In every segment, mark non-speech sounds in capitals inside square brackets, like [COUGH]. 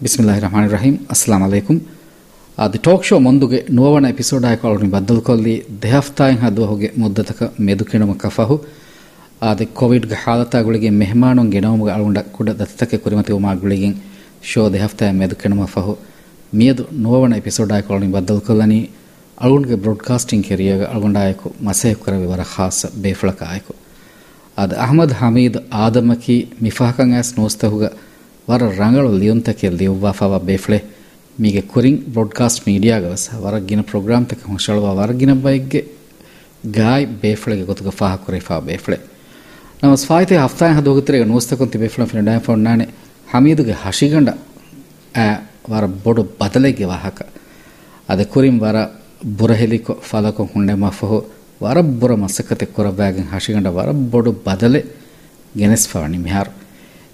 ಬಿಸ್ಮಿಲ್ಲಾಹಿ ರಹಮಾನಿ Rahim ಅಸ್ಸಲಾಂ ಅಲೈಕುಂ the talk show ಮುಂದುಗೆ ನೋವಣ episode ಆಯ್ಕೊಳ್ಳಿ ಬದ್ದಲು ಕೊಲ್ಲಿ ದೆಹಫ್ತಾಯಿ ಹದು ಹೋಗೆ ಮುದ್ದತಕ ಮೆದುಕಿಣಮ ಕಫಹು ಆದೆ ಕೋವಿಡ್ಗೆ ಹಾಲತಾಗಳಿಗೆ ಮೆಹಮಾನು ಗೆಣವಮುಗ ಅಳುಂಡ ಕುಡ ದತ್ತಕ್ಕೆ ಕುರಿಮತಿ ಉಮಾಗುಳಿಗೆ ಶೋ ದೆಹಫ್ತಾಯ ಮೆದುಕಿಣಮ ಫಹು ಮಿಯದು ನೋವಣ ಎಪಿಸೋಡ್ ಆಯ್ಕೊಳ್ಳಿ ಬದ್ದಲು ಕೊಲ್ಲನಿ ಅಳುಂಡ್ಗೆ ಬ್ರಾಡ್ಕಾಸ್ಟಿಂಗ್ ಕೆರಿಯಾಗ ಅಳುಂಡಾಯಕು ಮಸೆ ಕರವಿ ವರ ಖಾಸ ಬೇಫಳಕ ಆಯ್ಕು ಅದು ಅಹಮದ್ ಹಮೀದ್ ಆದಮಕಿ ಮಿಫಾಕಂ ಆಸ್ ನೋಸ್ತಹುಗ ವರ ರಂಗಳು ಲಿಯೊಂತಕೆ ಲಿಯುವ್ವಾಫವ ಬೇಫ್ಳೆ ಮೀಗೆ ಕುರಿಂಗ್ ಬ್ರಾಡ್ಕಾಸ್ಟ್ ಮೀಡಿಯಾಗವಸ ವರಗಿನ ಪ್ರೋಗ್ರಾಮ್ ತಕ ಹೊಸಳುವ ವರಗಿನ ಬೈಗ್ಗೆ ಗಾಯ್ ಬೇಫ್ಳೆಗೆ ಗೊತ್ತುಗ ಫಾಹ ಕುರಿಫಾ ಬೇಫ್ಳೆ ನಮ್ಮ ಸ್ವಾಯತೆ ಹಫ್ತಾಯ ಹದು ಹೋಗುತ್ತಿರ ನೋಸ್ತಕೊಂತಿ ಬೇಫ್ಳೆ ಫಿನ ಡೈ ಫೋನ್ ನಾನೆ ಹಮೀದುಗೆ ಹಸಿಗಂಡ ಆ ವರ ಬೊಡು ಬದಲೆಗೆ ವಾಹಕ ಅದೆ ಕುರಿಂ ವರ ಬುರಹೆಲಿಕೊ ಫಲಕೊ ಹುಂಡೆ ಮಫಹು ವರ ಬುರ ಮಸಕತೆ ಕೊರಬಾಗಿನ ಹಸಿಗಂಡ ವರ ಬೊಡು ಬದಲೆ ಗೆನೆಸ್ಫಾವಣಿ ಮಿಹಾರು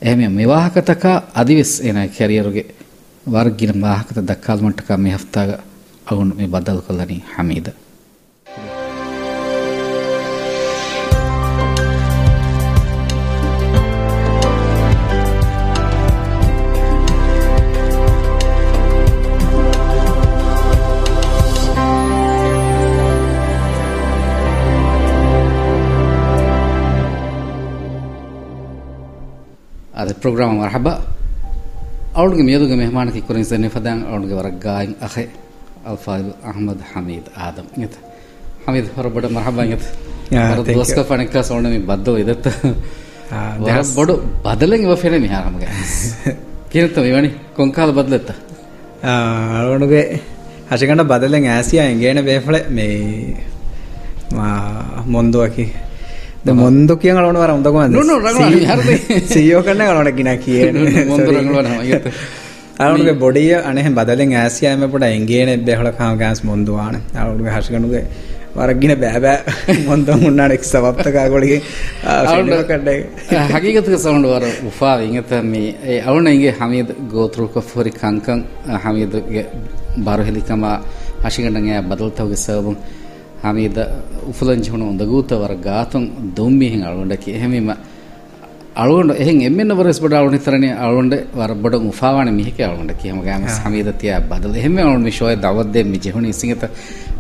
එහෙම මෙවාහකතක අදිවෙස් එන කැරියරුගේ වර්ගින වාහකත දක්කාල් මට්ටක මේ හෆ්තාග අවුන් මේ බදල් කොල්ලනි හමීද? ಅದು ಪ್ರೋಗ್ರಾಮ್ ಮರ್ಹಬಾ ಅವಳಿಗೆ ಮೇದುಗೆ ಮೆಹಮಾನಕ್ಕೆ ಕುರಿನ್ ಸನ್ನಿ ಫದಾಂಗ್ ಅವಳಿಗೆ ವರ ಗಾಯ್ ಅಖೆ ಅಲ್ಫಾದ್ ಅಹಮದ್ ಹಮೀದ್ ಆದಮ್ ಇಂತ ಹಮೀದ್ ಹೊರಬಡ ಮರ್ಹಬಾ ಇಂತ ದೋಸ್ಕ ಫಣಕ ಸೌಂಡ ಮಿ ಬದ್ದು ಇದತ್ತ ಬಡು ಬದಲಂಗೆ ವಫೆನೆ ಮಿ ಹಾರ ಮಗ ಕಿರತ ವಿವಣಿ ಕೊಂಕಾಲ ಬದಲತ್ತ ಅವಳಿಗೆ ಹಸಿಗಂಡ ಬದಲೆಂಗೆ ಆಸಿಯಾ ಎಂಗೇನೆ ಬೇಫಳೆ ಮೇ ಮೊಂದುವಕಿ මොන්දු කිය ලන වර ොඳකම සීයෝ කරන්න කින කියන අරුගේ බොඩිය අනෙහ බදලෙන් ඇසියම පොට එන්ගේන බෙහල කාම ගෑස් මොන්දවාන. අරුගේ හශකනුගේ වරක්ගෙන බෑබෑ මොන්ද මුන්නාට එක් සවප්තකාගොලිගේ කඩ්ඩ හකිගතක සවුන්ඩ වර උපා ඉඟත මේ අවුන ඉගේ හමීද ගෝතරුක ෆොරි කංකං හමීදගේ බරහෙලිකම හශිගටගේ බදල්තවගේ සවබුන් ಹಮೀದ ಉಫುಲಂಜಿ ಹುಣ ಒಂದಗೂತ ವರ ಗಾತಂ ದೊಮ್ಮಿ ಹಿಂಗೆ ಅಳಗೊಂಡಕಿ ಹೆಮಿಮ ಅಳಗೊಂಡ ಹೆಂಗೆ ಎಮ್ಮೆನ್ನ ಬರಸ್ ಬಡ ಅಳಗೊಂಡಿ ತರನಿ ಅಳಗೊಂಡೆ ವರ ಬಡ ಮುಫಾವಾಣೆ ಮಿಹಿಕೆ ಅಳಗೊಂಡಕಿ ಹಮಗೆ ಆಮಸ್ ಹಮೀದ ತಿಯ ಬದಲ ಹೆಮ್ಮೆ ಅಳಗೊಂಡ ಮಿ ಶೋಯ ದಾವದ್ದೆ ಮಿ ಜೆಹುಣಿ ಸಿಂಗತ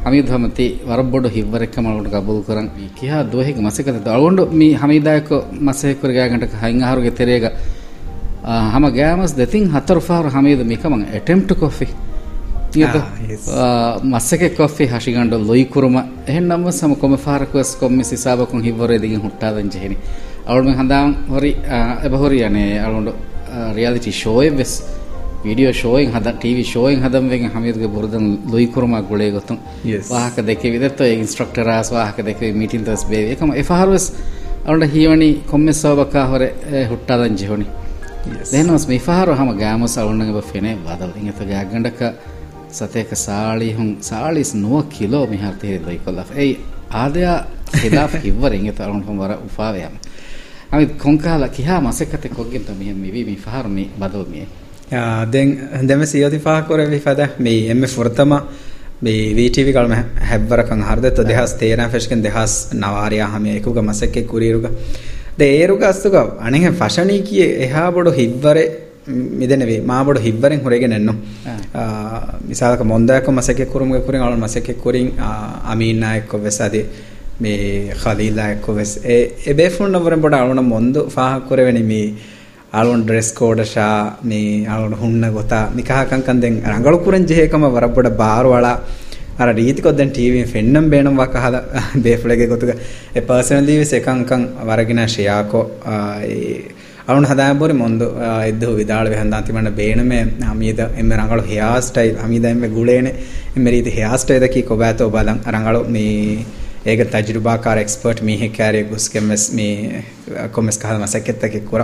ಹಮೀದ್ ಹಮತಿ ವರಬ್ಬೊಡು ಹಿವ್ವರೆಕ್ಕ ಅಳಗೊಂಡ ಕಬೂಲ್ ಕರಂ ಕಿಹಾ ದೋಹಿಗೆ ಮಸಕತ ಅಳಗೊಂಡು ಮಿ ಹಮೀದಾಯಕ ಮಸೆಕುರಿಗೆ ಗಂಟಕ ಹಿಂಗಾರುಗೆ ತೆರೆಗ ಹಮ ಗ್ಯಾಮಸ್ ದೆತಿಂಗ್ ಹತ್ತರ ಫಾರ್ ಹಮೀದ್ ಮಿಕಮಂ ಅಟೆಂಪ್ಟ್ ಕೊಫಿ ತಿಯದ ಮಸ್ಸಗೆ ಕೊಫಿ ಹಶಿಗಂಡು ಲೊಯ್ ಕುರುಮ ಹೆಣ್ಣು ನಮ್ಮ ಸಮ ಕೊಮ್ಮೆ ಫಾರಕಸ್ ಕೊಮ್ಮೆ ಸಿಸಾಬಕು ಹಿಬ್ಬೊರೆದಿಗೆ ಹುಟ್ಟಾದಂ ಜೆಹನಿ ಅವಳು ಹಂದಾಂ ಹೊರಿ ಎಬ ಹೊರಿ ಅನೆ ಅವಳು ರಿಯಾಲಿಟಿ ಶೋಯ್ ಬೆಸ್ ವಿಡಿಯೋ ಶೋಯಿಂಗ್ ಹದ ಟಿವಿ ಶೋಯಿಂಗ್ ಹದಂ ವೆಂಗೆ ಹಮೀದ್ಗೆ ಬುರದನ್ ಲೊಯ್ ಕುರುಮ ಗುಳೆ ಗೊತ್ತು ವಾಹಕ ದೆಕ್ಕೆ ವಿದತ್ತೋ ಇನ್ಸ್ಟ್ರಕ್ಟರ್ ಆಸ್ ವಾಹಕ ದೆಕ್ಕೆ ಮೀಟಿಂಗ್ ತಸ್ ಬೇವೆ ಏಕಮ ಎಫಾರ್ವೆಸ್ ಅವಳ ಹೀವಣಿ ಕೊಮ್ಮೆ ಸೋಬಕ ಹೊರೆ ಹುಟ್ಟಾದಂ ಜೆಹೋಣಿ ದೇನೋಸ್ ಮಿಫಾರು ಹಮ ಗ್ಯಾಮಸ್ ಅವಳಂಗೆ ಫೆನೆ ವಾದಲ್ ಇಂಗತ ಗ್ಯಾಗಂಡಕ ಸತೇಕ ಸಾಳಿ ಹುಂ ಸಾಳಿಸ್ ನುವ ಕಿಲೋ ಮಿಹಾರ್ ತಿಹಿ ಲೈ ಕೊಲ್ಲಫ್ ಏಯ್ ಆದಯ ಖಿಲಾಫ್ ಹಿವ್ವರ ಇಂಗೆ ತರುಣ್ ಹುಂ ವರ ಉಫಾವೆ ಯಮ ಅಮಿತ್ ಕೊಂಕಾಲ ಕಿಹಾ ಮಸಕತೆ ಕೊಗ್ಗಿಂತ ಮಿ ಮಿ ವಿ ಮಿ ಫಹರ್ ಮಿ ಬದಲ್ ಮಿ ದೆನ್ ದೆಮೆ ಸಿಯೋತಿ ಫಾ ಕೊರೆ ವಿ ಫದ ಮಿ ಎಮ್ಮೆ ಫುರ್ತಮ ಮಿ ವಿ ಟಿವಿ ಗಳ ಮೆ ಹೆಬ್ಬರ ಕಂ ಹರ್ದೆ ತೊ ದೇಹಾಸ್ ತೇರಾ ಫೆಶ್ಕನ್ ದೇಹಾಸ್ ನವಾರಿಯಾ ಹಮೆ ಎಕುಗ ಮಸಕ್ಕೆ ಕುರಿರುಗ ದೆ ಏರುಗ ಅಸ್ತುಗ ಅಣೆಗೆ ಫಶಣಿ ಕಿಯೆ ಎಹಾ ಬಡು ಹಿವ್ವರೆ මිදෙනවේ මාබොඩ හිබ්බරෙන් හොරගෙන එන්නු. මිසාලක මොන්දායක මසකෙක් කුරුමගේ කුරින් අලුන් මසකෙක් කුරින් අමීන් නායක වෙසදි මේ ඛලීල් නායක වෙස්. ඒ ඒ බේෆුන් නවරෙන් බඩ අලුන මොන්දු ෆාහ කුරෙවෙනි මේ අලුන් ඩ්‍රෙස් කෝඩ ෂා මේ අලුන හුන්න ගොතා නිකහකන් කන්දෙන් රංගලු කුරෙන් ජෙහෙකම වරබඩ බාර වලා අර රීතිකොත්දැන් ටීවෙන් ෆෙන්න්නම් බේනම් වක හල [LAUGHS] බේෆ්ලගේ ගොතුක. එ පර්සනල් දීවි සකංකං වරගෙන ශ්‍රයාකෝ ಅವನು ಹದಾಬೋರಿ ಮೊಂದು ಎದ್ದು ವಿದಾಳವೆ ಹಂದಾಂತಿಮಣ್ಣ ಬೇಣಮೆ ಅಮೀದ ಎಮ್ಮೆ ರಂಗಳು ಹೇರ್ ಸ್ಟೈಲ್ ಅಮೀದ ಎಮ್ಮೆ ಗುಳೇನೆ ಎಮ್ಮೆ ರೀತಿ ಹೇರ್ ಸ್ಟೈಲ್ ಕಿ ಕೊಬಾತೋ ಬಾಲಂ ರಂಗಳು ಮೀ ඒක තජරුබාකාර එක්ස්පර්ට් මීහෙ කෑරේ ගුස් කෙමස් මේ කොමස් කහල මසකෙත්තක කුර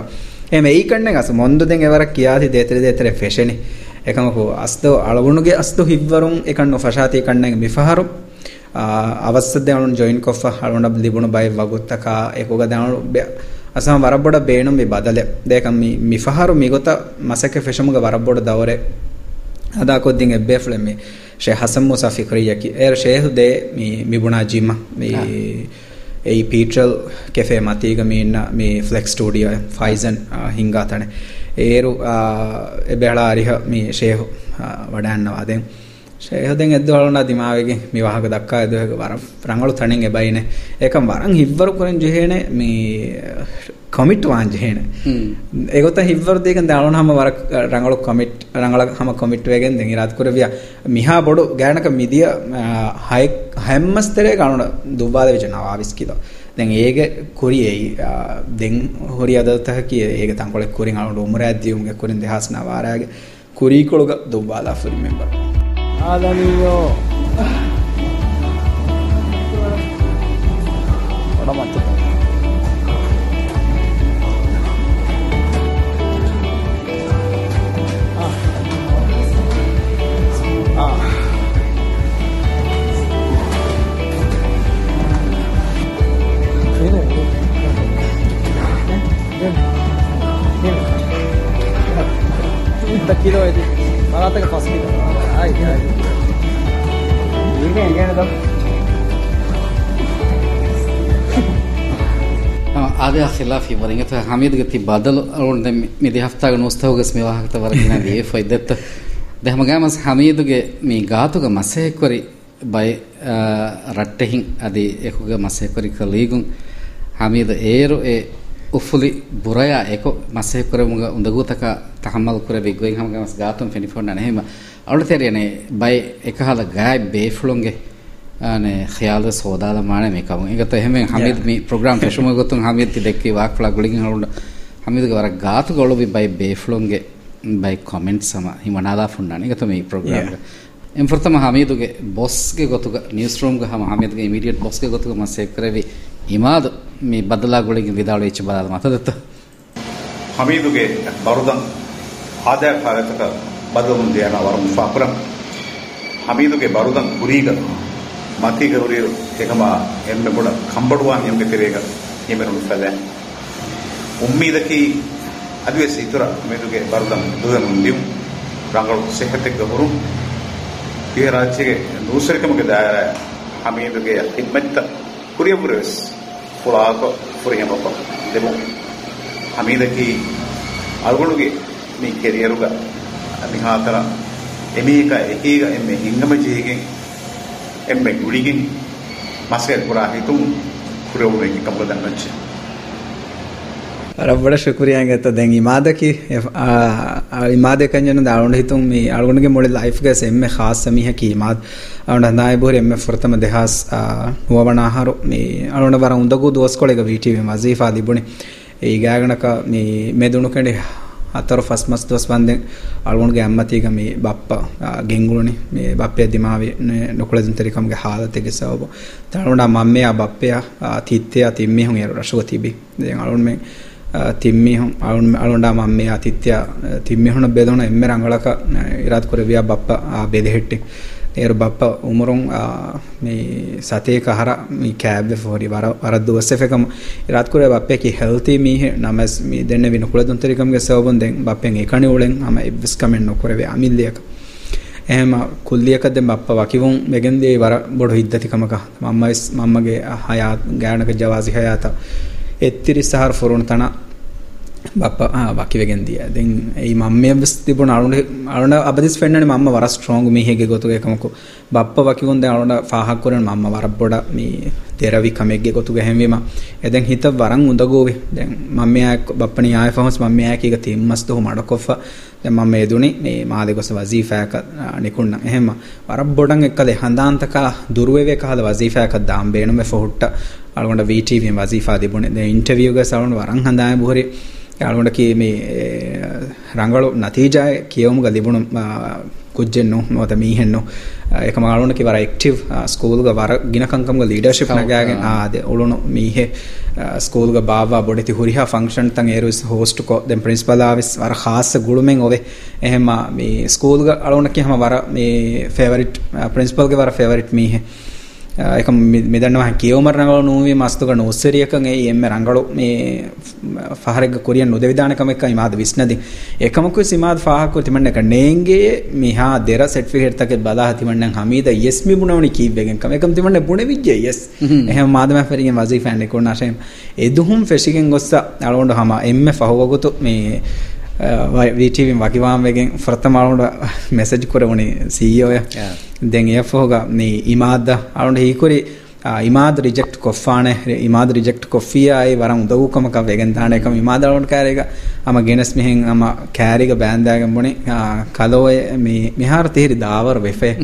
එම ඒ කන්නේ ගස මොන්දු දෙන් එවර කියාති දේතර දේතර ෆෙෂනි එකමකු අස්දෝ අලවුණුගේ අස්දු හිවරුන් එකන්න ෆෂාති කන්නේ මිෆහරු අවස්සද අනුන් ජොයින් කොෆ හලුණ ලිබුණු බයි වගුත්තකා ඒකෝග දනු ಅಸಮ ವರಬ್ಬೊಡ ಬೇಣು ಮಿ ಬದಲೆ ದೇಕ ಮಿ ಮಿಫಹರು ಮಿಗೊತ ಮಸಕೆ ಫೆಶಮುಗ ವರಬ್ಬೊಡ ದವರೆ ಅದಾ ಕೊದ್ದಿಂ ಎಬ್ಬೇಫ್ಲೆ ಮಿ ಶೇ ಹಸಂ ಮುಸಾ ಫಿಕ್ರಿಯಕಿ air ಶೇಹು they me ಮಿಬುಣಾ gym me ei petrol cafe matiga mi inna mi flex studio Pfizen hinga tane ඒරු එබෙහලා අරිහ මේ ෂේහු වඩන්නවා දැන් ෂේහදෙන් එද්දවලුණා දිමාවෙගේ මේ වහක දක්කා එදවක වර රංගලු තණින් එබයිනේ. ඒකම් වරන් හිව්වරු කරන් ජෙහෙනේ මේ කමිට් වාන් ජෙහෙනේ. ඒගොත හිව්වරු දෙකෙන් දාලන හැම වර රංගලු කමිට් රංගල හැම කමිට් වෙගෙන් දෙන් ඉරාත් කරවියා. මිහා බොඩු ගෑනක මිදිය හය හැම්මස්තරේ ගණන දුබ්බාද වෙච නවාවිස් කිලෝ දැන් ඒක කොරියයි දෙන් හොරි අදතහ කිය. ඒක තංකොලෙක් කොරින් අලුට උමර ඇද්දියුම්ගේ කොරින් දෙහස් නවාරයාගේ කුරීකොළුග දුබ්බාලා ෆුරි මෙම්බර් あだみよ。あらまちょっとだけど මහාතක පස්සේ ආයි ආයි. ඉන්නේ යන්නේ තම ආදේ خلاف يمرنت حميد قلت بدل اون مدي هفتاغ نوستوغس مي واحد تورنا دي فايدت දැහම ගෑමස් හමීදුගේ මේ ගාතුග මසයෙක්වරි බයි රට්ටෙහින් අදී එකුග මසයෙක්වරි කලීගුන් හමීද ඒරු ඒ උෆුලි බුරයා එක මසයෙක්වරමුග උඳගූතකා මසේ කරමුග උඳගුතක තහමල් කර බිග්වෙන් හම ගමස් ගාතුම් ෆෙනිෆොන් නහෙම අවුලතරියනේ බයි එකහල ගායි බේෆ්ලොන්ගේ ane khayal sodala mane me kamun egata ehme hamid mi program feshuma gotun hamid ti dekki wak flag gulin halunda hamid ga warak gaatu golobi by beflonge by comment sama himanala funnani egata me program ga em fortama hamid ge boss ge gotuga news room ga hama hamid ge immediate boss ge gotuga ma save karevi imad me badala gulin vidalu ich badala matadatta hamid ge barudan ආදාය කාලයක බදවුන් දෙයන වරම් ෆාපරම් හමීදුගේ බරුදන් කුරීග මතිගවරිය එකම එන්න පොඩ කම්බඩුවන් එම්ගේ පෙරේක එමරුන් සැලෑ. උම්මීදකි අදවස් ඉතුර මේදුගේ බරුදන් දුදන් දියුම්. රංගල සෙහතෙක් ගහුරු. ඒ රාජ්‍යයේ නූසරිකමක දායරය හමීදුගේ හිම්මත්ත කුරියපුරස් පුලාක පුරියමප දෙමු. හමීදකි අල්ගොණුගේ ಹಮೀದಕಿ ಅಳುಗುಳುಗೆ ನೀ ಕೆರಿಯರುಗ ನಿಹಾತರ ಎಮೀಗ ಎಕೀಗ ಎಮ್ಮೆ ಹಿಂಗಮ ಜೀಗೆ embe gurigin masker pura hitum pura ure ki kambo dan noche ರಬ್ಬಡ ಶುಕ್ರಿಯಾಂಗತ್ತ ದೆಂಗ್ ಇಮಾದಕಿ ಇಮಾದೆ ಕಂಜನ ದಾಳೊಂಡ ಹಿತುಂ ಮಿ ಅಳಗೊಂಡಗೆ ಮೊಳಿ life ಗೆ ಎಮ್ಮೆ ಖಾಸ್ ಸಮೀಹ ಕಿ ಇಮಾದ್ ಅಳೊಂಡ ನಾಯ ಬೋರಿ ಎಮ್ಮೆ ಫುರ್ತಮ ದೇಹಾಸ್ ನುವವಣ ಆಹಾರು ಮಿ ಅಳೊಂಡ ಬರ ಉಂದಗು ದೋಸ್ಕೊಳೆಗ ವಿಟಿವಿ ಮಜೀಫಾ ದಿಬುಣಿ ಈ ಗಾಗಣಕ ಮಿ ಮೆದುಣು ಕಂಡಿ අතර ෆස් මස් දොස් වන්දෙන් අල්ගොන්ගේ අම්මතිග මේ බප්ප ගෙංගුළුනි මේ බප්පය දිමාවේ නොකලදින් තරිකම්ගේ හාලතෙගේ සවබ. තරුණා මම්මේ බප්පය තිත්තය තිම්මේ හුන් එරු රශුව තිබි. දැන් අලුන් මේ තිම්මිහුන් අලුන් අලුන්ඩා මම්මේ තිත්‍ය තිම්මිහුන බෙදුන එම්මෙ රංගලක ඉරාත් කරවියා බප්ප බෙදෙහෙට්ටි ඒරු බප්ප උමරුන් මේ සතේක හර මේ කෑබ් ෆෝරි වර වර දුවස්සෙකම ඉරාත් කුරේ බප්පේ කි හෙල්ති මීහ නමස් මේ දෙන්න වින කුල දුන් තරිකම්ගේ සවබන් දෙන් බප්පෙන් ඒකණි උලෙන් අම ඉබ්ස් කමෙන් නොකරවේ අමිල්ලියක. එහෙම කුල්ලියකද බප්ප වකිවුන් මෙගෙන්දී වර බොඩ හිද්දතිකමක. මම්මයිස් මම්මගේ හයාත් ගෑනක ජවාසි හයාත. එත්තිරි සහර ෆොරුන් තන බප්ප වකිවගෙන් දිය දෙන් ඒ මම්මය වෙස් තිබුණ අරුණ අරුණ අබදිස් ෆෙන්න්නන මම වර ස්ට්‍රෝංග මේහෙගේ ගොතු එකමකු බප්ප වකිවුන්ද අරුණ පාහක් කරන මම වරබ්බොඩ මේ තෙරවි කමෙක්ගේ ගොතු ගැහැවීම එදැන් හිත වරන් උදගෝවේ දැන් මම්මයක් බප්පන ආය පහස් මම්මයකක තිම්මස්තුහ මඩ කොෆ දැන් මම එදුනි මේ මාදෙගොස වසීෆෑක නිකුන්න එහෙම වරබ්බොඩන් එක්කලේ හඳාන්තක දුරුවේ කහද වසීෆෑක දාම් බේනුම ෆොහුට්ට. අලගොඩ VTV වසීෆා දිබුණේ දැන් ඉන්ටර්වියු එක සවුන් වරන් හඳාය බුහරේ. යාළුවන්ට මේ ರಂಗಳು ನತೀಜಾಯ ಕಿಯೋಮುಗ ಲಿಬುಣು ಕುಜ್ಜೆನ್ನು ನೋತ ಮೀಹೆನ್ನು ಏಕ ಮಾಳುಣಕಿ ವರ ಆಕ್ಟಿವ್ ಸ್ಕೂಲ್ಗ ವರ ಗಿನಕಂಕಂಗ ಲೀಡರ್ಶಿಪ್ ನಗಾಗೆ ಆದೆ ಉಳುಣು ಮೀಹೆ ಸ್ಕೂಲ್ಗ ಬಾವಾ ಬೊಡಿತಿ ಹುರಿಹಾ ಫಂಕ್ಷನ್ ತಂ ಏರುಸ್ ಹೋಸ್ಟ್ ಕೊ ದೆನ್ ಪ್ರಿನ್ಸಿಪಲ್ ಆವಿಸ್ ವರ ಖಾಸ್ ಗುಳುಮೆಂ ಒವೆ ಎಹೆಮ ಮೀ ಸ್ಕೂಲ್ಗ ಅಳುಣಕಿ ಹಮ ವರ ಮೀ ಫೇವರಿಟ್ ಪ್ರಿನ್ಸಿಪಲ್ಗೆ ವರ ಫೇವರಿಟ್ ಮೀಹೆ එක මෙදන්නවා කියවමර රංගල නූවේ මස්තුක නොස්සරියකන් ඒ එම්ම රංගලු මේ ෆහරෙග කොරියන් නොදෙවිදානකම එකයි මාද විස්නදි එකමකු සිමාද ෆාහකු තිමන්න එක නේන්ගේ මිහා දෙර සර්ටිෆිකේට් තක බලා තිමන්න හමීද yes මි බුණවනි කීවෙගෙන් කම එකම තිමන්න බුණ විජ්ජේ yes එහෙම මාදම ෆරිගෙන් වසීෆාන් එකොන් නැෂෙම් එදුහුම් ෆෙෂිගෙන් ගොස්ස අලොන්ඩ හම එම්ම ෆහවගතු මේ වීටීවින් වකිවාම්වගෙන් ෆ්‍රත්තමාලුට මෙසජ් කරවුණේ සීෝය දෙන් එෆෝග නී ඉමාද අරුන්ට හීකුරි ඉමාද රිජෙක්ට් කොෆානේ ඉමාද රිජෙක්ට් කොෆියායි වරන් උදව්කමක වෙගෙන් දාන එකම ඉමාද අරුන්ට කෑරේක අම ගෙනස් මෙහෙන් අම කෑරික බෑන්දාගෙන් බොනේ කලෝය මේ මිහාර තේරි දාවර වෙෆේ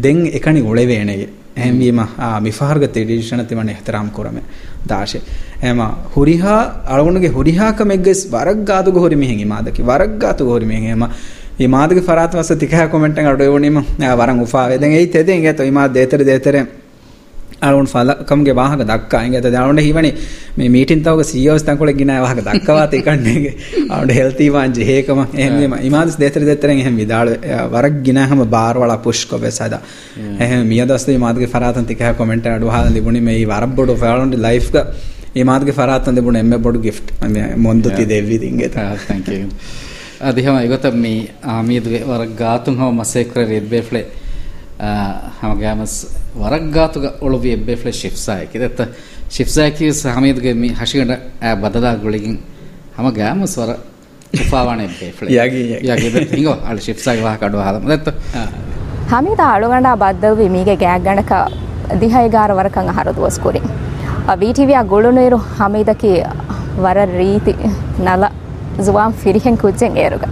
දෙන් එකනි උලෙවේනගේ එහෙන්වීම මිෆාර්ග තෙඩිෂණ තිමන එහතරම් කරම දාශේ හැම හුරිහා අරවුණගේ හුරිහාක මෙග්ගස් වරග්ගාතු ගොහරි මිහෙන් ඉමාදකි වරග්ගාතු ගොහරි මිහෙන් හැම ඉමාදකි ෆරාත් වස තිකහ කොමෙන්ට් එක අඩේ වුණීම වරන් උපාවේ. දැන් එයි තෙදෙන් ඇත ඉමාද දෙතර දෙතර අරුන් ෆලකම්ගේ වාහක දක්කා. ඇත දරුන්ට හිවනි මේ මීටින් තවක සීෝස් තකොල ගෙන වාහක දක්කවාත එකන්නේ අුට හෙල්තීවාන් ජහේකම එහම ඉමාදස් දෙතර දෙතරෙන් එහෙම විදාල වරක් ගෙන හම බාරවල පුෂ්කො වෙසද එහ මියදස්ේ මාදගේ පරාතන්තික කොමෙන්ට අඩු හල ලිබුණ මේ වරබ්බොඩු ෆලන්ට ලයිෆ්ක ಈ ಮಾತಿಗೆ ಫರಾತ್ ಅಂದೆ ಎಮ್ಮೆ ಬಡು ಗಿಫ್ಟ್ ಮೊಂದು ತಿದೆವಿ ಹಿಂಗೆ ಥ್ಯಾಂಕ್ ಯು ಅದು ಹೆಮ ಗೊತ್ತ ಮೀ ಆಮೀದ್ಗೆ ವರಗ್ ಗಾತು ಹವ ಮಸೇಕ್ರೆ ಎಬ್ಬೆಫ್ಲೆ ಹಮಗೆ ಮಸ್ ವರಗ್ ಗಾತುಗ ಒಳವಿ ಎಬ್ಬೆಫ್ಲೆ ಶಿಫ್ಸ್ ಆಯ್ಕೆ ದತ್ತ ಶಿಫ್ಸ್ ಆಯ್ಕೆ ಹಮೀದ್ಗೆ ಮೀ ಹಸಿಗಂಡ ಆ ಬದಲಾಗುಳಿಗೆ ಹಮ ಗ್ಯಾಮಸ್ ವರ ಉಪಾವಣೆ ಎಬ್ಬೆಫ್ಲೆ ಯಾಗಿ ಯಾಗಿ ಹಿಂಗೋ ಅಲ್ಲಿ ಶಿಫ್ಸ್ ಆಗಿ ವಾಹ ಕಡುವ ಹಾದ ಮದತ್ತ ಹಮೀದ ಅಳುಗಂಡ ಬದ್ದವಿ ಮೀಗೆ ಗ್ಯಾಗ್ ಗಂಡಕ ದಿಹೈಗಾರ ವರಕಂಗ ಹರದು ವಸ್ಕೂರಿ ವಿಟಿವಿಯ ಗುಳುನೀರು ಹಮೀದಕಿ ವರ ರೀತಿ ನಲ ಜುವಾಂ ಫಿರಿಹೆನ್ ಕುಜ್ಜೆನ್ ಏರುಗ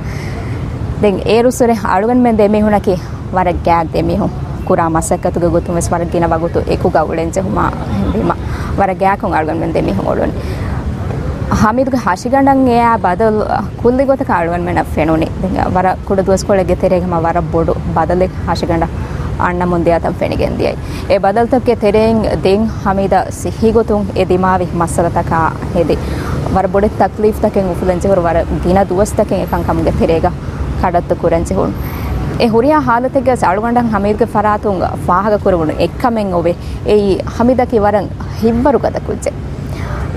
ದೆನ್ ಏರುಸುರೆ ಅಳುಗನ್ ಮೆನ್ ದೆಮಿಹುಣಕಿ ವರ ಗ್ಯಾಗ್ ದೆಮಿಹು ಕುರಾ ಮಸಕ್ಕತುಗ ಗೊತ್ತು ಮೆಸ್ ವರ ಗಿನ ವಗುತು ಏಕುಗ ಉಳೆಂಜೆ ಹುಮಾ ಹೆಂದಿಮ ವರ ಗ್ಯಾಕುಂ ಅಳುಗನ್ ಮೆನ್ ದೆಮಿಹು ಒಳುನಿ ಹಮೀದ್ಗೆ ಹಸಿಗಂಡಂಗ್ ಏ ಬದಲ್ ಕುಲ್ಲಿ ಗೊತ್ತ ಕಾಳುವನ್ ಮೆನ ಫೆಣುನಿ ವರ ಕುಡ ದೋಸ್ಕೊಳಗೆ ತೆರೆಗೆ ವರ ಬೋಡು ಬದಲಿ ಹಸಿಗಂಡ ಅಣ್ಣ ಮುಂದೆ ಆತಂ ಫೆಣಿಗೆಂದಿಯೈ ಎ ಬದಲ್ತಕ್ಕೆ ತೆರೆಂಗ್ ದೆಂಗ್ ಹಮೀದ ಸಿಹಿ ಗೊತ್ತುಂ ಎ ದಿಮಾವಿ ಮಸಲತಕ ಹೆದಿ ವರ ಬೊಡೆ ತಕ್ಲೀಫ್ ತಕೆಂಗ್ ಉಫುಲೆಂಚೆ ಹೊರ ವರ ದಿನ ದುವಸ್ತಕೆಂಗ್ ಎಕಂ ಕಮ್ಗೆ ತೆರೆಗ ಕಡತ್ತು ಕುರೆಂಚೆ ಹುಣ್ ಎ ಹುರಿಯ ಹಾಲತೆಗೆ ಸಾಳುಗಂಡಂಗ್ ಹಮೀದ್ಗೆ ಫರಾತುಂಗ ಫಾಹಗ ಕುರುಗುಣು ಎಕ್ಕಮೆಂಗ್ ಒವೆ ಏಯಿ ಹಮೀದಕಿ ವರಂಗ್ ಹಿವ್ವರು ಗದ ಕುಜ್ಜೆ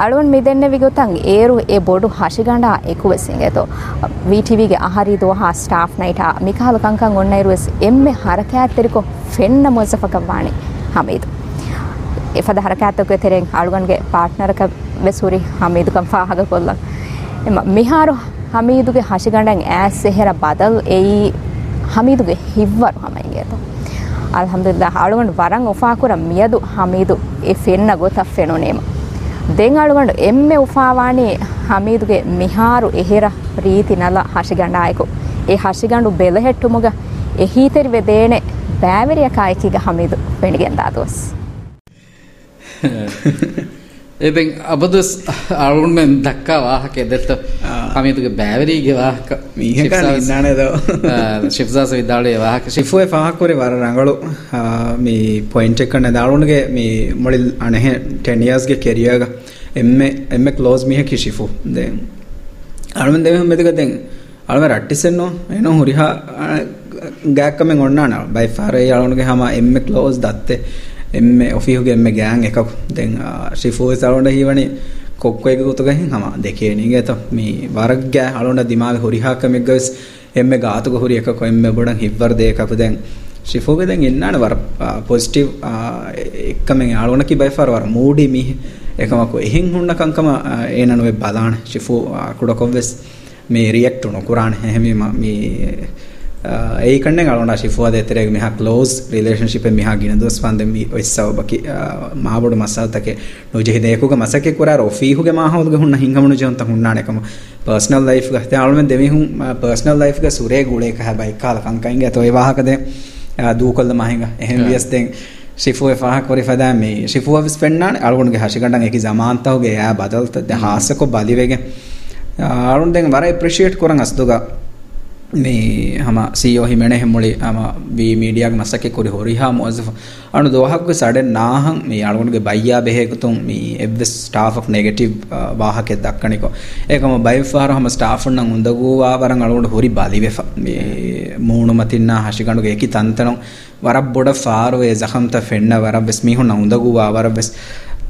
ಅಳುವನ್ ಮಿದೆನ್ನೆ ಗೊತ್ತಂಗ್ ಏರು ಎ ಬೋಡು ಹಸಿಗಂಡ ಎಕುವೆಸಿಂಗೆತೋ ವಿಟಿವಿಗೆ ಅಹರಿ ದೋಹ ಸ್ಟಾಫ್ ನೈಟ ಮಿಕಾಲು ಕಂಕಂ ಒನ್ನೈರುವೆಸ್ ಎಮ್ಮೆ ಹರಕ್ಯಾತ್ತೆರಿಕೊ ಫೆನ್ನ ಮೊಸಫಕ ವಾಣಿ ಹಮೀದು ಎಫದ ಹರಕ್ಯಾತಕ್ಕೆ ತೆರೆಂಗ್ ಅಳುಗನ್ಗೆ ಪಾರ್ಟ್ನರ್ಕ ವೆಸೂರಿ ಹಮೀದು ಕಂ ಫಾಹಗ ಕೊಲ್ಲ ಎಮ್ಮ ಮಿಹಾರು ಹಮೀದುಗೆ ಹಸಿಗಂಡಂಗ್ ಆಸ್ ಸೆಹರ ಬದಲ್ ಏಯಿ ಹಮೀದುಗೆ ಹಿವ್ವರು ಹಮೈಗೆತೋ ಅಲ್ಹಮ್ದುಲಿಲ್ಲಾಹ್ ಅಳುಗಂಡು ವರಂಗ್ ಉಫಾಕುರ ಮಿಯದು ಹಮೀದು ಎ ಫೆನ್ನ ಗೊತ್ತ ಫೆನೋನೇಮ ದೆನ್ ಅಳುಗಂಡು ಎಮ್ಮೆ ಉಫಾವಾಣಿ ಹಮೀದುಗೆ ಮಿಹಾರು ಎಹಿರ ರೀತಿ ನಲ ಹಸಿಗಂಡಾಯಕು ಎ ಹಸಿಗಂಡು ಬೆಲೆಹೆಟ್ಟುಮುಗ ಎಹೀತೆರಿವೆ ದೇಣೆ ಬ್ಯಾವೆರಿಯ ಕಾಯಕಿಗ ಹಮೀದು ಬೆಣಿಗೆಂದಾದೋಸ್ ඒතින් අබදු අරුන්ෙන් දක්කා වාහක එදෙට අමිතුක බෑවරීගේ වාහක මීහක ඉන්නනද ශිප්සාස විදාලේ වාහක ශිෆුව පහක්කොරේ වර රඟලු මේ පොයින්ට් එක නදාරුණගේ මේ මොලිල් අනහෙ 10 years ගේ කැරියර් එක. එම්මෙ එම්මෙ ක්ලෝස් මීහ කිෂිෆු දැන් අරුන් දෙමෙ මෙතක දැන් අරුම රට්ටිසෙන්නෝ එනෝ හුරිහා ගෑක්කමෙන් ඔන්නාන බයි ෆාරේ අරුණගේ හැම එම්මෙ ක්ලෝස් දත්තේ. එම්ම ඔෆිහුගේ එම්ම ගෑන් එකක්. දෙන් ශිෆූ සලොන්ඩ හීවනි කොක්කෝ එක උතුගහින් හම දෙකේ නීගේ එත මේ වරක් ගෑ හලොන්ඩ දිමාගේ හොරිහාක මෙග්ගස් එම්ම ගාතුක හොරි එකක් එම්ම බොඩන් හිබ්වර් දේකපු දැන්. ශිෆූගේ දැන් එන්නාන වර පොසිටිව් එක්කම ආලොනකි බයිෆර් වර මූඩි මිහ එකමකෝ එහෙන් හුන්න කංකම ඒනනුවේ බදාන. ශිෆූ කුඩකොබ්වෙස් මේ රියෙක්ට් නොකුරාන හැම මේ ඒකන ගලන ශිපුව දෙතරෙක් මෙහ ලෝස් රිලේශිප මෙහ ගිනද ස්පන්ද ඔස්සව බකි මහබොඩු මසල්තක නොජෙහි දෙකුක මසක කරා ොෆීහුගේ මහෝද හුන්න හිංගමන ජන්ත හුන්නානකම පර්ස්නල් ලයි් ගහතයාලම දෙමිහුම් පර්ස්නල් ලයි් සුරේ ගුලේක හැබයි කාල කංකයින්ගේ තොයි වාහකද දූකොල්ද මහිංග එහෙම වියස්තෙන් ශිපුව පහකොරි පදෑ මේ ශිපුව ස්පෙන්න්නන් අලුුණගේ හශිකටන් එක සමාන්තාවගේ ෑ බදල්ත mm. හාසකො බලිවේග ආරුන්දෙන් වර ප්‍රශේට් කරන අස්තුගා මේ හම සීෝ හිමෙනෙ මුලි ම වී මීඩියක් මසකෙ කුරි හොරි හා මුවසෆ අනු දොහක්ග සඩ නාහන් මේ අලුගුණගේ බයියා බෙහෙකුතුන් මේ එබ්වෙස් ස්ටාෆක් නෙගටිව් වාහකෙ දක්කනිකෝ ඒකම බයිෆාර හම ස්ටාෆන්න උඳගූවා වරන් අලුගුණට හොරි බලිවෙෆ මේ මූුණු මතින්නා හශිකණුගේ එකකි තන්තනම් වරක් බොඩ ෆාරුවේ සහම්ත ෆෙන්න වර බෙස් මිහුණ උඳගූවා වර බෙස්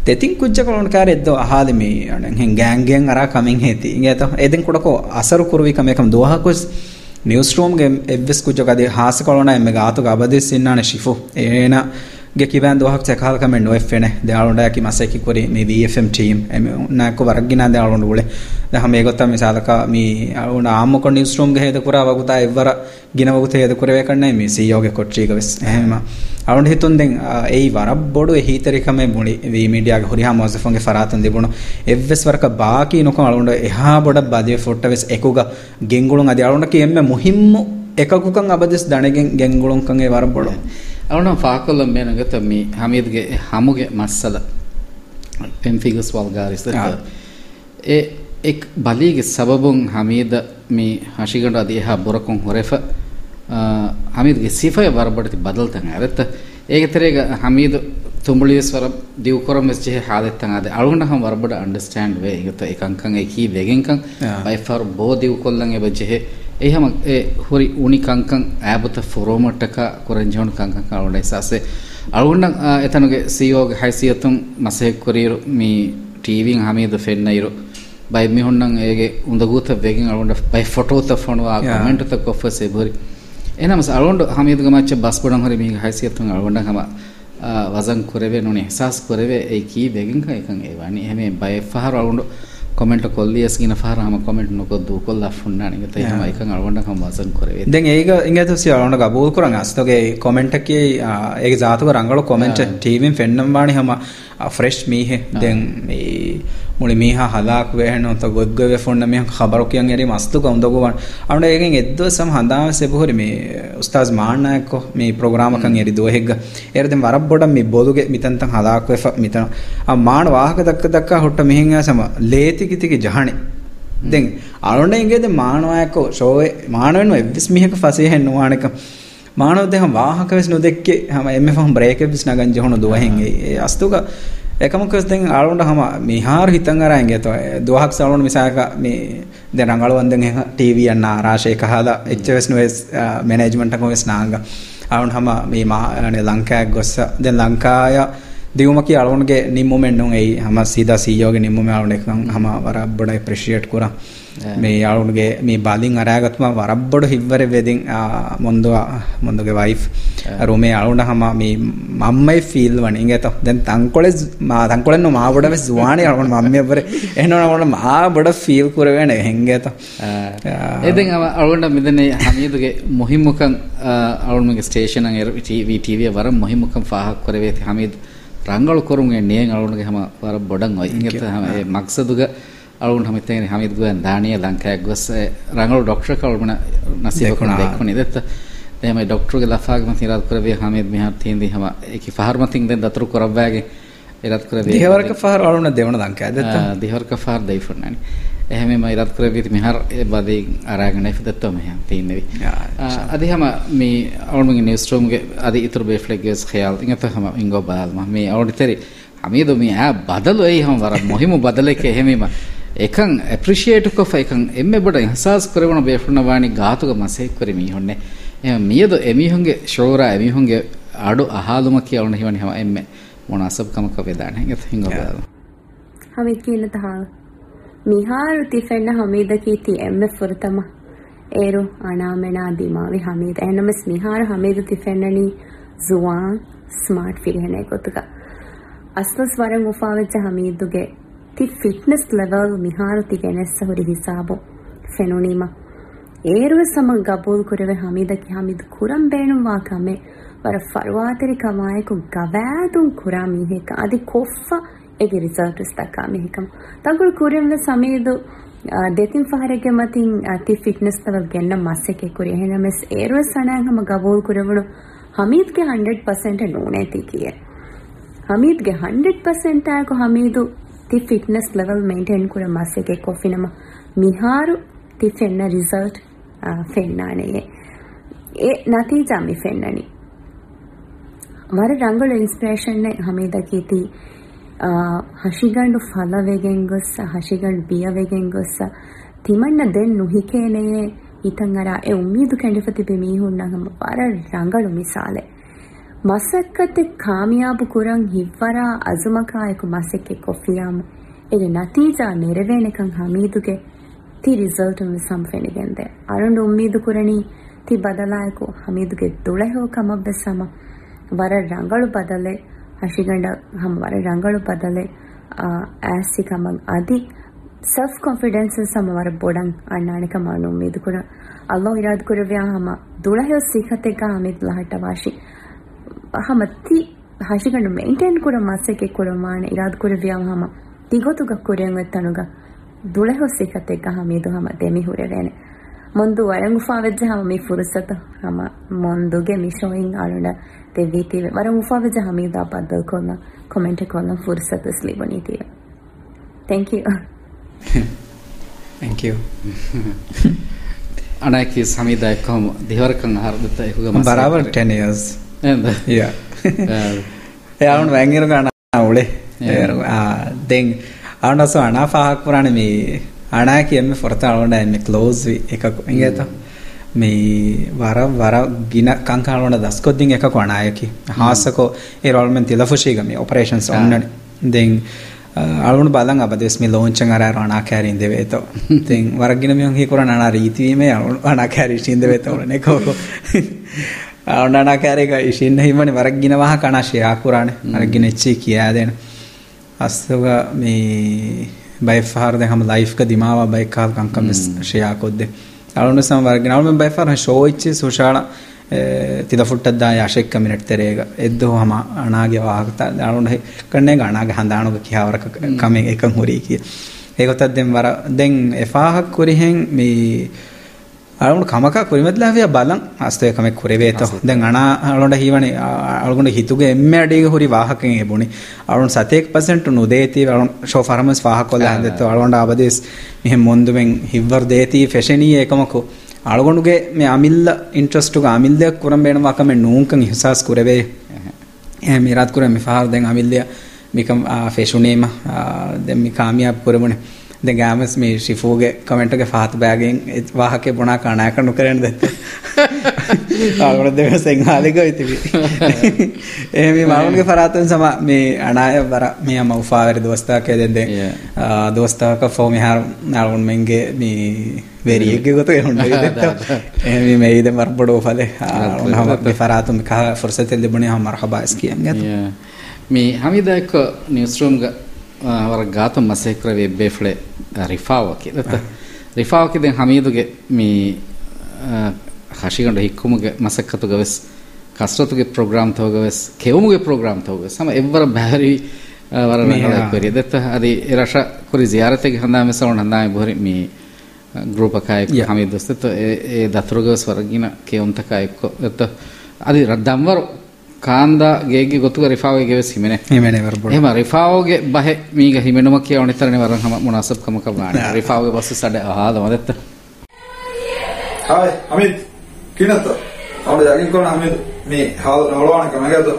තෙතින් කුච්චකලොන් කාර එද්ද අහාද මේ අනෙන් ගෑන්ගෙන් අරා කමින් හේති. ඉගේ ඇත එදින් කොඩකෝ අසරු කුරුවිකම එකම දොහකුස් නිවස්රූම්ගේ එබ්වෙස් කුජකද හාසකොලන එම ගාතුක අබදෙස් ඉන්නාන ශිෆු. ඒන ගෙකි බෑන් දොහක් සැකාල්කමෙන් නොවෙන්නේ දයාලුණ්ඩා කි මසෙකි කුරි මේ VFM team. එමෙ නායක වරග්ගිනා දයාලුණ්ඩ උලේ. දහම ඒගොත්ත මිසාලක මේ අරුණ ආම්ම කොන් ඉන්ස්ට්‍රූම් ගහේද කුරා වගුතා එවර ගින වගුතේද කුරවේ කන්නේ මේ සීයෝගේ කොට්ටීක වෙස්. එහෙම. අරුණ හිතුන් දෙන් ඒයි වරබ් බොඩු එහි තරිකම මුලි වී මීඩියාගේ හොරිහා මොසෆොන්ගේ ෆරාතන් දෙබුණු එවස් වරක බාකි නොකම අරුණ එහා බොඩ බදේ ෆොට්ට වෙස් එකුග ගෙන්ගුණුන් අදී අරුණ කියෙම්ම මුහිම්මු එකකුකන් අබදෙස් දණගෙන් ගෙන්ගුණුන්කන්ගේ වරබ් බොඩු. ಅವನ ಫಾಕಲ್ಲ ಮೇನಗ ತಮ್ಮಿ ಹಮೀದ್ಗೆ ಹಮುಗೆ ಮಸ್ಸಲ ಪೆನ್ಫಿಗಸ್ ವಲ್ಗಾರಿಸ್ ಎ ಎಕ್ ಬಲಿಗೆ ಸಬಬುಂ ಹಮೀದ ಮಿ ಹಶಿಗಂಡ ಅದೇಹ ಬುರಕುಂ ಹೊರೆಫ ಹಮೀದ್ಗೆ ಸಿಫಯ ಬರಬಡ್ತಿ ಬದಲ್ತಂಗ ಅರೆತ್ತ ಏಗತೆರೇಗ ಹಮೀದ್ තුඹලිස්වර දිවකරම මෙච්චේ හාදෙත්තන් ආද. අලුගන හම් වරබඩ අන්ඩර්ස්ටෑන්ඩ් වේ. ඉගත එකංකන් එකී වෙගෙන්කන් බයිෆර් බෝ දිවකොල්ලන් එබජෙහේ එහෙම ඒ හොරි උනිකංකං ඈබත ෆොරෝමට්ටක කොරෙන්ජෝන් කංකං කලොඩ ඉසාසේ අලුන්න එතනුගේ සීෝග හැසියතුන් මසෙක් කොරීරු මේ ටීවින් හමීද ෆෙන්නයිරු. බයි මිහුන්නන් ඒගේ උඳගූත වෙගින් අලුන්න බයි ෆොටෝත ෆොනවා කමෙන්ටත කොෆසේ බොරි එනමස අලුන්න හමීදග මච්ච බස් බඩම් හරි මේ හැසියතුන් අලුන්න හම වසන් කරවේ නොනේ එහසස් කරවේ ඒ කී වෙගින් කයිකන් ඒවනි එහෙම බයි ෆහර අලුන්න කොමෙන්ට් කොල්ලියස් ගෙන පාරම කොමෙන්ට් නොකොද්දු කොල්ලා ෆුන්නාන ගත හම එක අලුවන්ට හම වසන් කරේ. දැන් ඒක ඉංගතසි අලුවන්ට ගබූල් කරන් අස්තගේ කොමෙන්ට් එකේ ඒක ජාතක රංගල කොමෙන්ට් ටීවින් ෆෙන්නම් වානි හම ෆ්‍රෙෂ් මීහෙ. දැන් මේ මුළි මීහ හදාක් වේහනොත ගොද්ගවේ ෆොන්න මේ ඛබරු කියන් යරි මස්තු ගොන්දගවන් අන්න ඒගෙන් එද්දවසම් හදාම සෙබුහරි මේ උස්තාස් මාන්නායක මේ ප්‍රෝග්‍රෑම් එකන් යරි දොහෙග්ග එරදෙන් වරබ් බොඩම් මේ බොදුගෙ මිතන්තන් හදාක් වෙෆ මිතන. ආ මාන වාහක දක්ක දක්ක හොට මෙහෙන් ආසම ලේති කිතික ජහණි. දැන් අරොණ ඉංගෙද මානවායක ෂෝවේ මානවෙන් එවිස් මිහක ෆසේ හෙන්න වාණක. මානව දෙහම් වාහක වෙස් නොදෙක්කේ. හැම එම්එෆ් හම් බ්‍රේක් එවිස් නගන් ජහණ දුවහෙන් ඒ අස්තුක. එකමකස් දැන් ආලුන්ට හම මිහාර හිතන් අරන් ගෙතෝ දුවහක් සාලුන් මිසාක මේ දැන් රංගලුවන් දැන් එහ ටීවී යන්න ආරාශේ කහලා එච්චවස් නොස් මැනේජ්මන්ට් එක කොස් නාංග. ආලුන් හම මේ මා ලංකාවක් ගොස්ස. දැන් ලංකාය දියුමකි අලුන්ගේ නිම්මුමෙන් නුන් ඒ හම සීදා සීයෝගේ නිම්මුම ආලුන් එක හම වර බඩ ඇප්‍රීෂিয়েට් කරා. මේ යාළුවන්ගේ මේ බලින් අරයාගත්තුම වරබ්බොඩ හිව්වර වෙදින් මොන්දු මොන්දුගේ වයිෆ් රෝමේ අලුණ හම මේ මම්මයි ෆීල් වන. ඉගත දැන් තංකොලෙ තංකොලෙන් මාබොඩ වෙස් වාන අලුණ මම්මයබර එහනවනට මාබොඩ ෆීල් කරවෙන. හෙංගත එතින් අලුන්ට මෙදන හමීදුගේ මොහිම්මුකන් අලුන්ගේ ස්ටේෂනන් ටීවිය වර මොහිමුකම් පාහක් කරවේ හමීද රංගල කරුන්ගේ නියෙන් අලුණගේ හම වර බොඩන් ඔයි ඉගත හම මක්සදුගේ ಅಳುಂಡ್ ಹಮಿತ್ತೇನೆ ಹಮಿದ್ ಗುಯನ್ ದಾಣಿಯ ಲಂಕಾಯ ಗೊಸ್ ರಂಗಳು ಡಾಕ್ಟರ್ ಕಳುಮನ ನಸೀಬಕುನ ದೇಖುನಿ ದೆತ್ತ දෙම ඩොක්ටර්ගේ ලෆාගම තිරත් කරවේ හමේද මෙහා තීන්දි හම ඒකි ෆහර්මතින් දෙන් දතුරු කරවෑගේ ඉරත් කරවේ දෙහවරක ෆහර අලුන දෙවන දංකා දෙත්ත දෙහවරක ෆහර දෙයිෆුන්නනි එහෙම ම ඉරත් කරවේ මෙහර ඒ බදී අරාගෙන ඉෆදත්ත මෙහා තීන්නෙවි අදි හම මේ අලුන්ගේ නිවස් රූම්ගේ අදි ඉතුරු බේෆ්ලෙග්ස් ඛයාල් ඉංගත හම ඉංගෝ බාල්ම මේ අවුඩිතරි ಹಮೀದು ಮಿ ಆ ಬದಲು ಐ ಹಮ ವರ ಮೊಹಿಮು ಬದಲಕ್ಕೆ ಹೆಮಿಮ එකන් ඇප්‍රිෂಿಯේට් කොෆ එකන් එම්මෙ බඩ ඉහසාස් කරවන බේෆුන වානි ගාතුක මසෙක් කරි මීහොන්නේ. එම මියද එමිහුන්ගේ ෂෝරා එමිහුන්ගේ අඩු අහාලුම කියවන හිවනි හම එම්මෙ මොනසබ් කමක වේදාන හිඟ හිඟ බාල හමිද කියන තහා මිහාරු තිෆෙන්න හමීද කීති එම්මෙ ෆුරතම. ඒරු අනාමෙනා දිමාවි හමීද. එනමස් මිහාර හමීද තිෆෙන්නනි ස්මාර්ට් ෆිරිහනේ කොතුක අස්නස් වරන් උෆාවෙච්ච හමීදුගේ ತಿ ಫಿಟ್ನೆಸ್ ಲೆವೆಲ್ ಮಿಹಾರು ತಿಗೆನೆಸ್ಸ ಹುರಿ ಹಿಸಾಬು ಫೆನುನೀಮ ಏರುವ ಸಮ ಗಬೂಲ್ ಕುರವೆ ಹಮೀದಕಿ ಹಮೀದ್ ಕುರಂ ಬೇಣುಂ ವಾ ಕಮೆ ವರ ಫರ್ವಾತರಿ ಕಮಾಯಕು ಗವಾದುಂ ಕುರಾ ಮೀಹೇಕ ಅದಿ ಕೊಫ್ಫ ಎಗೆ ರಿಸಲ್ಟ್ ಇಸ್ತಕ ಮೀಹೇಕಮ ತಗುಳು ಕುರಿಂ ಸಮೀದು දෙතින් පහරගේ මතින් අති ෆිට්නස් තවල් ගෙන්න මස්සෙකෙ කුරිය එහෙනම් මෙස් ඒරෝ සනං හම ගබෝල් කුරවණු හමීද්ගේ 100% නෝනේ තිකිය හමීද්ගේ 100% ආයක හමීදු ತಿ ಫಿಟ್ನೆಸ್ ಲೆವೆಲ್ ಮೇಂಟೈನ್ ಕೂಡ ಮಸ್ಸೆಗೆ ಕೊಫಿನಮ ಮಿಹಾರು ತಿ ಫೆನ್ನ ರಿಸಲ್ಟ್ ಫೆನ್ನಾನೆಯೇ ಎ ನತೀಜಾ ಮಿ ಫೆನ್ನನಿ ವರ ರಂಗಳು ಇನ್ಸ್ಪಿರೇಷನ್ ಹಮೀದಕೀತಿ ಹಶಿಗಂಡು ಫಲವೆಗೆನ್ ಗೊಸ್ಸ ಹಶಿಗಂಡು ಬಿಯವೆಗೆನ್ ಗೊಸ್ಸ ತಿಮಣ್ಣ ದೆನ್ ನುಹಿಕೇನೆಯೇ ಇತಂಗರ ಎ ಉಮ್ಮೀದು ಕೆಂಡಿಫತಿ ಬಿ ಮೀಹುಣ್ಣಂಗಮ ವರ ರಂಗಳು ಮಿಸಾಲೆ ಮಸಕ್ಕತೆ ಕಾಮಿಯಾಬು ಕುರಂ ಹಿವ್ವರ ಅಜುಮಕಾಯಕು ಮಸಕ್ಕೆ ಕೊಫಿಯಾಮು ಎಗೆ ನತೀಜಾ ನೆರವೇನೆಕಂ ಹಮೀದುಗೆ ತಿ ರಿಸಲ್ಟ್ ಮಿ ಸಂಫೆನಿಗೆಂದೆ ಅರುಂಡು ಉಮ್ಮೀದು ಕುರಣಿ ತಿ ಬದಲಾಯಕು ಹಮೀದುಗೆ ದುಳೆಹೋ ಕಮಬ್ಬೆ ಸಮ ವರ ರಂಗಳು ಬದಲೆ ಹಶಿಗಂಡ ಹಮ ವರ ರಂಗಳು ಬದಲೆ ಆಸ್ತಿ ಕಮಂಗ್ ಅದಿ ಸೆಲ್ಫ್ ಕಾನ್ಫಿಡೆನ್ಸ್ ಸಮ ವರ ಬೋಡಂಗ್ ಅಣ್ಣಾಣಿಕ ಮಾನು ಮೀದು ಕುರ ಅಲ್ಲೋ ಇರಾದ್ ಕುರವ್ಯಾ ಹಮ ದುಳಹೆ ಸಿಖತೆಗ ಹಮಿದ್ ಲಹಟ ವಾಶಿ ಹಮ ತಿ ಹಶಿಗಂಡು ಮೇಂಟೈನ್ ಕುರ ಮಸ್ಸೆಕೆ ಕುರ ಮಾಣ ಇರಾದ್ ಕುರವ್ಯಾ ಹಮ ತಿಗೊತುಗ ಕುರೆಂಗ ತನುಗ ದುಳಹೆ ಸಿಖತೆಗ ಹಮಿದು ಹಮ ದೆಮಿ ಹುರೆವೇನೆ ಮುಂದು ವರಂಗುಫಾವೆಜ್ಜ ಹಮ ಮಿ ಫುರ್ಸತ ಹಮ ಮುಂದುಗೆ ಮಿ ಶೋಯಿಂಗ್ ಆಳುಂಡ ತೆವ್ವೀತೀವೆ ವರಂಗುಫಾವೆಜ್ಜ ಹಮೀದಾ ಬದ್ದಲ್ ಕೊಲ್ಲ ಕಮೆಂಟ್ ಕೊಲ್ಲ ಫುರ್ಸತ ಸ್ಲಿಬನೀತೀವೆ thank you thank you ಅಣಾಕಿ ಸಮೀದ ಎಕ್ಕೊಮ್ ದಿವರಕಂ ಹರ್ದತ ಎಕುಗ Barabar 10 [LAUGHS] [LAUGHS] [LAUGHS] years එයාවුන් වැංගර ගන්න අවුලේ දෙන් අවනසු අනාපාහක් පුරාණ මේ අනා කියම ොරතාලොට එම ලෝස් එකක් ඉගත මේ වර වර ගින කංකාලොට දස්කොද්දිින් එක කොනායකි හාසකෝ ඒරල්මෙන් තිලෆුෂීගම ඔපරේෂන්ස් ඔන්නන දෙන් අලුන් බලන් අපදෙස් මේ ලෝංචන් අර රණා කැරින් දෙවේතෝ ඉතින් වරගින මියන් හි කරන අනා රීතිවීමේ අලුන් අනා කැරී ශින්ද වේතෝ නේ කවකෝ ඕනනාකාරයක ඉෂින්න හිමනේ වරක්ගෙන වහ කනශය අකුරානේ අරගෙන එච්චි කියා දෙන අස්සෝග මේ බයිෆාර දැන් හම ලයිෆ් ක දිමාවා බයිකාල් කංකම් ෂෙයා කොද්දේ අලුන සම වරගෙන අලුන බයිෆාර ෂෝ ඉච්චි සුෂාණ තිද ෆුට්ටද්දා යශෙක්ක මිනිට් තෙරේක එද්දෝ හම අනාගේ වාහකත අලුන කන්නේ ගණාගේ හඳානුක කියාවරක කමෙන් එකන් හොරී කිය. ඒකත් දැන් වර දැන් එෆාහක් කුරිහෙන් මේ අලුගොඩ කමකක් කොරිමෙද්ලාවිය බලන් අස්තේ කමෙක් කොරේවේත දැන් අනා අලුගොඩ හීවනේ අලුගොඩ හිතුගේ එම්මේ අඩේගේ හොරි වාහකෙන් එබුනේ අලුන් සතේක පසෙන්ට් නුදේති අලුන් ෂෝ ෆාර්මස් වාහකොල හන්දෙත් අලුගොඩ ආබදේස් මෙහෙ මොන්දුමෙන් හිවර් දේති ෆැෂනී ඒකමකෝ අලුගොඩුගේ මේ අමිල්ල ඉන්ට්‍රස්ට් එක අමිල්ලයක් කරම් බේනවා කමෙන් නූංකන් හිසස් කොරේවේ එහේ. මිරාත් කරේ මේ ෆාර් දැන් අමිල්ලිය මිකම් ෆැෂුනේම දැන් මි කාමියාබ් කරමුනේ දෙගෑමස් මේ ශිෆූග කමෙන්ට්ක ෆාත් බෑගෙන් වාහකේ බොනා කණා කණු කරන්න දෙත්ත ආවර දෙව සිංහලික ඉතිවි එහෙම මේ මාමුන්ගේ ෆරාතන් සම මේ අනාය බර මේ අම උෆාවර දොස්තා කේ දෙන් දෙන් දොස්තාක ෆෝ මිහාර නාලුන් මෙන්ගේ මේ වෙරියගේ ගොත හොන්න දෙත්ත එහෙම මේ ඉද මර බඩෝ ෆලේ උනහම මේ ෆරාතුන් කහ ෆුර්සතෙන් දෙබනේ හම මර්හබා ඉස් කියන්නේ මේ හමිදා එක නිවුස් රූම් වර ගාතම් මසේක්‍රවේ බේෆ්ලේ ರಿಫಾವಕಿ ದತ್ತ ರಿಫಾವಕಿ ದೆನ್ ಹಮೀದುಗೆ ಮೀ ಹಶಿಗಂಡ ಹಿಕ್ಕುಮುಗೆ ಮಸಕ್ಕತುಗೆ ವೆಸ್ ಕಷ್ಟತುಗೆ ಪ್ರೋಗ್ರಾಮ್ ತೋಗ ವೆಸ್ ಕೆವುಮುಗೆ ಪ್ರೋಗ್ರಾಮ್ ತೋಗ ವೆಸ್ ಸಮ ಎವ್ವರ ಬ್ಯಾರಿ ವರ ರಂಗಳ ಕೊರಿ ದತ್ತ ಅದಿ ರಶ ಕುರಿ ಜಿಯಾರತೆಗೆ ಹಂದಾಮೆ sound ಹಂದಾಮೆ Bori me group ಕಾಯಕ್ Hamid ದಸ್ತ A ದತ್ರುಗೆ ವೆಸ್ ವರಗಿನ ಕೆವುಂತ ಕಾಯಕ್ಕೋ ದತ್ತ ಅದಿ ದಮ್ಮರು ಕಾಂದಾಗೇಗೆ ಗೊತ್ತುಗ ರಿಫಾವಗೆ ಗೆವೆಸ್ ಹಿಮೆನೆ ಹಿಮೆನೆ ಬರ್ಬೋದು ಹೇಮ ರಿಫಾವಗೆ ಬಹೆ ಮೀಗ ಹಿಮೆನುಮಕ್ಕೆ ಅವನಿತರನೆ ವರಂ ಹಮ ಮುನಾಸಬ್ ಕಮ ಕಬಾಣ ರಿಫಾವಗೆ ಬಸ್ ಸಡೆ ಹಾದ ಮದೆತ್ತ ಹಾಯ್ ಅಮಿತ್ ಕಿನತ್ತ ಅವಳು ಯಾಗಿನ್ ಕೋಣ ಅಮಿತ್ ಮೀ ಹಾಲ್ ಅವಳವಾಣ ಕಮಗೆದು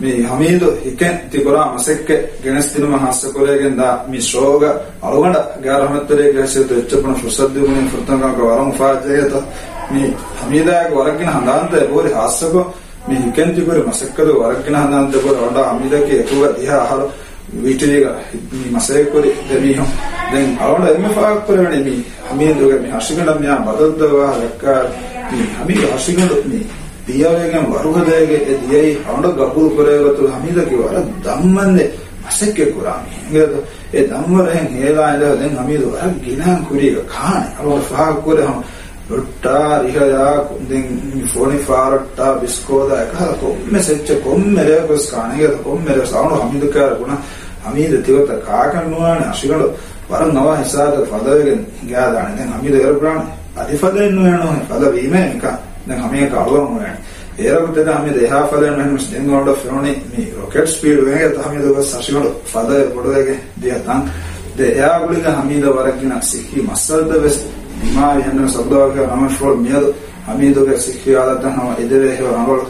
ಮೀ ಹಮೀದು ಹಿಕೆ ತಿಗುರ ಮಸಕ್ಕೆ ಗೆಣಸ್ ತಿನುಮ ಹಾಸ್ಯ ಕೊಲೆಗೆಂದ ಮಿ ಶೋಗ ಅಳುಗಂಡ ಗಾರಹಮತ್ತರೆ ಗೆಸಿದು ಹೆಚ್ಚಪಣ ಸುಸದ್ಯುಗುಣಿ ಫುರ್ತಂಗ ವರಂ ಫಾಜೆಯತ ಮೀ ಹಮೀದಾಗ ಹೊರಗಿನ ಹಂದಾಂತ ಬೋರಿ ಹಾಸ್ಯಗೋ මේ හිකෙන්ති කර මසක්කද වරක්ගෙන හන්දන්ත කර වඩා අමිදකේ එකුව දිහා අහර වීටිලිග මේ මසෙක් කර දෙමිහො දැන් අවුල එමෙ ෆාක් කරන්නේ මේ හමීදුග මේ හසිකඩ මියා බදද්දවා ලක්කා මේ හමීද හසිකඩ මේ දියාවේගෙන් වරුහදේගේ දියයි අවුල ගබුල් කරේගතු හමීදකේ වර ධම්මන්නේ මසෙක්කේ කුරාමි ඒද ඒ ධම්මරෙන් හේලා ඉඳ දැන් හමීද වර ගිනාන් කුරීග කානේ අවුල ನುಟ್ಟ ರಿಹಯ ಫೋಣಿಫಾರಟ್ಟ ಬಿಸ್ಕೋದ ಕೊಮ್ಮೆ ಸೆಚ್ಚ ಕೊಮ್ಮೆಲೆ ಕಾಣಿಗೆದ ಕೊಮ್ಮೆಲೆ ಸಾವಣು ಹಮಿದಕಾರ ಗುಣ ಹಮೀದ ತಿವತ ಕಾಕಣ್ಣುವಾಣ ಹಸಿಗಳು ವರಂ ನವ ಹೆಸಾದ ಫದವಿಗೆ ಹಿಂಗಾದಾಣ ನಂಗೆ ಹಮೀದ ಏರುಪ್ರಾಣ ಅಧಿಫದ ಇನ್ನು ಹೇಳು ಫಲ ಭೀಮೆ ಇಂಕ ನಂಗೆ ಹಮಿಯಕ ಅಳುವನು ಹೇಳಿ ಏರಗುತ್ತದೆ ಹಮಿ ದೇಹ ಫಲ ಏನು ಸ್ಟಿಂಗೊಂಡ ಫಿರೋಣಿ ಮೀ ರಾಕೆಟ್ ಸ್ಪೀಡ್ ವೇಗೆ ಹಮಿದ ಬಸ್ ಹಸಿಗಳು ಫದ ಕೊಡುವೆಗೆ ದೇಹ ತಂಗ್ ದೇಹಗುಳಿಗೆ ಹಮೀದ ವರಗಿನ ಸಿಕ್ಕಿ ಮಸ್ಸಲ್ದ ಬೆಸ್ಟ್ ದಿಮಾರಿ ಹೆಣ್ಣು ಸಬ್ದವಾಗ ನಮಶ್ವರ್ ಮಿಯದು ಹಮೀದುಗೆ ಸಿಕ್ಕಿಯಾದತ್ತ ನಾವು ಎದುರೇ ಅವಳು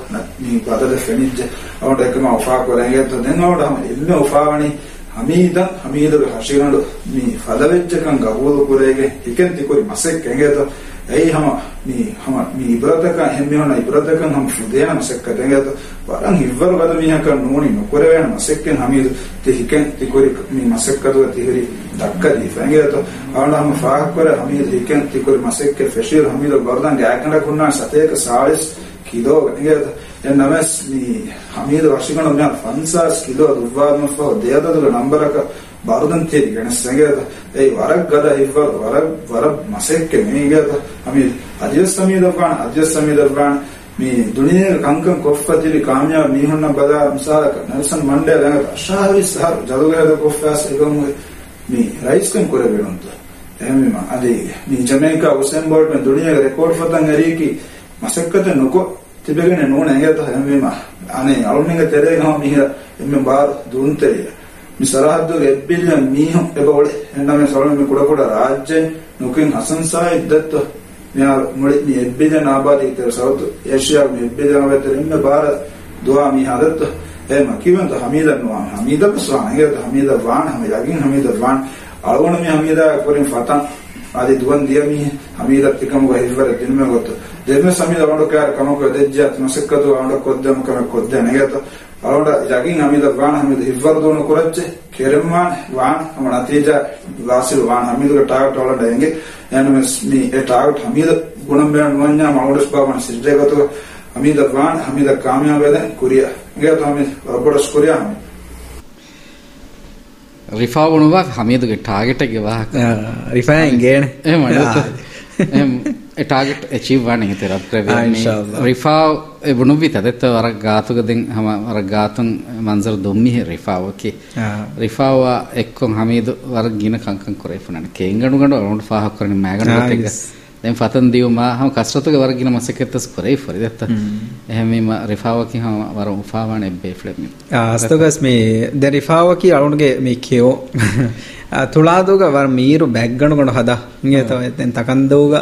ನೀ ಬದಲ ಫೆಣಿಜ್ಜೆ ಅವಳ ಎಕ್ಕಮ ಉಫಾ ಕೊರಂಗೆ ದೆನ್ನೋಡ ಎಮ್ಮೆ ಉಫಾವಣಿ ಹಮೀದ ಹಮೀದುಗೆ ಹಸಿಗಂಡು ನೀ ಫದವೆಜ್ಜಕಂ ಗಬೂಲು ಕುರೆಗೆ Hiken ತಿಕುರಿ ಮಸೆಕ್ ಹೆಂಗೇತ ei hama mi hama mi ibradaka hemmi hona ibradaka ham fudena masekka tengeta waran hivvar gada mi haka nuni nokore wen masekken hamidu te hiken te kori mi masekka do te hiri dakka di fengeta awna ham faak kore hamidu hiken te kori masekke feshir hamidu gordan gaakanda kunna sateka salis kilo nigeta en names mi hamid washington me fansas kilo dubwa me fo deyada du numberaka barudan teri ganes nigeta ei warak gada hivvar warak warak masekke nigeta hamid ajis samid afgan ajis samid afgan mi duniya kankan koffadili kamya mihunna bada misalaka nelson mandela ashavi sahar jadugada koffas egam mi rais kan kore belunta එහෙම අද මේ ජමයිකා උසෙන් bolt මේ දුනියගේ record ෆතන් ඇරීකි මසක්කත නොකො තිබෙගෙන නෝන ඇඟත හැමෙම අනේ අලුණින්ග තෙරේ ගම මිහ එම්ම බාර දුන්තේ. මේ සරහද්දු එබ්බිල්ල මීහ එබෝල එන්නම සොලම මේ කුඩ කුඩ රාජ්‍යෙන් නොකින් හසන්සා ඉද්දත් මෙයා මුලි මේ එබ්බිල්ල නාබාදී තර සවුත්. ඒෂියා මේ එබ්බිල්ල වෙතර ඉන්න බාර දුවා මී හදත් එහෙම කිවන්ත හමීදන් වාන හමීදන් ස්වාන ඒකට හමීද වාන හැම යකින් හමීද වාන algona mi hamida korin fatan adi duwan dia mi hamida tikam go hizbar dinme goto demme samida wando kar kamako dejjat masakkatu wando koddam kam kodda negata algona jagin hamida wan hamida hizbar dono koracce keremman wan amana teja vasil wan hamida target wala denge yani mi e target hamida gunam ben wanya maudas baban sirde goto hamida wan hamida kamya veda kuriya negata hamida robodas kuriya hamida ರಿಫಾವುಣುವಾಗ ಹಮೀದುಗೆ ಟಾರ್ಗೆಟ್ಗೆ ವಾಹಕ ರಿಫಾ ಹಿಂಗೇಣ M target achieve ವಾಣಿ ಹಿತೆ ರಬ್ಕ್ರವಿ ರಿಫಾವ್ ಬುಣುವಿ ತದೆತ್ತ ವರ ಗಾತುಗದೆಂ ಹಮ ವರ ಗಾತುಂ ಮಂಜರ್ ದೊಮ್ಮಿ ರಿಫಾವಕಿ ರಿಫಾವ ಎಕ್ಕೊಂ ಹಮೀದು ವರ ಗಿನ ಕಂಕಂ දැන් ෆතන් දියු මාහම කස්රතුක වරගින මසකෙත්තස් කරේ ෆරිදත්ත එහෙම මේ රිෆාවකි හම වර උෆාවණ එබ්බේ ෆ්ලෙම් ආස්තගස් මේ දැන් රිෆාවකි අලුණගේ මේ කියෝ තුලාදුග වර මීරු බැග්ගණ ගොන හදා ඉංගේ තව දැන් තකන්දෝග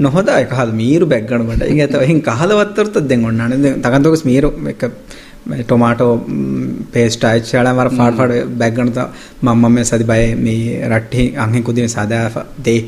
නොහදා එකහල් මීරු බැග්ගණ බඩ ඉංගේ තව එහෙන් කහලවත්තරත දැන් ඔන්න අනේ. දැන් තකන්දෝගස් මීරු එක ටොමාටෝ පේස්ට ආච්චාලා වර ෆාඩ් ෆාඩ් බැග්ගණ ත. මම්ම මේ සදි බය මේ රට්ටි අංහෙන් කුදින සදා දේ.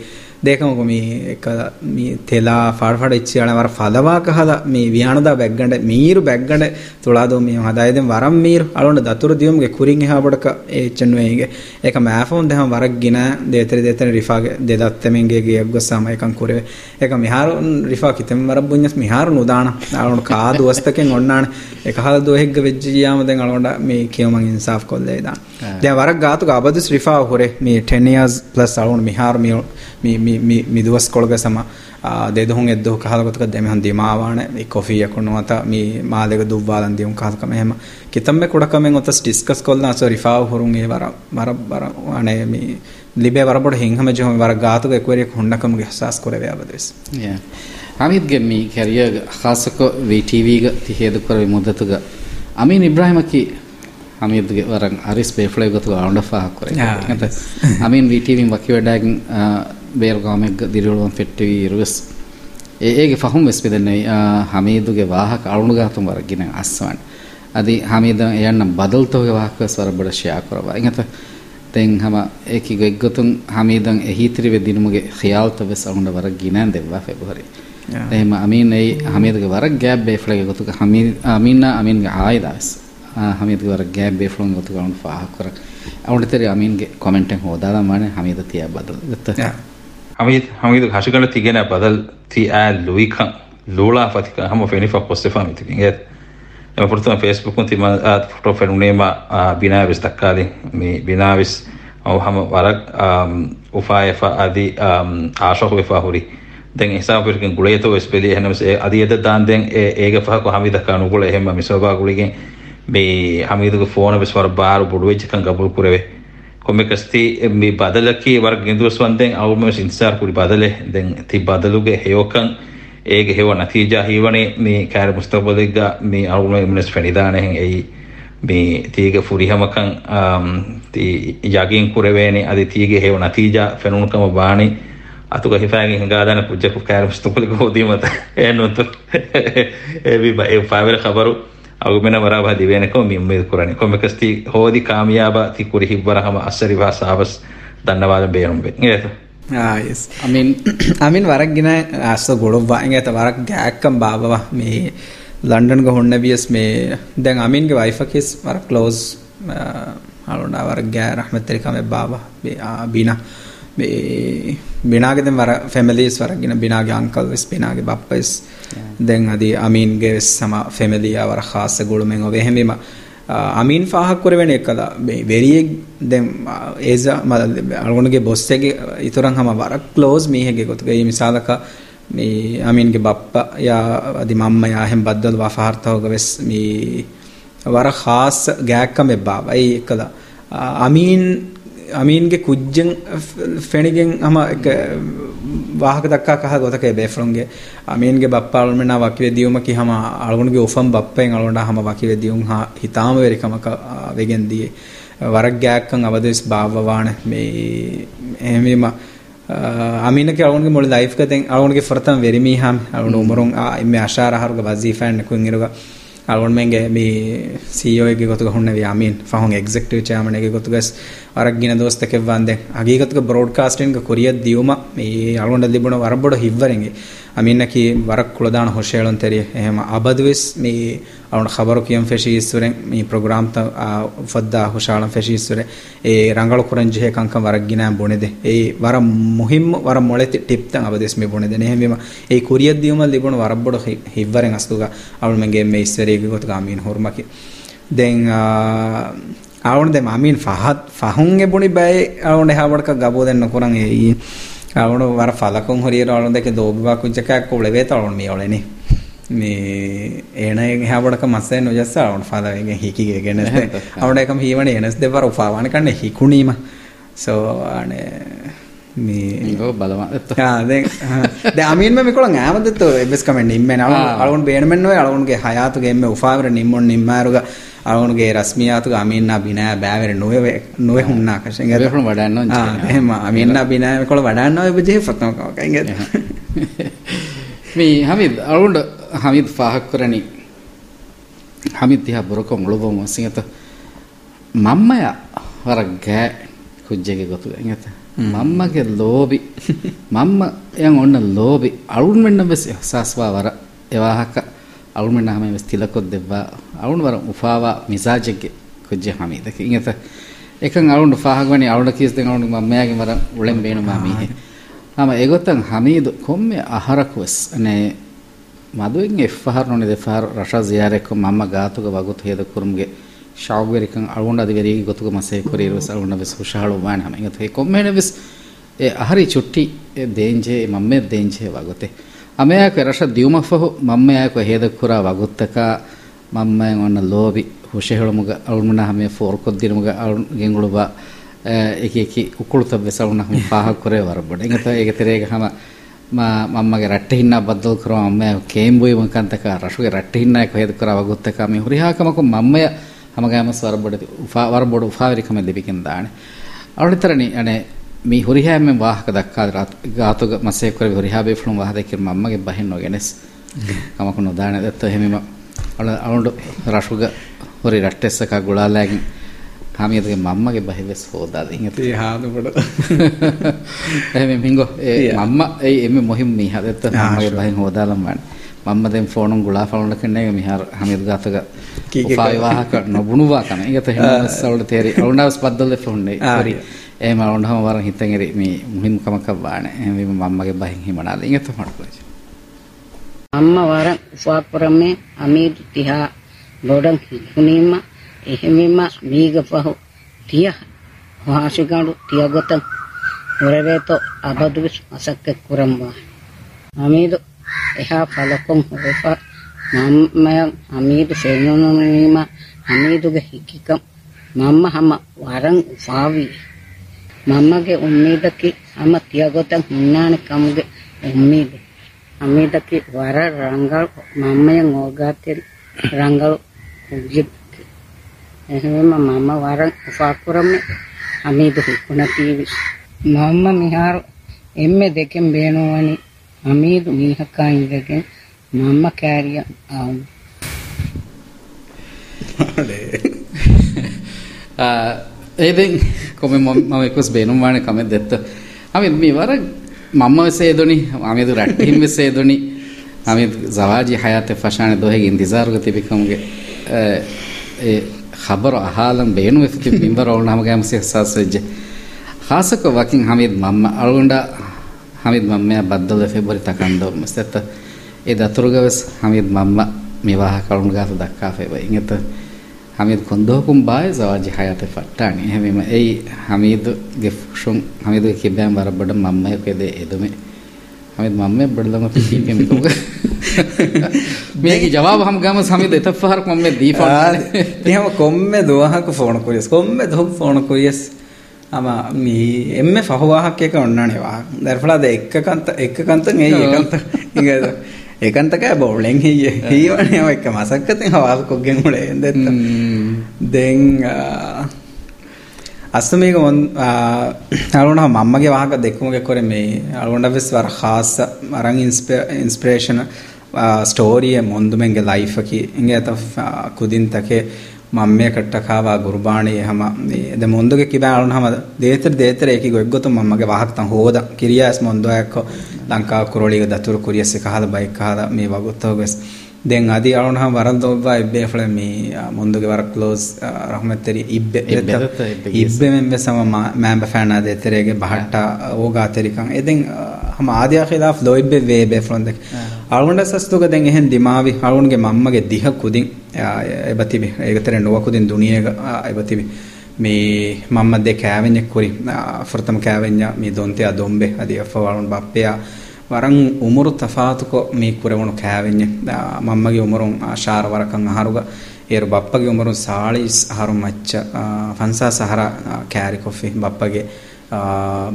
దేకమకు మీ ఇక్కడ మీ తెలా ఫాడఫాడ ఇచ్చేయాలి వారు ఫదవా కహద మీ వియానదా బెగ్గండ మీరు బెగ్గండ ತುಳಾದು ಮೀ ಹದಾಯದೆಂ ವರಂ ಮೀರು ಅಳೊಂಡು ದತುರು ದಿಯುಮ್ಗೆ ಕುರಿಂಗೆ ಹಾಬಡಕ ಏಚನ್ವೇಗೆ ಏಕ ಮ್ಯಾಫೋನ್ ದೆಹಂ ವರಗ್ಗಿನ ದೇತರಿ ದೇತರಿ ರಿಫಾಗೆ ದೇದತ್ತೆಮೆಂಗೆ ಗಿಯಗ್ಗೊಸ್ಸಾಮ ಏಕಂ ಕುರೆವೆ ಏಕ ಮಿಹಾರು ರಿಫಾ ಕಿತೆಂ ವರಬ್ಬುಂಜಸ್ ಮಿಹಾರು ನುದಾಣ ಅಳೊಂಡು ಕಾದು ವಸ್ತಕೆಂ ಒಣ್ಣಾಣ ಏಕ ಹಾಲ ದೋಹೆಗ್ಗ ವೆಜ್ಜಿಯಾಮ ದೆಂ ಅಳೊಂಡ ಮೀ ಕಿಯಮಂ ಇನ್ಸಾಫ್ ಕೊಲ್ಲೇದಾಣ ದೆ ವರಗ್ ಗಾತುಗ ಅಬದುಸ್ ರಿಫಾ ಹುರೆ ಮೀ ಟೆನ್ ಇಯರ್ಸ್ ಪ್ಲಸ್ ಅಳೊಂಡು ಮಿಹಾರು ಮೀ ಮೀ mi duas kolga sama dedhun eddu kahala gotka demi han dimawana e coffee yakunwata mi maadega duvwalan diun kahalka mehema kitamme kudakamen otas discuss kolna so rifaw hurun e wara wara wara ane mi libe wara bod hinghama jehum wara gaatu ge kwere khundakam ge ihsas korave abades yeah. hamidge mi career khasako vtv ge tihedu korave mudatuga amin ibrahimaki හමීදගේ වරන් අරිස් පේෆලය ගොතු ආවුඩ පහක් කරේ. අමින් වීටීවින් වකි වැඩාගෙන් බේරුගාමෙක් දිරිවලුවන් පෙට්ටවී ඉරුවස්. ඒගේ ෆහුම් වෙස් පෙදෙන්නේ හමීදුගේ වාහක අලුණුගාතුම් වරගෙන අස්සවන් අදි හමීද එයන්නම් බදල්තෝගේ වාහකස් වරබඩ ෂයා කරවා ඉංගත තෙන් හම ඒකි ගොග්ගතුන් හමීදන් එහිතිරි වෙදිනුමගේ ඛයාල්ත වෙස් අලුණ වරක් ගිනන් දෙවවා ෆෙබ්‍රුවරි එහෙම අමීන් ඒ හමීදගේ වරක් ගෑබ් බේෆ්ලගේ ගොතුක හමීද අමීන්නා අමීන්ගේ ආයදාස් හමීදගේ වරක් ගෑබ් බේෆ්ලොන් ගොතුක අලුණ ෆාහ කරක්. අවුණතරි අමීන්ගේ කොමෙන්ට් එක හොදාලා මානේ හමීද තියා බදල්. ගත්තා hamid hamid hashigala tigena badal ti a luikan lula fatika hamo feni fa postefa mitikin et ema portuna facebook kun ti ma at foto fenunema binavis takali mi binavis au hamo warak ufaye fa adi asho fa huri den hisab perkin guleto espeli henam se adi eda dan den ega fa ko hamida kanu gule hemma misoba guligen me hamidu phone beswar bar budwe kan gabul kureve කොමෙකස්ති මේ බදලකී වර ගෙදුවස්වන්තෙන් අවුමස් ඉන්සාර් කුරි බදලෙ දැන් ති බදලුගේ හයෝකන් ඒගේ හෙව නතිජා හීවනේ මේ කෑර මුස්තබලිග්ග මේ අවුම එමනස් ෆෙනිදානෙන් එයි මේ තීග ෆුරිහමකන් ති යගින් කුරවේනේ අද තීගේ හෙව නතිජා ෆෙනුනකම බානි අතුක හිෆාගෙන් හංගාදාන පුජ්ජකු කෑර මුස්තබලිග හොදීමත [LAUGHS] එන්නොත් [LAUGHS] ඒ බි බයි ෆාවර ಖಬರು ಅಗುಮೆನ ವರಾಬ ದಿವೇನಕೋ ಮಿ ಉಮ್ಮೀದ್ ಕುರನಿ ಕೊಮೆಕಸ್ತಿ ಹೋದಿ ಕಾಮಯಾಬ ತಿ ಕುರಿ ಹಿಬ್ಬರಹಮ ಅಸ್ಸರಿ ವಾ ಸಾಬಸ್ ಧನ್ಯವಾದ ಬೇರುಂಬೆ ಏತ S I mean I mean ವರಕ್ ಗಿನ ಅಸ್ಸ ಗೊಳವ್ವ ಇಂಗೇತ ವರಕ್ ಗ್ಯಾಕ್ಕಂ ಬಾಬವ May London ಗ ಹೊಣ್ಣ Beas May then I mean ಗೆ ವೈಫ್ ಕಿಸ್ ವರಕ್ ಕ್ಲೋಸ್ ಅಳುಂಡ බිනාගෙද වර ෆැමිලිස් වරගෙන බිනාගේ අංකල් වෙස් බිනාගේ බප්පස් දැන් අද අමීන්ගේ සම ෆැමිලිය වර ખાસ ගොළුමෙන් ඔබ එහෙමම අමීන් ෆාහක් කර වෙන එකද වෙරියෙක් දැන් ඒස අලගොණගේ බොස් එකේ ඉතරම් හැම වර ක්ලෝස් මීහෙගේ ගොතගේ මේ මිසාලක මේ අමීන්ගේ බප්පා යා අදි මම්මා යා හැම් බද්දල් වෆහර්තවග වෙස් මේ වර ખાસ ගෑක්කම බබයි එකද අමීන් අමීන්ගේ කුජ්ජන් ෆෙණිගෙන් හම එක වාහක දක්කා කහ ගොතක බේෆ්ලොන්ගේ අමීන්ගේ බප්පාල්මන වකිවැදියුමකි හම අලුණුගේ ඔෆම් බප්පෙන් අලුණට හම වකිවැදියුම් හා හිතාම වෙරිකමක වෙගෙන් දියේ. වරක් ගෑක්කන් අවදෙස් භාවවාන මේ එහෙමීම අමීනක අලුණුගේ මොළ ලයිෆ් කතෙන් අලුණුගේ ෆරතම් වෙරිමී හම්. අලුණු උමරුන් ආ ඉමේ අශාරහරුගේ වසීෆෑන් කුන් ඉරුගා. අල්ුවන් මෙන්ගේ මේ සීෝයගේ ගොතු ගහන්න යාමීන් පහුන් එක්ෙක්ටව චාමනගේ ගොතුගස් ವರಗಿನ ದೋಸ್ತಕ್ಕೆ ವಂದೆ ಹಗೀಗತ್ಗೆ ಬ್ರಾಡ್ಕಾಸ್ಟಿಂಗ್ ಕೊರಿಯದ ದಿಯುಮ ಈ ಅಳ್ಗೊಂಡ ದಿಬ್ಬಣ ವರಬಡ ಹಿವ್ವರಿಂಗೆ ಅಮೀನಕಿ ವರಕ್ ಕುಳದಾಣ ಹೊಶೆ ಹೇಳಂತೇರಿ ಹೇಮ ಅಬದ್ವಿಸ್ ಮೀ ಅವನ ಖಬರು ಕಿಯಂ ಫೆಶಿ ಇಸ್ಸುರೆ ಈ ಪ್ರೋಗ್ರಾಮ್ ತ ಫದ್ದ ಹುಷಾಳಂ ಫೆಶಿ ಇಸ್ಸುರೆ ಈ ರಂಗಳು ಕುರಂಜಿ ಹೇ ಕಂಕ ವರಗಿನ ಬುಣಿದೆ ಈ ವರ ಮುಹಿಮ್ ವರ ಮೊಳೆತಿ ಟಿಪ್ ತ ಅಬದಿಸ್ ಮೀ ಬುಣಿದೆ ನೇಹಮೀಮ ಈ ಕೊರಿಯದ ದಿಯುಮ ದಿಬ್ಬಣ ವರಬಡ ಹಿವ್ವರಿಂಗ್ ಅಸ್ತುಗ ಅವಳ ಮಂಗೆ ಮೇ ಇಸ್ಸರಿ ಗೊತ್ತಗ ಅಮೀನ್ ಹೊರ್ಮಕಿ ದೆನ್ ಅವಣದೆ ಮಾಮೀನ್ ಫಹತ್ ಫಹುಂಗೆ ಬುಣಿ ಬಾಯಿ ಅವಣೆ ಹಾವಡ್ಕ ಗಬೋದೆನ್ನ ಕುರಂಗ್ ಈ ಅವನು ವರ ಫಲಕಂ ಹೊರಿಯರ ಅವಳದಕ್ಕೆ ದೋಬಿಬಾ ಕುಂಚಕ ಕೊಳೆವೆ ತಳವಣ ಮೀ ಅವಳೆನಿ මේ ඒන හැබඩක මස්සේ නොජස්ස අවුන් ෆාදගේ හිකිගේ ගෙන අවුඩකම හීවන එනස් දෙවර උපාවාන කන්න හිකුණීම සෝ අනේ ද අමීන් මෙකොළ ෑමදත්ත එබෙස්කම නිම්ම අලුන් බේනමෙන්ව අලුන්ගේ හයාතුගේම උපාවර නිම්මොන් නිම්මාරුග අලුන්ගේ රස්මියාතුග අමීන්න බිනෑ බෑවර නොව නොව හුන්නා කශෙන් ගරහුණ වඩන්න එහම. අමීන්න බිනෑ කොළ වඩන්න ඔබජේ ෆත්නකගේ මේ හමිද අලුන්ට හමිත් ෆාහක් කරණි. හමිත් තිහ බොරක මුළුබම සිංහත මම්මය වර ගෑ කුජ්ජගේ ගොතු ඇත. මම්මගේ ලෝබි මම්ම යන් ඔන්න ලෝබි අලුන් මෙන්න වෙස් එහසස්වා වර එවාහක අලුන් මෙන්න හැම වෙස් තිලකොත් දෙවා අලුන් වර උෆාවා මිසාජගේ කුජ්ජ හමීදක ඉංගත එකන් අලුන් ෆාහගවනි අලුන් කීස් දෙන් අලුන් මම්මයාගේ වර උලෙන් බේනු මාමීහේ ಆಮ ಎಗೊತ್ತಂ ಹಮೀದ್ ಕೊಮ್ಮೆ ಅಹರಕ್ವಸ್ ಅನೆ ಮದುವೆಂ ಎಫ್ಫಹರ್ ನೋನಿ ದೆಫಹರ್ ರಶ ಜಿಯಾರೆಕ್ಕು ಮಮ್ಮ ಗಾತುಗ ವಗುತ್ ಹೇದ ಕುರುಮ್ಗೆ ಶಾಗ್ವೆರಿಕಂ ಅಳುಂಡ ಅದಿ ವೆರಿಗೆ ಗೊತ್ತುಗ ಮಸೆ ಕೊರಿರುವಸ್ ಅಳುಂಡ ಬೆಸ್ ಹುಷಾಳು ಬಾಣ ಹಮ ಇಂಗತ ಹೆ ಕೊಮ್ಮೆನೆ ಬೆಸ್ ಎ ಅಹರಿ ಚುಟ್ಟಿ ಎ ದೇಂಜೆ ಮಮ್ಮೆ ದೇಂಜೆ ವಗುತೆ ಅಮೆಯಾಕ ರಶ ದ್ಯುಮಫಹು ಮಮ್ಮಯಾಕ ಹೇದಕ್ಕುರ ವಗುತ್ತಕ ಮಮ್ಮಯಂ ಒನ್ನ ಲೋಬಿ ಹುಷೆಹಳುಮುಗ ಅಳುಮುಣ ಹಮೆ ಫೋರ್ಕೊದ್ದಿರುಮುಗ ಅಳು ಗೆಂಗುಳುಬ ಏಕಿ ಏಕಿ ಉಕ್ಕುಳುತಬ್ಬೆ ಸಳುಣ ಹಮ ಪಾಹಕ್ಕುರೆ ವರಬಡ ಇಂಗತ ಏಗ ತೆರೆಗ ಹಮ ಮಮ್ಮಗೆ ರಟ್ಟೆ ಹಿನ್ನ ಬದ್ದಲು ಕರೋ ಅಮ್ಮಯ ಕೇಂಬುಯಿ ಮುಖಾಂತಕ ರಶುಗೆ ರಟ್ಟೆ ಹಿನ್ನಾಯಕ ಹೇದಕ್ಕುರ ವಗುತ್ತಕ ಮಿ ಹುರಿಹಾಕಮಕು ಮಮ್ಮಯ ಹಮಗಾಮಸ್ ವರಬಡದಿ ಉಫಾ ವರಬಡು ಉಫಾವಿರಿಕಮೆ ದಿಬಿಕಿಂದಾಣೆ ಅವಳಿತರಣಿ ಅಣೆ මේ හොරිහෑම වාහක දක්කා ගාතක මසයකර හොරිහාබේ ෆලුම් වාහදකර මම්මගේ බහින් නොගෙනස්. කමක නොදාන දත්ත හෙමම අලුණ්ඩ රශුග හොරි රට්ටෙස්සක ගුලාලෑගින් හාමියතගේ මම්මගේ බහිවෙස් හෝදාද ඉති හාදකොට [LAUGHS] එහෙම මින්ගෝ ඒ මම්ම ඒ එම මොහිම් මේ හදත්ත මගේ බහින් හෝදාලම් වන්න මම්ම දෙන් ෆෝනුන් ගුලා ෆලුණ්ඩ කන්නේ මිහාර හාමියත ගාතක කීකේ වාහක නොබුණුවා කන ඉගත හෙම සවුල තේරි අලුණ්ඩවස් බද්දල්ලේ ෆෝන්නේ හරි. එහෙම වුණාම වරන් හිතෙන් එරි මේ මුහිම්කමක වාණ එහෙම මම්මගේ බහින් හිමනාල. ඉංගත මඩපොච අම්ම වරන් ස්වාපරමේ අමීර් තිහා බොඩන් හුනීම එහෙමම වීගපහ තිය වාසිකඬු තියගත හොරරේතෝ අබදුවිස් අසක්ක කුරම්වා. අමීදු එහා ඵලකොන් හොරපා මම්මයන් අමීදු සෙන්නුනීම අමීදුගේ හිකිකම් මම්ම හම වරන් ෆාවී ಮಮ್ಮಗೆ ಉಮ್ಮೀದಕಿ ಹಮ ತಿಯಗೊತ ಹುನ್ನಾನೆ ಕಮ್ಗೆ ಉಮ್ಮೀದು ಅಮೀದಕಿ ವರ ರಂಗಳು ಮಮ್ಮಯ ಹೋಗಾತಿರಿ ರಂಗಳು ಉಜ್ಜಿದ್ එහෙම මම වර උපාකුරම අමීද හිකුණතිවි මම්ම මිහාර එම්මෙ දෙකෙන් බේනෝවනි අමීදු මීහකා ඉඳගෙන මම්ම කෑරිය ආවු [LAUGHS] [LAUGHS] E ben, come ecosbeno, ma come detto, ami mi vara mamma sedoni, ami du rattim sedoni, ami zawaji hayate fashane dohe intizar gati bikamge e khabar ahalam benu efti minbar aul nam gam se sas je khasako wakin hamid mamma alunda hamid mamma baddal february takando mustata e daturgaves hamid mamma miwaha kalunga dakka fe inget හමීද් කොන්දෝකුම් බාය සවාජි හයාත ෆට්ටානි හැමෙම එයි හමීද්ගේ ෆුෂුම් හමීද්ගේ කිබ්බෑම් බරබඩ මම්මේ කෙදේ එදුමෙ හමීද් මම්මේ බඩලම පිසිපෙම තුග මේකේ ජවාබ හම් ගම හමීද් එතෆහරක් මම්මේ දීපා එහෙම කොම්මේ දොහක phone කොරියස්. කොම්මේ දොහක phone කොරියස්. අම මේ එම්මේ ෆහවාහක් එක ඔන්නනේ වාහ දර්ෆලාද එක්ක කන්ත එක්ක කන්තන් එයි එකන්ත [LAUGHS] ඉගද ඒකන්තකෑ බවුලෙන් හිය හීවනයම එක මසක්කතින් හවාල්කොක්ගෙන් හුලේ දෙත්ත දෙන් අස්සමේක ඔොන් අරුණ මම්මගේ වාහක දෙක්කුමගේ කොර මේ අරුණඩ වෙස් වර හාස අරං ඉන්ස්පරේෂන ස්ටෝරිය මුොන්දුමෙන්ගේ ලයිෆකි එගේ ඇත කුදින්තකේ ಮಮ್ಮೆ ಕಟ್ಟಕಾವ ಗುರುಬಾಣಿ ಹಮ ದೆ ಮೊಂದುಗೆ ಕಿಬಾಳನ್ ಹಮ ದೇತರ ದೇತರ ಏಕಿ ಗೊಗ್ಗೊತು ಮಮ್ಮಗೆ ವಾಹಕ್ ತಂ ಹೋದ ಕಿರಿಯಾಸ್ ಮೊಂದು ಯಾಕೋ ಲಂಕಾ ಕುರೋಳಿಗೆ ದತುರು ಕುರಿಯಸ್ ಕಹದ ಬೈಕ್ ಕಹದ ಮೇ ವಗುತ್ತೋಗಸ್ ದೆನ್ ಅದಿ ಅಳನ್ ಹಮ ವರಲ್ ದೊಬ್ಬ ಇಬ್ಬೆ ಫಳೆ ಮೀ ಮೊಂದುಗೆ ವರ ಕ್ಲೋಸ್ ರಹಮತ್ತರಿ ಇಬ್ಬೆ ಇಬ್ಬೆ ಮೆಂಬೆ ಸಮ ಮ್ಯಾಂಬ ಫ್ಯಾನ್ ಆದೆ ತೆರೆಗೆ ಬಹಟ್ಟ ಓಗಾ ತೆರಿಕಂ ಎದೆನ್ ಹಮ ಆದಿಯ ಖಿಲಾಫ್ ಲೋ ಇಬ್ಬೆ ವೇ ಬೆ ಫ್ಲೊಂದೆ අලුන්ඩ සස්තුකදෙන් එහෙන් දිමාවි. අලුන්ගේ මම්මගේ දිහ කුදින් එබතිබි ඒකතර නොවකුදින් දුනියක එබතිබි මේ මම්මදේ කෑවෙන්ෙක් කුරි ෆෘතම කෑවෙන්ය. මේ දොන්තයා දොම්බෙ අධි අෆවලුන් බප්පයා. වරන් උමුරු තෆාතුකො මේ කුරවුණු කෑවෙන්ය මම්මගේ උමරුන් ආශාර වරකන් අහරුග. ඒරු බප්පගේ උමරුන් සාලිස් අහරු මච්ච ෆන්සා සහර කෑරිකොෆි බප්පගේ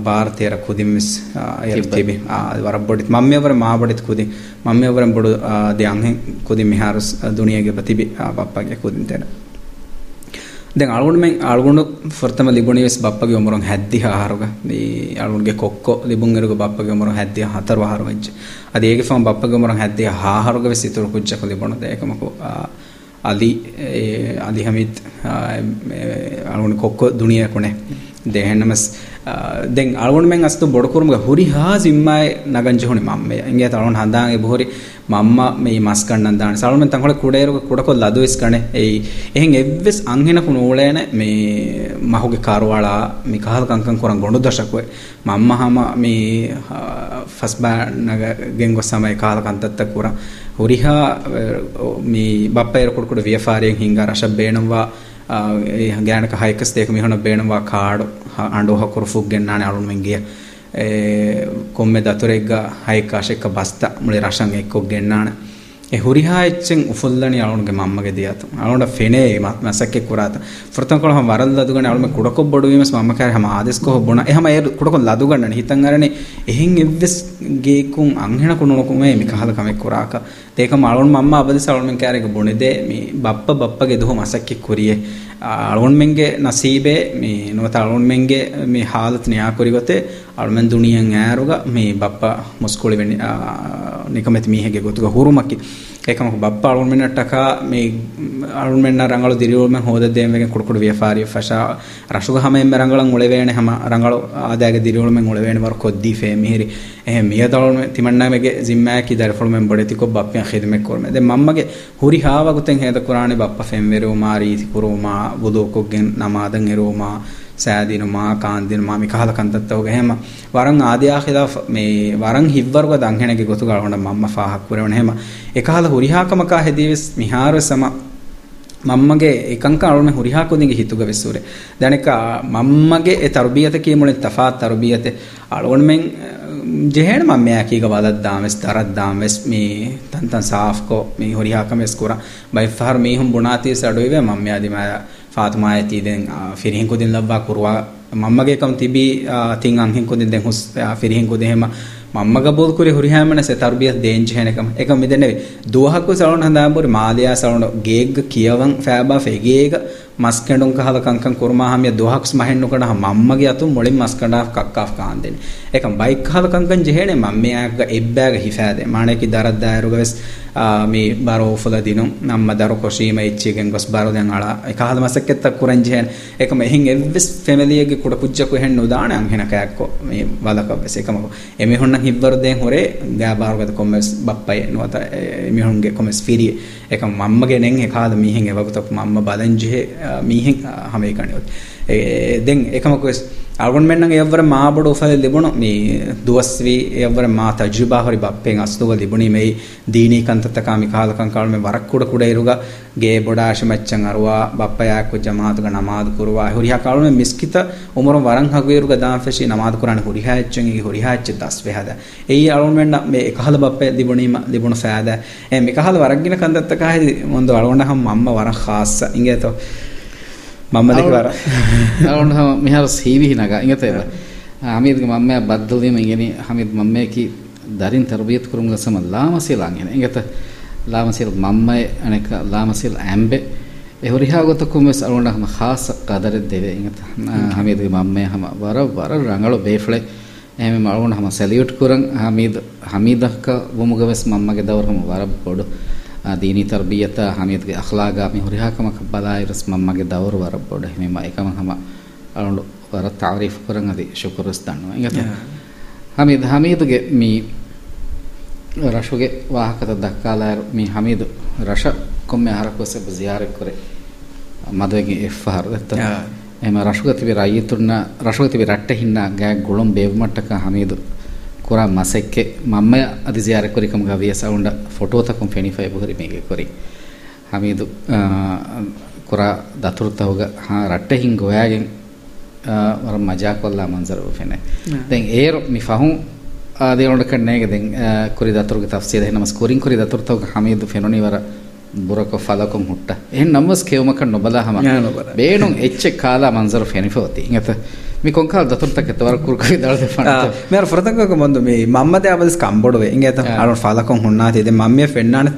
ಭಾರತೀಯರ ಕುದಿಮಿಸ್ ಎಲ್ತಿಬಿ ವರಬ್ಬೊಡಿತ್ ಮಮ್ಮಿಯವರ ಮಾಬಡಿತ್ ಕುದಿ ಮಮ್ಮಿಯವರ ಬುಡು ದಿ ಅಂಹೆ ಕುದಿ ಮಿಹಾರಸ್ ದುನಿಯಾಗೆ ಬತಿಬಿ ಬಪ್ಪಗೆ ಕುದಿಂತೇನೆ දැන් අලුණුමෙන් අලුණු ෆර්තම ලිබුණියස් බප්පගේ උමරන් හැද්දි ආහාරග මේ අලුණුගේ කොක්කො ලිබුන් එරුග බප්පගේ උමරන් හැද්දි හතර වහර වෙච්ච අද ඒගේ ෆම් බප්පගේ උමරන් හැද්දි ආහාරග වෙස් ඉතුරු කුච්චක ලිබුණ දෙකමකෝ අලි අලි හමිත් අලුණු කොක්කො දුනිය කොනේ දෙහෙන්නමස් දෙන් අලුන්ෙන් අස්තු බොඩකුරුමග හුරි හා සිම්මයි නගංජහුනි මම්ම එගේ තලුන් හඳාගේ බොහරි මම්ම මේ මස්කන්නන් දාන සලුන් තංගල කුඩේරුක කුඩකොල් ලදුවිස් කනේ එයි එහෙන් එව්වස් අංහෙනකු නෝලේන මේ මහුගේ කාරවාලා මේ කහල් කංකන් කරන් ගොඬු දශකෝ මම්ම හම මේ ෆස්බා නග ගෙන්ගො සමය කාල කන්තත්ත කුරන් හුරිහා මේ බප්පේර කුඩකුඩ වියෆාරියෙන් හිංගා රශබ් බේනවා ගෑනක හයිකස් දෙක මිහුණ බේනවා කාඩෝ අඬු හකුරු ෆුක් ගෙන්නානේ අලුන් මෙන්ගිය කොම්මෙ දතුරෙක්ග හයිකාශෙක්ක බස්ත මුලි රශන් එක්කොක් ගෙන්නාන. e huriha echen ufullani alunge mammage diyatu alunda fene masakke kurata furtan kol ham waral ladugane alume kudako bodu wimas mamma kare ham ades ko bona e hama er kudako ladugane hitan arane ehin evves geekun anhena kununu kume mi kahala kame kuraka dekam alun mamma abadis alun men kare ge bonede mi bappa bappa ge doh masakke kuriye alun menge nasibe mi nuwata alun menge mi halat niya kurigote almen duniyan ෑරුga mi bappa muskuli weni ನಿಕಮೆತಿ ಮೀಹೆಗೆ ಗೊತ್ತುಗ ಹುರುಮಕ್ಕಿ ಏಕಮ ಬಪ್ಪ ಅಳುನ್ ಮೆನ್ನ ಟಕ ಮೇ ಅಳುನ್ ಮೆನ್ನ ರಂಗಳು ದಿರಿಯೋಲ್ ಮೆ ಹೋದ ದೇವೆಗೆ ಕುಡ್ಕುಡು ವ್ಯಾಪಾರಿ ಫಶ ರಶುಗ ಹಮ ಎಮ್ಮೆ ರಂಗಳಂ ಉಳೆವೇಣೆ ಹಮ ರಂಗಳು ಆದಾಗೆ ದಿರಿಯೋಲ್ ಮೆ ಉಳೆವೇಣೆ ವರ ಕೊದ್ದಿ fee ಮಿಹಿರಿ ಎಹೆ ಮಿಯದಳುನ್ ಮೆ ತಿಮಣ್ಣಮೆಗೆ ಜಿಮ್ಮಾಕಿ ದರ್ಫುಲ್ ಮೆ ಬಡೆತಿ ಕೊ ಬಪ್ಪಿಯ ಖಿದಮೆ ಕೊರ್ಮೆ ದೆ ಮಮ್ಮಗೆ ಹುರಿ ಹಾವ ಗುತೆಂ ಹೇದ ಕುರಾಣಿ ಬಪ್ಪ ಫೆಂವೆರು ಮಾರಿ ಕುರುಮಾ ವುದು ಕೊಗ್ಗೆನ್ ನಮಾದಂ ಎರುಮಾ සෑදීන මා කාන්දින මා මිකහල කන්තත්තවගේ හැම වරන් ආදියාඛිලා මේ වරන් හිව්වරුග දංහෙනගේ ගොතු ගලවන මම්ම ෆාහක් පුරවන හැම. එකහල හුරිහාකමකා හෙදීවිස් මිහාර සම මම්මගේ එකංක අරුණ හුරිහාකුදිගේ හිතුග වෙස්සුරේ. දැනක මම්මගේ ඒ තරබියත කීමුලේ තෆාත් තරබියත අලුවන් මෙන් ජෙහෙන මම මෙයා කීක වලක් දාමස් තරක් දාමස් මේ තන්තන් සාෆ්කෝ මේ හොරිහාකමස් කුරා. බයිෆාර් මේහුම් බුණාතිස් අඩුවේ මම මෙයා. දිමා ފާތުމާ އެތީދެން ފިރިހިންކުދިން ލައްވާ ކުރުވާ މަންމަގެކަމ ތިބީ ތިން އަންހިންކުދިން ދެން ހުސް ފިރިހިންކުދެހެމ මම්ම ගබල් කුරි හුරිහෑමන සේ තර්බියත් දේංජහනකම එක මිදෙන්නේ දුවහක්කු සලොන් හඳාඹුරි මාලියා සලොන් ගේග් කියවන් ෆෑබා ෆෙගේග ದುವಹಕ್ಕು ಸಳಣ ಹಂದಾಂಬುರಿ ಮಾಲಿಯಾ ಸಳಣ ಗೇಗ್ ಕಿಯವಂ ಫෑಬಾ ಫೆಗೇಗ ಮಸ್ಕೆಂಡುಂ ಕಹಲ ಕಂಕಂ ಕುರ್ಮಾ ಹಮಿಯ ದುಹಕ್ಸ್ ಮಹೆಣ್ಣು ಕಣ ಮಮ್ಮಗೆ ಅತು ಮೊಳಿ ಮಸ್ಕಂಡ ಕಕ್ಕಾಫ್ ಕಾಂದೆನೆ ಏಕಂ ಬೈಕ್ ಕಹಲ ಕಂಕಂ ಜೆಹೆನೆ ಮಮ್ಮೆಯಾಗ ಎಬ್ಬಾಗ ಹಿಫಾದೆ ಮಾಣೆಕಿ ದರದ್ದಾಯರುಗವೆಸ್ ಮಿ ಬರೋ ಫುಲ ದಿನು ನಮ್ಮ ದರೋ ಕೊಶೀಮ ಇಚ್ಚಿಗೆನ್ ಗೊಸ್ ಬರೋ ದೆನ್ ಅಳ ಕಹಲ ಮಸಕ್ಕೆತ್ತ ಕುರಂಜಿ ಹೆನ್ ಏಕಂ ಎಹಿಂ ಎವ್ವಿಸ್ ಫೆಮಿಲಿಯಗೆ ಕುಡ ಕುಜ್ಜಕು ಹೆಣ್ಣು ದಾಣೆ ಅಂ ಹೆನ ಕಾಯಕ್ಕೋ ಮಿ ವಲಕವೆಸ್ ಏಕಂ ಎಮಿ ಹೊಣ್ಣ ಹಿಬ್ಬರು ದೆನ್ ಹೊರೆ ಗಾ ಬಾರುಗದ ಕೊಮ್ಮೆಸ್ ಬಪ್ಪೈ ನುವತ ಎಮಿ ಹೊಣ್ಗೆ ಕೊಮ್ಮೆಸ್ ಫಿರಿ එක මම්මගෙනෙන් එකාද මීහෙන් එවගුතක් මම්ම බලංජිහෙ මීහෙන් හමේකණයොත් දෙන් එකමකොස් algon mennan evvara ma bodu ufale libunu mi duwasvi evvara ma tajriba hori bappen asduga libuni mei dini kantata ka mi kala kan kal me warak kuda kuda iruga ge boda ashmachan arwa bappa yak ku jamaat ga namaz kurwa horiha kal me miskita umurum waran hagu iruga dan feshi namaz kuran horiha echen gi horiha ech tasve hada ei algon menna me ekahal bappe libuni ma libunu faada me kahal waragina kantata ka hedi mondo algon ham mamma waran khassa ingeto මම දෙක වර අවුන් හම මිහර සීවි නග ඉංගතේබ හමීද් මම්ම බද්දලීම ඉගෙන හමීද් මම්ම කි දරින් තර්බියත් කුරුම් ගසම ලාමසිලාන් එන ඉංගත ලාමසිල් මම්මයි අනෙක ලාමසිල් ඇම්බෙ. එහොරිහා ගොතකුම mess අරුණ හම ખાસ කදර දෙවේ. ඉංගත හමීද් මම්ම හම වර වර රංගලෝ බේෆ්ලේ එහෙම මරුණ හම සැලියුට් කුරන් හමීද් හමීදක වමුගවස් මම්මගේ දවරම වර පොඩු දීනී තර්බියත හමීත්ගේ අඛලාගා මි හුරිහාකමක බලායිරස් මම්මගේ දවර වර බොඩ හිමෙම එකම හම අලුණු වර තාරීෆ් කරන් අදි ශුක්‍රස් දන්නවා. ඉංගත හමීද් හමීද්ගේ මි රෂුගේ වාහකත දක්කාලා මි හමීද් රෂ කොම්මේ හරකවස බියාරක් කරේ. මදගේ එෆ්හර දත්ත. එහෙම රෂුග තිබි රයිතුන්න රෂුග තිබි රට්ට හින්නා ಕೊರ ಮಸಕ್ಕೆ ಮಮ್ಮಯ ಅದಿ ಜಿಯಾರ ಕೊರಿ ಕಮಗ ವಿಯಸ ಉಂಡ ಫೋಟೋ ತಕಂ ಫೆಣಿಫೈ ಬುಹರಿ ಮೇಗೆ ಕೊರಿ ಹಮೀದು ಕೊರ ದತುರ್ತ ಹೋಗ ಹಾ ರಟ್ಟೆ ಹಿಂಗ ಗೋಯಾಗೆ ವರ ಮಜಾ ಕೊಲ್ಲ ಮಂಜರ್ ಫೆನೆ ದೆನ್ ಏರ್ ಮಿ ಫಹು ಅದೇ ಉಂಡ ಕಣ್ಣೆಗೆ ದೆನ್ ಕೊರಿ ದತುರ್ಗ ತಫ್ಸೀರ್ ಹೆ ನಮಸ್ ಕೊರಿಂ ಕೊರಿ ದತುರ್ತ ಹೋಗ ಹಮೀದು ಫೆನೋನಿ ವರ ಬುರಕ ಫಲಕಂ ಹುಟ್ಟ ಹೆಣ್ಣು ನಮ್ಮಸ್ ಕೇವಮಕ ನೊಬಲ ಹಮ ಬೇಣು ಎಚ್ಚೆ ಕಾಲ ಮಂಜರ್ ಫೆನಿಫೋತಿ ಹಿಂಗತ కొంకాలు దతుర్తకెత్త వరకు మీరు ఫ్రతకొక ముందు మీ మమ్మదే అవది కంబొడవే ఇంకేత అడు ఫలకం ఉన్నది ఇది మమ్మీ ఫెన్నాను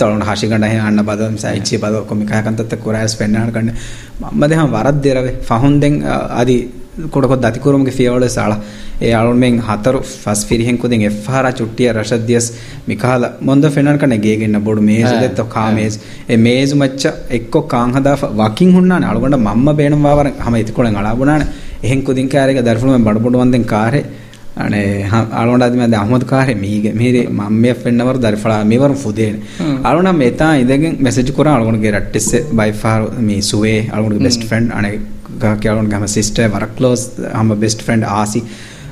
తొడ హాషిగండ అన్న బదం సైచి బద కొమి కాకంత కురాస్ ఫెన్నాను కండి మమ్మదే హం వరద్ దేరవే ఫహుందెం అది කොඩකොත් දතිකරුමගේ ෆියවල සාලා. ඒ අලුන්ෙන් හතරු ෆස් ෆිරිහෙන්කුදින් එෆාර චුට්ටිය රශද්දියස් මිකාල මොන්ද ෆෙනන් කන ගේගෙන්න බොඩු මේසු දෙත්ත කාමේස් ඒ මේසු මච්ච එක්ක කාංහදා වකින් හුන්නාන. අලුගොඩ මම්ම බේනම් වාවර හම ඉතිකොලෙන් අලාබුණානේ එහෙන් කුදින් කාරේක දර්ෆුම බඩබොඩ වන්දෙන් කාරේ අනේ අලුණාදි මැද අහමද් කාරේ මීගේ මීරේ මම්මේ ෆෙන්නවර දර්ෆලා මේවර ෆුදේන අලුණා මේතා ඉදගෙන් මෙසේජ් කරා අලුණගේ රට්ටිස්සේ බයි ෆාර් මේ සුවේ අලුණගේ බෙස්ට් ෆ්‍රෙන්ඩ් අනේ ගහක අලුණගේ හම සිස්ටර් වර ක්ලෝස් හම බෙස්ට් ෆ්‍රෙන්ඩ් ආසි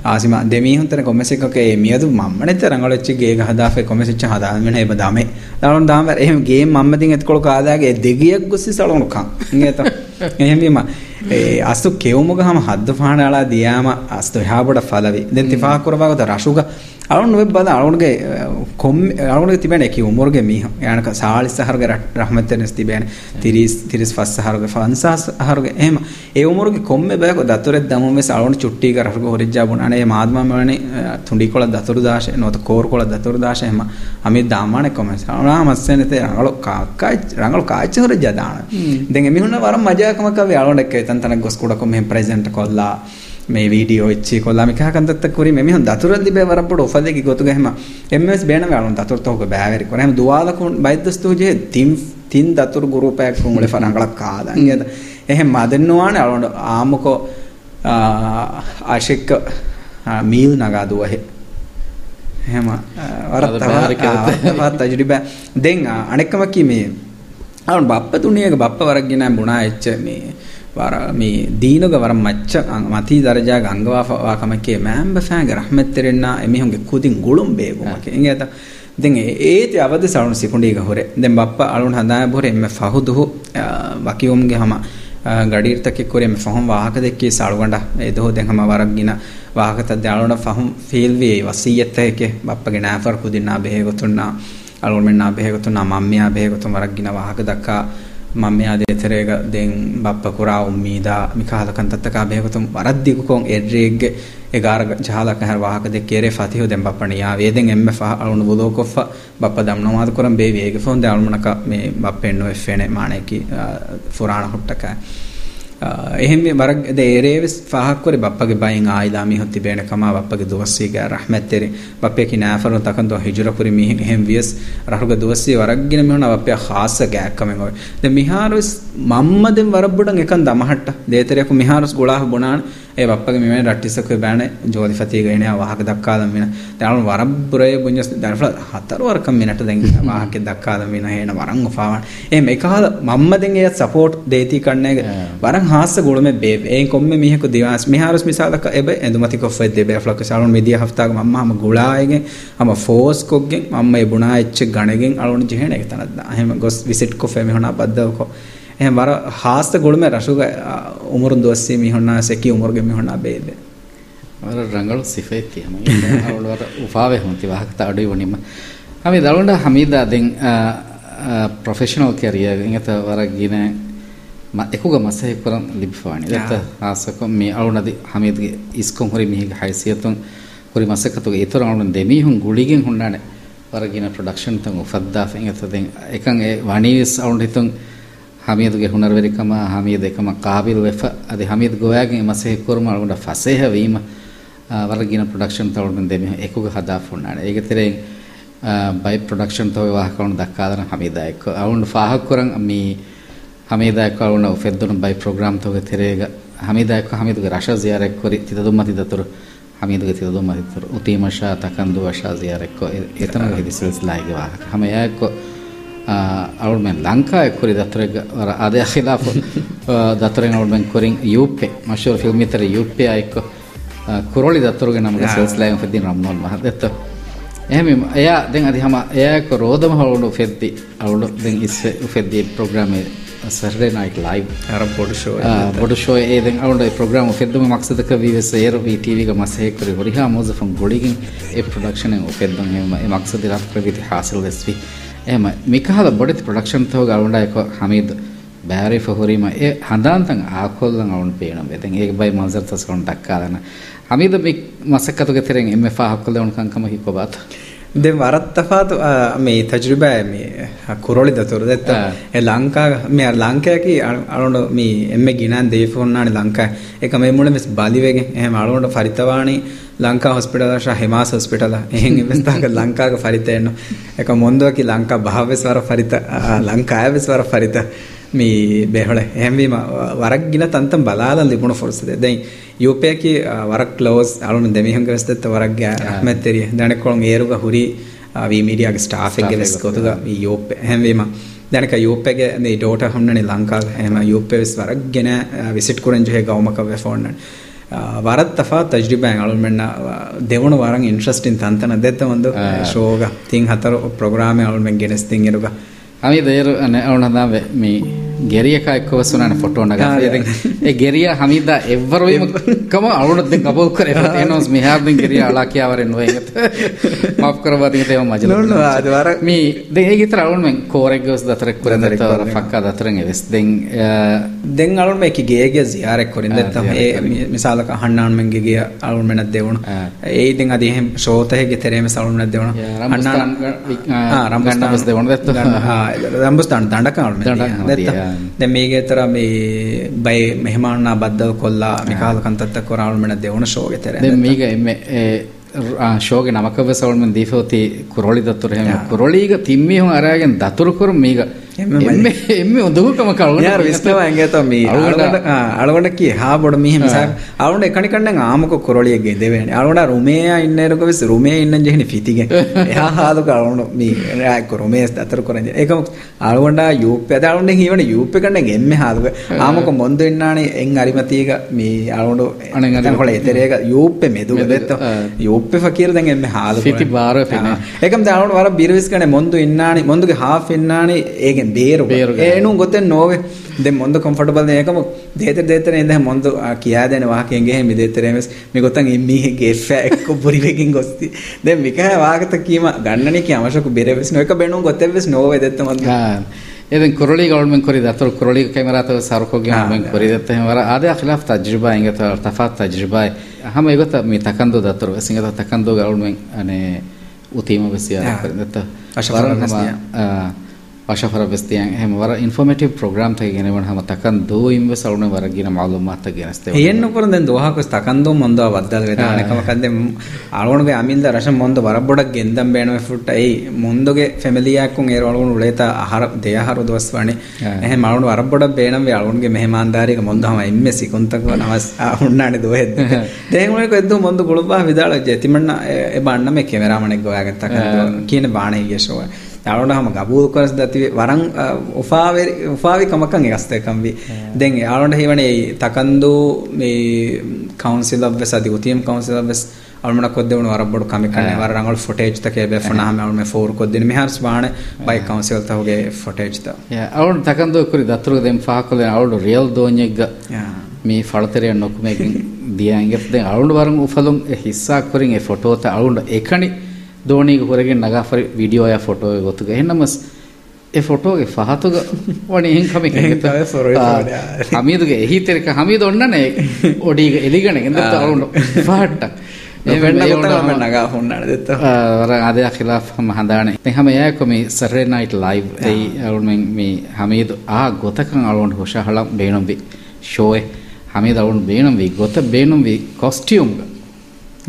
ආසිම දෙමීහුන්තර කොමෙසෙක්කේ මියදු මම්මනෙත රංගලොච්චි ගේ ගහදාෆේ කොමෙසෙච්ච හදාගෙන මෙන්න එබ දාමේ. දාලොන් දාම එහෙම ගේම් මම්මදින් එත්කොල කාදාගේ දෙගියක් ගොස්සි සලොණු කම් ඉංගේත [LAUGHS] එහෙම වීම ඒ අස්තු කෙවමුගහම හද්ද පාණාලා දියාම අස්තු එහාබඩ ෆලවි දැන් තිෆා කරවාගත රෂුග අලුන් වෙබ් බද අලුන්ගේ කොම් අලුන්ගේ තිබෙන කි උමර්ගේ මීහ. යනක සාලිස් සහරගේ රහමතෙන්ස් තිබෙන 30 35 සහරගේ ෆන්සස් සහරගේ එහෙම. ඒ උමර්ගේ කොම්මේ බයක දතුරෙත් දමුම මෙස අලුන් චුට්ටි කර රහුගේ හොරිජ්ජා බුන අනේ මාදම මවනේ තුන්ඩි කොළ දතුරු දාශ නොත කෝර් කොළ දතුරු දාශ එහෙම. අමි දාමානේ කොමස් අනා මස්සෙනේ තේ රංගල කාකයි රංගල කාච්ච හොරිජ්ජා දාන. දැන් එමිහුන වරම් මජාකමක වේ අලුන් එක්ක තන් තන ගොස් කුඩ කොම් මෙහෙ ප්‍රෙසන්ට් කොල්ලා මේ වීඩියෝ ඉච්චි කොල්ලා මිකහ කන්දත්ත කුරි මෙමිහුන් දතුර දිබේ වරපොඩ ඔෆදෙකි ගොතු ගහම. එම්එස් බේන වලුන් දතුර තෝක බෑවරි කොරම දුවාල කුන් බයිද්දස්තු ජේ තින් තින් දතුර ගුරුපයක් කුමුලේ ෆරංගලක් කාදන් යද එහෙම මදන්නවානේ අලොන්ඩ ආමකෝ ආශික්ක මීල් නගා දුවහෙ එහෙම වරත් තජරිබා දෙන් අනෙක්කම කි මේ අලොන් බප්ප තුනියක බප්ප වරක් ගෙන බුණා එච්ච මේ මේ දීනග වර මච්ච මති දරජාග අංගවාවා කමකේ මෑම්බ ෆෑග රහමෙත්තරෙන්න එමිහුන්ගේ කුතින් ගුළුම් බේගුමක එංගත දෙන් ඒති අවද සරුණු සිකුණීග හොරේ. දෙන් බප්ප අලුන් හදාය බොරේ එම්ම ෆහුදුහු වකියුම්ගේ හම ගඩීර්තකෙ කුරේ එම්ම ෆහම් වාහක දෙක්කේ සාලුගණ්ඩ. ඒ දොහ දෙන් හම වරක් ගින. වාහකත දැලුණ ෆහම් ෆීල් වේ වසීයත් එකේ. බප්පගේ නෑෆර් කුදින්නා බෙහෙගතුන්නා අලුන් මෙන්නා බෙහෙගතුන්නා මම්මියා බෙහෙගතුන් වරක් ගින වාහක දක්කා. දේතරේක දෙන් බප්ප කුරා උම්මීදා මිකාලකන් තත්තකා බේගතුම් වරද්දිකුකොන් එඩ්රේග්ගෙ එගාර ජහලක හර වාහක දෙ කෙරේ ෆතිහු දෙන් බප්පණියා වේදෙන් එම්ම ෆහ අලුණු බුදෝ කොෆ බප්ප දම්නවාද කරම් බේ වේග ෆොන් ද අලුණක මේ බප්පෙන්නෝ එෆෙනේ මාණේකි ෆුරාණ හුට්ටකා. එහෙම වරක් දේරේවස් ෆහක්කරි බප්පගේ බයින් ආයිලා මිහොත් තිබේන කමා බප්පගේ දුවස්සීගේ රහමත්තෙරි. බප්පේ කි නාෆරු තකන්දෝ හිජර කුරි මිහ එහෙම වියස් රහුගේ දුවස්සී වරක්ගෙන මිහුන බප්පේ ખાસ ගෑක් කමෙන් ඔය. දැන් මිහාරස් මම්මදෙන් වරබ්බුඩන් එකන් දමහට්ට. දේතරයක මිහාරස් ගොලාහ බොනාන. ඒ බප්පගේ මෙමෙ රට්ටිසක බෑනේ ජෝලි ෆතිග එනේ වාහක දක්කාදම් වෙන. දැන් වරබ්බුරේ බුඤ්ඤස් දැන් හතර වරකම් මිනට දැන් වාහක දක්කාදම් වෙන. හේන වරන් උපාවන්. ඒ මේකහල මම්ම දෙන් ඒ සපෝට් දේති කන්නේ වරන් හාස්ස ගොළුමේ බේ. ඒ කොම්මේ මිහක දිවාස්. මිහාරස් මිසාලක එබ එඳුමති කොෆෙ දෙබේ ෆ්ලොක් සාලොන් මෙදිය හෆ්තාග මම්ම හම ගුලායගෙන් හම ෆෝස් කොග්ගෙන් මම්ම ඒ බුණා එච්ච ගණගෙන් අලොන් ජෙහෙන එක තනද්ද එහෙම ගොස් විසිට් කොෆෙ මෙහොනා බද්දවකෝ එහෙනම් වර හාස්ත ගොළුමේ රසුග උමුරුන් දොස්සී මිහොනා සෙකි උමුරුගේ මිහොනා බේදේ ವರ ರಂಗಳು ಸಿಫೈತಿ ಹಮಿ ಅವಳು ವರ ಉಫಾವೆ ಹೊಂತಿ ವಾಹಕತ ಅಡುಯಿ ವಣಿಮ ಹಮಿ ದಳಂಡ ಹಮೀದ ದೆಂ ಪ್ರೊಫೆಷನಲ್ ಕೆರಿಯರ್ ಇಂಗತ ವರ ಗಿನೆ ಮ ಎಕುಗ ಮಸೆ ಕುರಂ ಲಿಬ್ಫಾಣಿ ದತ್ತ ಆಸಕ ಮಿ ಅಳುನದಿ ಹಮೀದ್ಗೆ ಇಸ್ಕೊಂ ಹೊರಿ ಮಿಹಿಗೆ ಹೈಸಿಯತುಂ ಹೊರಿ ಮಸಕತುಗೆ ಇತರ ಅಳುನ ದೆಮಿ ಹುಂ ಗುಳಿಗೆಂ ಹುಂಡಾನೆ ವರಗಿನ ಪ್ರೊಡಕ್ಷನ್ ತಂ ಉಫದ್ದಾಫ ಇಂಗತ ದೆಂ ಎಕಂ ಎ ವಣೀಸ್ ಅಳುಂಡ ಹಿತುಂ ಹಮೀದ್ಗೆ ಹುನರ್ವೆರಿಕಮ ಹಮೀದ್ ಎಕಮ ಕಾಬಿಲ್ ವೆಫ ಅದಿ ಹಮೀದ್ ಗೋಯಾಗೆ ಮಸೆ ಕುರ್ಮ ಅಳುಂಡ ಫಸೇಹ ವೀಮ ವರಗಿನ ಪ್ರೊಡಕ್ಷನ್ ತಗೊಂಡು ದೆಮಿ ಎಕುಗ ಹದಾಫ್ ಹುಂಡಾನೆ ಈಗ ತೆರೆ ಬೈ ಪ್ರೊಡಕ್ಷನ್ ತೋ ವಾಹಕವನ್ನು ದಕ್ಕಾದನ ಹಮೀದಾಯಕ ಅವನು ಫಾಹಕುರಂ ಮೀ ಹಮೀದಾಯಕ ಅವನು ಫೆದ್ದುನು ಬೈ ಪ್ರೋಗ್ರಾಮ್ ತೋಗ ತೆರೆಗ ಹಮೀದಾಯಕ ಹಮೀದ್ಗೆ ರಶ ಜಿಯಾರೆಕ್ ಕೊರಿ ತಿದದುಮ್ಮ ತಿದತರು ಹಮೀದ್ಗೆ ತಿದದುಮ್ಮ ತಿದತರು ಉತೀಮ ಶಾ ತಕಂದು ವಶ ಜಿಯಾರೆಕ್ ಎತನ ಹಿದಿ ಸಿಲ್ಸಿಲಾಯಿಗೆ ವಾಹಕ ಹಮಯಾಕ ಅವಳು ಮೇಲೆ ಲಂಕಾಯ ಕುರಿ ದತ್ರಗ ಅದೇ ಖಿಲಾಫ್ ದತ್ರಗ ಅವಳ ಮೇಲೆ ಕುರಿಂಗ್ ಯು ಪೆ ಮಶೂರ್ ಫಿಲ್ಮ್ ಇತರ ಯು ಪೆ ಆಯ್ಕು ಕುರೋಳಿ ದತ್ತರುಗೆ ನಮಗೆ ಸಿಲ್ಸಿಲಾಯ ಫೆದ್ದಿ ನಮ್ಮೋಲ್ ಮಹದೆತ್ತು ಏಮಿ ಎಯ ದೆಂಗ್ ಅದಿ ಹಮ ಏಕ ರೋದಮ ಅವಳು ಫೆದ್ದಿ ಅವಳು ದೆಂಗ್ ಇಸ್ ಫೆದ್ದಿ ಪ್ರೋಗ್ರಾಮ್ ಸರ್ಡೇ ನೈಟ್ ಲೈವ್ ಬೊಡು ಶೋ ಬೊಡು ಶೋ ಏ ದೆಂಗ್ ಅವಳು ಪ್ರೋಗ್ರಾಮ್ ಫೆದ್ದಮ ಮಕ್ಸದಕ ವಿ ಎಸ್ ಏರು ಈ ಟಿವಿಗೆ ಮಸ ಹೇಕರಿ ಹೊರಿಹಾ ಮೋಜಫಂ ಗೊಳಿಗಿಂಗ್ ಎ ಪ್ರೊಡಕ್ಷನ್ ಫೆದ್ದಂ ಎ ಮಕ್ಸದಿ ರಾತ್ರಿ ಹಾಸಿಲ್ ಎಸ್ವಿ මක්සද රත් ප්‍රවිති හාසල් වෙස්වි එහෙම මිකහල බොඩති ප්‍රොඩක්ෂන් තෝ ගවුණා එක හමීද් බෑරි ෆහොරීම ඒ හඳාන්තන් ආකොල්ලන් අවුන් පේන බෙතෙන් ඒක බයි මන්සර් でも洗ったファートあめたじるばやめコロリだとるだったえランカめランカやきああのみえめぎなんでフォンなにランカえかめもれめバリベげえまろのファリタワに ලංකා හොස්පිටල ශා හෙමාස් හොස්පිටල එහෙන් ඉවස්ථාක ලංකාක ෆරිත එන්න එක මොන්දෝකි ලංකා භාවස් වර ෆරිත ලංකායවස් වර ෆරිත. මේ බැහල හැමවීම වරක් ගිල තන්තම් බලාලා ලිබුණ ෆොර්සද දැයි යෝපයකි වරක් ලෝස් අලුන දෙමිහංගවස්තත් වරක් මැත්තෙරිය දැනකොළොන් ඒරුග හුරි වීමීඩියග ස්ටාෆෙක්ග වෙස් කොතුග යෝප හැමවීම දැනක යෝපගේ මේ ඩෝට හම්නනේ ලංකාල් හැම යෝපෙස් වරක් ගෙන විසිට් කුරෙන්ජහේ ගවමකව ෆෝන්නන් වරත් තෆා තජරිබෑන් අලුමෙන්න්න දෙවුණු වරන් ඉන්ට්‍රස්ටින් තන්තන දෙත්ත වොඳ ශෝග තින් හතර ප්‍රග්‍රාම අලුමෙන් ගෙනස් තින් එරුගා. Ami de er ane auna dave mi geriya ka ekko wasunane photo naga eden e geriya hamida evvaru im kama awna den kabul kare enos mi har den geriya ala kiya ware no engat maaf karwa den te majlu no no ad war mi den e gitra awna men kore gos datrek kuren ta fakka datreng eves den den awna me ki gege ziyare korin detta e misala ka hannan men gege awna men devuna e den adi දැන් මේකේතර මේ බය මෙහමානා බද්දව කොල්ලා මිකාල් කන්තත්ත කොරාවල් මන දෙවන ෂෝගෙතර දැන් මේක ෂෝගේ නමකව සවල්මන් දීපෝති කුරොලි දතුර. හැම කුරොලිග තිම්මේ හොන් අරගෙන දතුරු කරු මේක එම උදකම කරුණ විස්නවා ඇගත මේ අලවට කිය හා බොඩ මෙහම අරුට එකනිකන්න ආමක කොරලියගේ දෙවෙන අරුට රුමේ ඉන්නරක වෙස් රුමේ ඉන්න ජෙහෙන ෆිතිග එයා හාදු කරුණු මේක රුමේ අතර කරන එක අරුවන්ඩ යුප අදරුට හිවන යුප කන්න ගෙම හාදුක. ආමක මොන්ද ඉන්නානේ එන් අරිමතියක මේ අරුඩු අනගතකොට එතරේක යුප්ප මෙදුම දෙත්ත. යුප්ප ෆකීර දැන් එම හාදු ිති බාර එකම දරුණු වර බිරවිස් කන මොන්දු ඉන්නානේ මොඳුගේ හා ෙන්න්නානේ ඒගෙන් බේරු ඒනු ගොතෙන් නෝවේ. දෙ මොද කොම්ෆටබල් ඒකම දේතර දේතර එද මොද කියා දෙන වාහකයන්ගේ හෙමි දේතරෙමස් මේ ගොතන් එම්මීහ ගේෆෑ එක්ක බොරිවකින් ගොස්ති. දැ මිකහ වාගත කීම ගන්නනෙක අවශක බෙරවෙස් නොක බෙනු ගොතෙවෙස් නොව දෙත්තම එද කරලි ගවන්ම කර දතුර කරලි කැමරතව සරකෝගේ හමෙන් කරරිදත්තම වර අද අඛිලා් තජරිබා ඉගත තෆත් තජරිබායි හම එගොත මේ තකන්දු දතුර සිංහත තකන්දු ගවන්මෙන් අනේ උතීම වෙසියා කරදත අශවරණ ಹಿಂಗೆ ತಫಾತ್ ತಜ್ರಿಬಾ ಹಮ ಇವತ್ತ ಮಿ ತಕಂದು ದತ್ತರು ಸಿಂಗದ ತಕಂದು ಗವರ್ಮೆಂಟ್ ಅನೆ ಉತೀಮ ಬಸಿಯ ಕೊರಿದತ್ತ ವರನ್ ಹಮ ಅಶಫರ ಬೆಸ್ತಿಯಂ ಹೆಮ ವರ ಇನ್ಫಾರ್ಮೇಟಿವ್ ಪ್ರೋಗ್ರಾಮ್ ತಗೆ ಗೆನೆವಣ ಹಮ ತಕನ್ ದೋ ಇಂವೆ ಸೌಣ ವರಗಿನ ಮಾಲೂಮಾತ್ ತಗೆ ಗೆನಸ್ತೆ ಏನು ಕೊರ ದೆನ್ ದೋಹಾಕಸ್ ತಕಂದು ಮೊಂದು ಬದ್ದಲ್ ವೆದಾನ ಕಮ ಕಂದೆ ಅಳವಣಗೆ ಅಮಿಲ್ದ ರಶ ಮೊಂದು ವರಬೊಡಕ್ ಗೆಂದಂ ಬೇಣವೆ ಫುಟ್ಟ ಐ ಮುಂದುಗೆ ಫ್ಯಾಮಿಲಿ ಯಾಕುಂ ಏರ್ ಅಳವಣ ಉಳೇತ ಆಹಾರ ದೇಯ ಹಾರು ದೋಸ್ವಾಣಿ ಎಹೆ ಮಾಳವಣ ವರಬೊಡ ಬೇಣಂ ವೆ ಅಳವಣಗೆ ಮೆಹಮಾನ್ದಾರಿಗೆ ಮೊಂದು ಹಮ ಎಮ್ಮೆ ಸಿಕುಂತಕ ನವಸ್ ಹುಣ್ಣಾಣಿ ದೋಹೆದ್ ದೇಂಗುಳಿಗೆ ಎದ್ದು ಮೊಂದು ಗುಳುಬಾ ವಿದಾಳ ಜತಿಮಣ್ಣ ಎ ಬಣ್ಣಮೆ ಕೆಮೆರಾಮಣಿಗೆ ಗೋಯಾಗ ತಕಂದು ಕೀನೆ ಬಾಣ ಹೀಗೆ ಶೋ යාළුවන්ට ගබූ කරස් දතිවේ වරන් ඔෆාවේ ඔෆාවේ කමකන් එකස්තකම් වි. දැන් යාළුවන්ට හේවනේ තකන්දු මේ කවුන්සිල් ඔෆ් වෙස් අධි උතියම් කවුන්සිල් ඔෆ් වෙස් අල්මන කොද්දවන වරබ්බඩු කමිකන වරරංගල් ෆොටේජ් තකේ බෙෆනාම අවුන් මේ ෆෝර් කොද්දින මෙහර්ස් බාණ බයි කවුන්සිල් තවගේ ෆොටේජ් ත යා අවුන් තකන්දු කුරි දතුරු දෙම් ෆාකොලෙන් අවුඩු රියල් දෝඤෙග්ග මේ ෆලතරය නොකුමේකින් දියන්ගෙත් දැන් අවුන් වරන් උෆලුම් හිස්සා කුරින් ඒ ෆොටෝත අවුන් එකනි ದೋಣಿಗೆ ಹೊರಗೆ ನಗಾಫರಿ ವಿಡಿಯೋ ಯಾ ಫೋಟೋ ಗೊತ್ತುಗ ಹೆಣ್ಣಮಸ್ ಎ ಫೋಟೋಗೆ ಫಹತುಗ ವಣಿ ಹೆಂಗ್ ಕಮಿ ಹಮೀದುಗೆ ಎಹಿ ತೆರಕ ಹಮೀದು ಒಣ್ಣನೆ ಒಡಿಗೆ ಎಲಿಗಣೆ ಎಂದತ್ತ ಅವಳು ಫಹಟ್ಟ ಅದೇ ಖಿಲಾಫ್ ಹಮ ಹಂದಾಣೆ ಹಮ ಯಾಕೊ ಮಿ ಸರ್ರೆ ನೈಟ್ ಲೈವ್ ಐ ಅವಳು ಮಿ ಮಿ ಹಮೀದು ಆ ಗೊತಕಂ ಅವಳು ಹುಷ ಹಳ ಬೇಣಂ ವಿ ಶೋಯೆ ಹಮೀದ್ ಅವಳು ಬೇಣಂ ವಿ ಗೊತ್ತ ಬೇಣಂ ವಿ ಕಾಸ್ಟ್ಯೂಮ್ಗ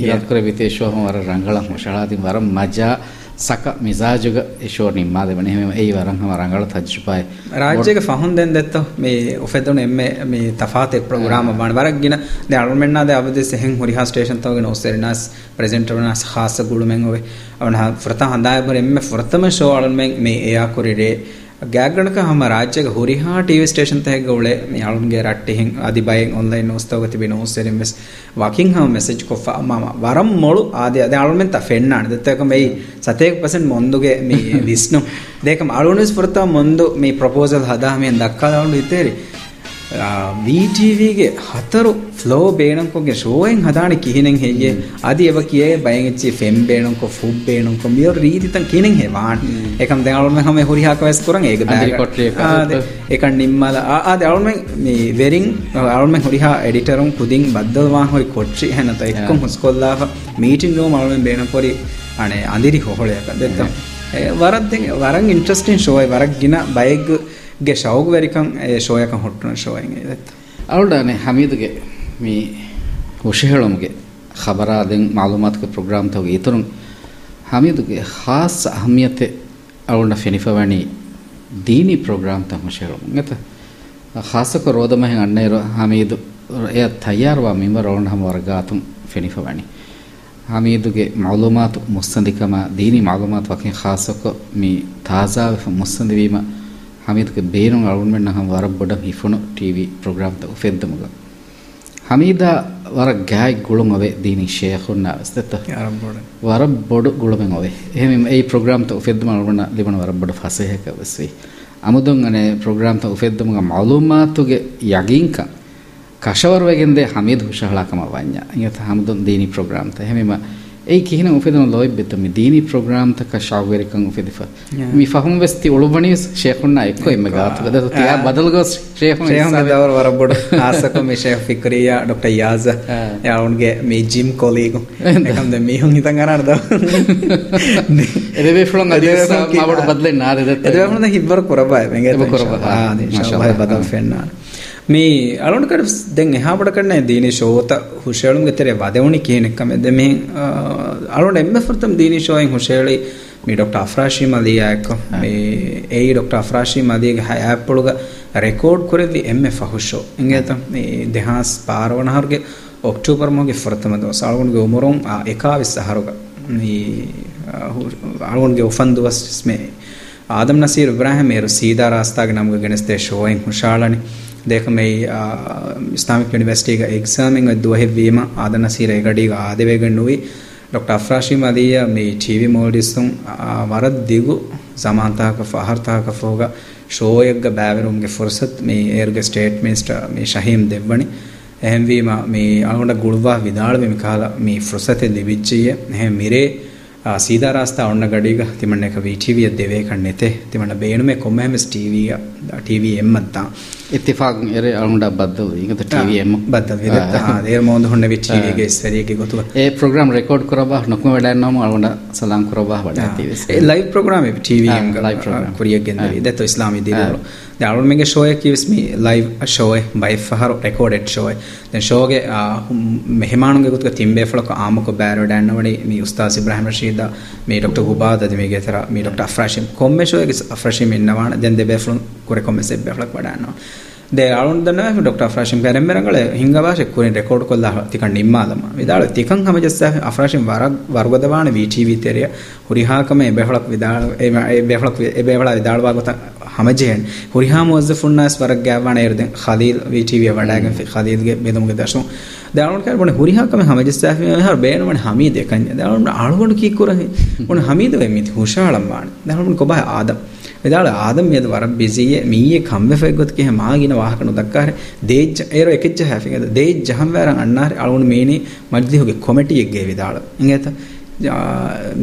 ಇಲಾದ್ಕರೆ ವಿತೇಶೋ ವರ ರಂಗಳ ಮುಷಳಾದಿ ವರ ಮಜಾ ಸಕ ಮಿಜಾಜುಗ ಎಶೋ ನಿಮ್ಮಾದೆ ಬನೆ ಹೆಮ ಏ ವರಂ ಹಮ ರಂಗಳ ತಜ್ಜುಪಾಯ್ ರಾಜ್ಯಗೆ ಫಹುನ್ ದೆನ್ ದೆತ್ತ ಮೇ ಒಫೆದೊನ ಎಮ್ಮೆ ಮೇ ತಫಾತೆ ಪ್ರೋಗ್ರಾಮ್ ಬಾಣ ವರಗಿನ ದೆ ಅಳಮೆನ್ನ ದೆ ಅವದೆ ಸೆಹೆಂ ಹುರಿಹಾ ಸ್ಟೇಷನ್ ತವಗೆ ನೋಸೆರ್ನಾಸ್ ಪ್ರೆಸೆಂಟರ್ ವನಾಸ್ ಖಾಸ ಗುಳು ಮೆಂಗ್ ಒವೆ ಅವನ ಫುರತ ಹಂದಾಯ ಬರ ಎಮ್ಮೆ ಫುರತಮ ಶೋ ಅಳಮೆಂಗ್ ಮೇ ಏಯಾ ಕುರಿರೆ ಗ್ಯಾಗಣಕ ಹಮ ರಾಜ್ಯಗ ಹುರಿಹಾ ಟಿವಿ ಸ್ಟೇಷನ್ ತಹೆಗ ಉಳೆ ಯಾಳುನ್ಗೆ ರಟ್ಟಿ ಹಿಂಗ್ ಅದಿ ಬೈ ಆನ್ಲೈನ್ ನೋಸ್ತವ ತಿಬಿ ನೋಸೆರಿಂ ವೆಸ್ ವಾಕಿಂಗ್ ಹಮ ಮೆಸೇಜ್ ಕೊಫ ಮಾಮ ವರಂ ಮೊಳು ಆದಿ ಅದೆ ಅಳುಮೆನ್ ತ ಫೆಣ್ಣಾಣ ದೆತ್ತಕ ಮೈ ಸತೇಕ ಪರ್ಸೆಂಟ್ ಮೊಂದುಗೆ ಮಿ ವಿಷ್ಣು ದೇಕಂ ಅಳುಣಿಸ್ ಪುರತ ಮೊಂದು ಮಿ ಪ್ರಪೋಸಲ್ ಹದಾ ಮಿ ದಕ್ಕದ ಇತ್ತೇರಿ වීටීවීගේ හතරු ෆ්ලෝ බේනකොගේ ශෝයෙන් හදාන කිහිනෙන් හෙගේ අධි එව කිය බයංචි ෆෙම් බේනකො ෆුබ් බේනකො මියෝ රීතිතන් කිනෙන් හෙවාන් එකම් දැවලුම හම හොරිහාක වැස් කරන ඒක කොට එක නිම්මල ආ දැවලුම මේ වෙරින් අරුම හොරිහා එඩිටරුම් පුදින් බද්දවා හොයි කොච්චි හැනත එක්කොම් හුස්කොල්ලාහ මීටින් නෝ මලුවෙන් බේනකොරි අනේ අඳිරි හොහොලයක දෙත්තම් වරත් වරන් ඉන්ට්‍රස්ටින් ශෝය වරක් ගෙන බයග ದೆತ್ತಂ ವರದ್ ವರಂಗ್ ಇಂಟ್ರೆಸ್ಟಿಂಗ್ ಶೋ ವರಗ್ ಗಿನ ಬೈಗ್ ಗೆ ಶೌಗ್ ವೆರಿಕಂ ಶೋಯಕಂ ಹುಟ್ಟುನ ಶೋಯಿಂಗ್ ಇದೆತ್ತ ಅವಳನೆ ಹಮೀದ್ಗೆ ಮೀ ಹುಷಿ ಹೇಳೋಮ್ಗೆ ಖಬರಾದೆಂಗ್ ಮಾಲೂಮಾತ್ಗೆ ಪ್ರೋಗ್ರಾಮ್ ತೋಗಿ ಇತರು ಹಮೀದ್ಗೆ ಖಾಸ್ ಅಹಮಿಯತೆ ಅವಳ ಫೆನಿಫವಣಿ ದೀನಿ ಪ್ರೋಗ್ರಾಮ್ ತ ಹುಷಿ ಹೇಳೋಮ್ ಗತ ಖಾಸಕ ರೋದಮ ಹೆಂಗ್ ಅಣ್ಣೇರು ಹಮೀದು ಎ ತಯಾರವ ಮಿಂಬರ್ ಅವಳ ಹಮ ವರ್ಗಾತುಂ ಫೆನಿಫವಣಿ ಹಮೀದುಗೆ ಮಾಲೂಮಾತ್ ಮುಸ್ತಂದಿಕಮ ದೀನಿ ಮಾಲೂಮಾತ್ ವಕಿನ್ ಖಾಸಕ ಮೀ ತಾಜಾ ಮುಸ್ತಂದಿವೀಮ ಹಮೀದ್ಗೆ ಬೇರೆ ಅಳುಣ್ಮೆಂಟ್ ನಹಂ ವರ ಬೊಡಂ ಹಿಫುನು ಟಿ ವಿ ಪ್ರೋಗ್ರಾಮ್ದ ಉಫೆದ್ದಮುಗ ಹಮೀದ ವರ ಗ್ಯಾಯ್ ಗುಳುಮವೆ ದೀನಿ ಶೇಖುನ್ನ ಸ್ತೆತ್ತ ವರ ಬೊಡು ಗುಳುಮೆಂಗವೆ ಹೇಮಿಮ್ ಈ ಪ್ರೋಗ್ರಾಮ್ ತ ಉಫೆದ್ದಮ ಅಳುಣ್ಣ ಲಿಬಣ ವರ ಬೊಡು ಫಸೆ ಹೇಕವಸ್ವಿ ಅಮುದೊಂಗನೆ ಪ್ರೋಗ್ರಾಮ್ ತ ಉಫೆದ್ದಮುಗ ಮಾಲೂಮಾತುಗೆ ಯಗೀಂಕ ಕಶವರ್ವೆಗೆಂದೆ ಹಮೀದ್ ಹುಷಹಳಾಕಮ ವಾನ್ಯ ಇಂಗತ ಹಮದೊಂದು ದೀನಿ ಪ್ರೋಗ್ರಾಮ್ ತ ಹೇಮಿಮ ප්‍රෝග්‍රෑම් ත එහෙමම ei kihina ufedon loy betta mi dini program ta ka shawgerikan ufedifa. Mi fahum vesti ulubanius sheikhunna ekko imme gaatu da tiya badal gos sheikhun sheikhun dawar warabod asako mi sheikh fikriya dr yaza. Ya unge mi gym colleague ekam de mi hun hitan ganar da edebe fulon adis mabod badle na de edebe fulon hibbar koraba menge koraba ha inshallah badal fenna මේ අලොනකර දැන් එහාපට කරන දීනි ශෝත හුෂේලුම් ගෙතරේ වදෙවුනි කියනකම දෙමෙ අලොන එම්මෆර්තම් දීනි ශෝයෙන් හුෂේලි මේ doctor අෆ්‍රාෂි මලියාක මේ ඒ doctor අෆ්‍රාෂි මලියගේ හැප්පොළුග record කරෙවි එම්මේ ෆහුෂෝ එංගේත මේ දෙහාස් පාරවණහර්ගේ October මොගේ ෆර්තම දවස. අලොනගේ උමරොම් 21 සහරග මේ අලොනගේ ඔෆන්දුවස් මේ ආදම් නසීර් ඉබ්‍රාහිම් මේ රසීදා රාස්තාගේ නම්ග ගෙනස්තේ ශෝයෙන් හුෂාලනි. ದೇಕಮೈ ಇಸ್ಲಾಮಿಕ್ ಯೂನಿವರ್ಸಿಟಿಗ ಎಕ್ಸಾಮಿಂಗ್ ದುವಹೆ ವೀಮ ಆದನ ಸೀರೆ ಗಡಿಗ ಆದೆವೆಗಣ್ಣುವಿ ಡಾಕ್ಟರ್ ಅಫ್ರಾಶಿ ಮದಿಯ ಮೇ ಟಿವಿ ಮೋಡಿಸುಂ ವರದ್ ದಿಗು ಜಮಾಂತಾಕ ಫಹರ್ತಾಕ ಫೋಗ ಶೋಯಗ್ಗ ಬ್ಯಾವೆರುಮ್ಗೆ ಫುರ್ಸತ್ ಮೇ ಏರ್ಗೆ ಸ್ಟೇಟ್ ಮಿನಿಸ್ಟರ್ ಮೇ ಶಹೀಮ್ ದೆವ್ವಣಿ ಎಹೆಂವೀಮ ಮೇ ಅಳಗೊಂಡ ಗುಳ್ವಾ ವಿದಾಳ್ವೆ ಮಿಕಾಲ ಮೇ ಫುರ್ಸತೆ ಲಿಬಿಜ್ಜಿಯೆ ಎಹೆಂ ಮಿರೇ ಸೀದಾ ರಾಸ್ತಾ ಅವಣ್ಣ ಗಡಿಗ ತಿಮಣ್ಣಕ ವಿ ಟಿವಿಯ ದೇವೇ ಕಣ್ಣೆತೆ ತಿಮಣ್ಣ ಬೇಣುಮೆ ಕೊಮ್ಮೆಹೆಮೆಸ್ ಟಿವಿಯ ಟಿವಿ ಎಮ್ಮತ್ತ ಇತ್ತಿಫಾಕ್ ಎರೆ ಅಳುಂಡ ಬದ್ದಲ್ ಈಗ ಟಿವಿ ಎಮ್ ಬದ್ದಲ್ ವಿದತ್ತ ದೇರ ಮೋಂದು ಹೊಣ್ಣ ವಿ ಟಿವಿಗೆ ಸರಿಯಾಗಿ ಗೊತ್ತು ಏ ಪ್ರೋಗ್ರಾಮ್ ರೆಕಾರ್ಡ್ ಕೊರಬಾ ನೊಕ್ಮ ವಡಾನ್ನೋಮ ಅಳುಂಡ ಸಲಾಂ ಕೊರಬಾ vada TV live program TV M live programme ಕುರಿಯಗೆ ಇದೆತ್ತು ಇಸ್ಲಾಮಿ ದಿನಗಳು ಯಾಳು ಮೆಗೆ ಶೋಯ Kiwis me live ಶೋಯ್ by ಫಹರು recorded ಶೋಯ್ then ಶೋಗೆ ಮೆಹಮಾನುಗೆ ಗುತ್ಕ ತಿಂಬೆ ಫಳಕ ಆಮಕ ಬ್ಯಾರೋ ಡ್ಯಾನ್ನವಡಿ ಮಿ ಉಸ್ತಾಸ್ ಇಬ್ರಾಹಿಂ ರಶೀದ ಮಿ ಡಾಕ್ಟರ್ ಹುಬಾದ್ ಅದಿ ಮಿಗೆ ತರ ಮಿ ಡಾಕ್ಟರ್ ಅಫ್ರಾಶಿಮ್ ಕೊಮ್ಮೆ ಶೋಯಗೆ ಅಫ್ರಾಶಿಮ್ ಇನ್ನವಾಣ ದೆನ್ ದೆ ಬೆಫ್ಲನ್ ಕುರೆ ಕೊಮ್ಮೆ ಸೆಬ್ಬೆ ಫಳಕ ವಡಾನ್ನೋ ದೆ ಆಳುಂದನ ಡಾಕ್ಟರ್ ಅಫ್ರಾಶಿಮ್ ಕರೆಂಬೆರಂಗಳೆ ಹಿಂಗ ಭಾಷೆ ಕುರಿನ್ ರೆಕಾರ್ಡ್ ಕೊಲ್ಲ ತಿಕನ್ ನಿಮ್ಮಾದಮ ವಿದಾಳ ತಿಕಂ ಹಮ ಜಸ್ಸ ಅಫ್ರಾಶಿಮ್ ವರ ವರ್ಗದವಾಣ ವಿ ಟಿವಿ ತೆರಿಯ ಹುರಿಹಾಕಮೆ ಬೆಹಳಕ್ ವಿದಾಳ ಎ ಬೆಹಳಕ್ ಎ ಬೆಹಳ ವಿದಾಳವಾಗುತ್ತ ಹಮಜೆಹನ್ ಹುರಿಹಾ ಮುವಜ್ಜಫುನ್ನಾಸ್ ವರಗ್ ಗ್ಯಾವಾಣ ಇರ್ದೆ ಖಲೀಲ್ ವಿ ಟಿವಿ ವಡಾಗ ಖಲೀಲ್ಗೆ ಬೆದಮುಗೆ ದರ್ಶನ දාලොන් කර බොන හුරිහාකම හමජස්සාෆි මේ හර බේන මන හමීද එකන්නේ. දාලොන් අලුගොඩ කී කරහේ මොන හමීද වෙමි හුෂාලම් මාන දාලොන් කොබහ ආදම්. එදාල ආදම් මේද වර බිසිය මීයේ කම්වෙෆෙක් ගොත් කේ මාගින වාහකන දක්කාර දේජ් ඒර එකෙච්ච හැෆිගද දේජ් ජහම් වරන් අන්නාර අලුණ මේනේ මජ්දිහුගේ කොමිටි එක ගේ විදාල. ඉංගේත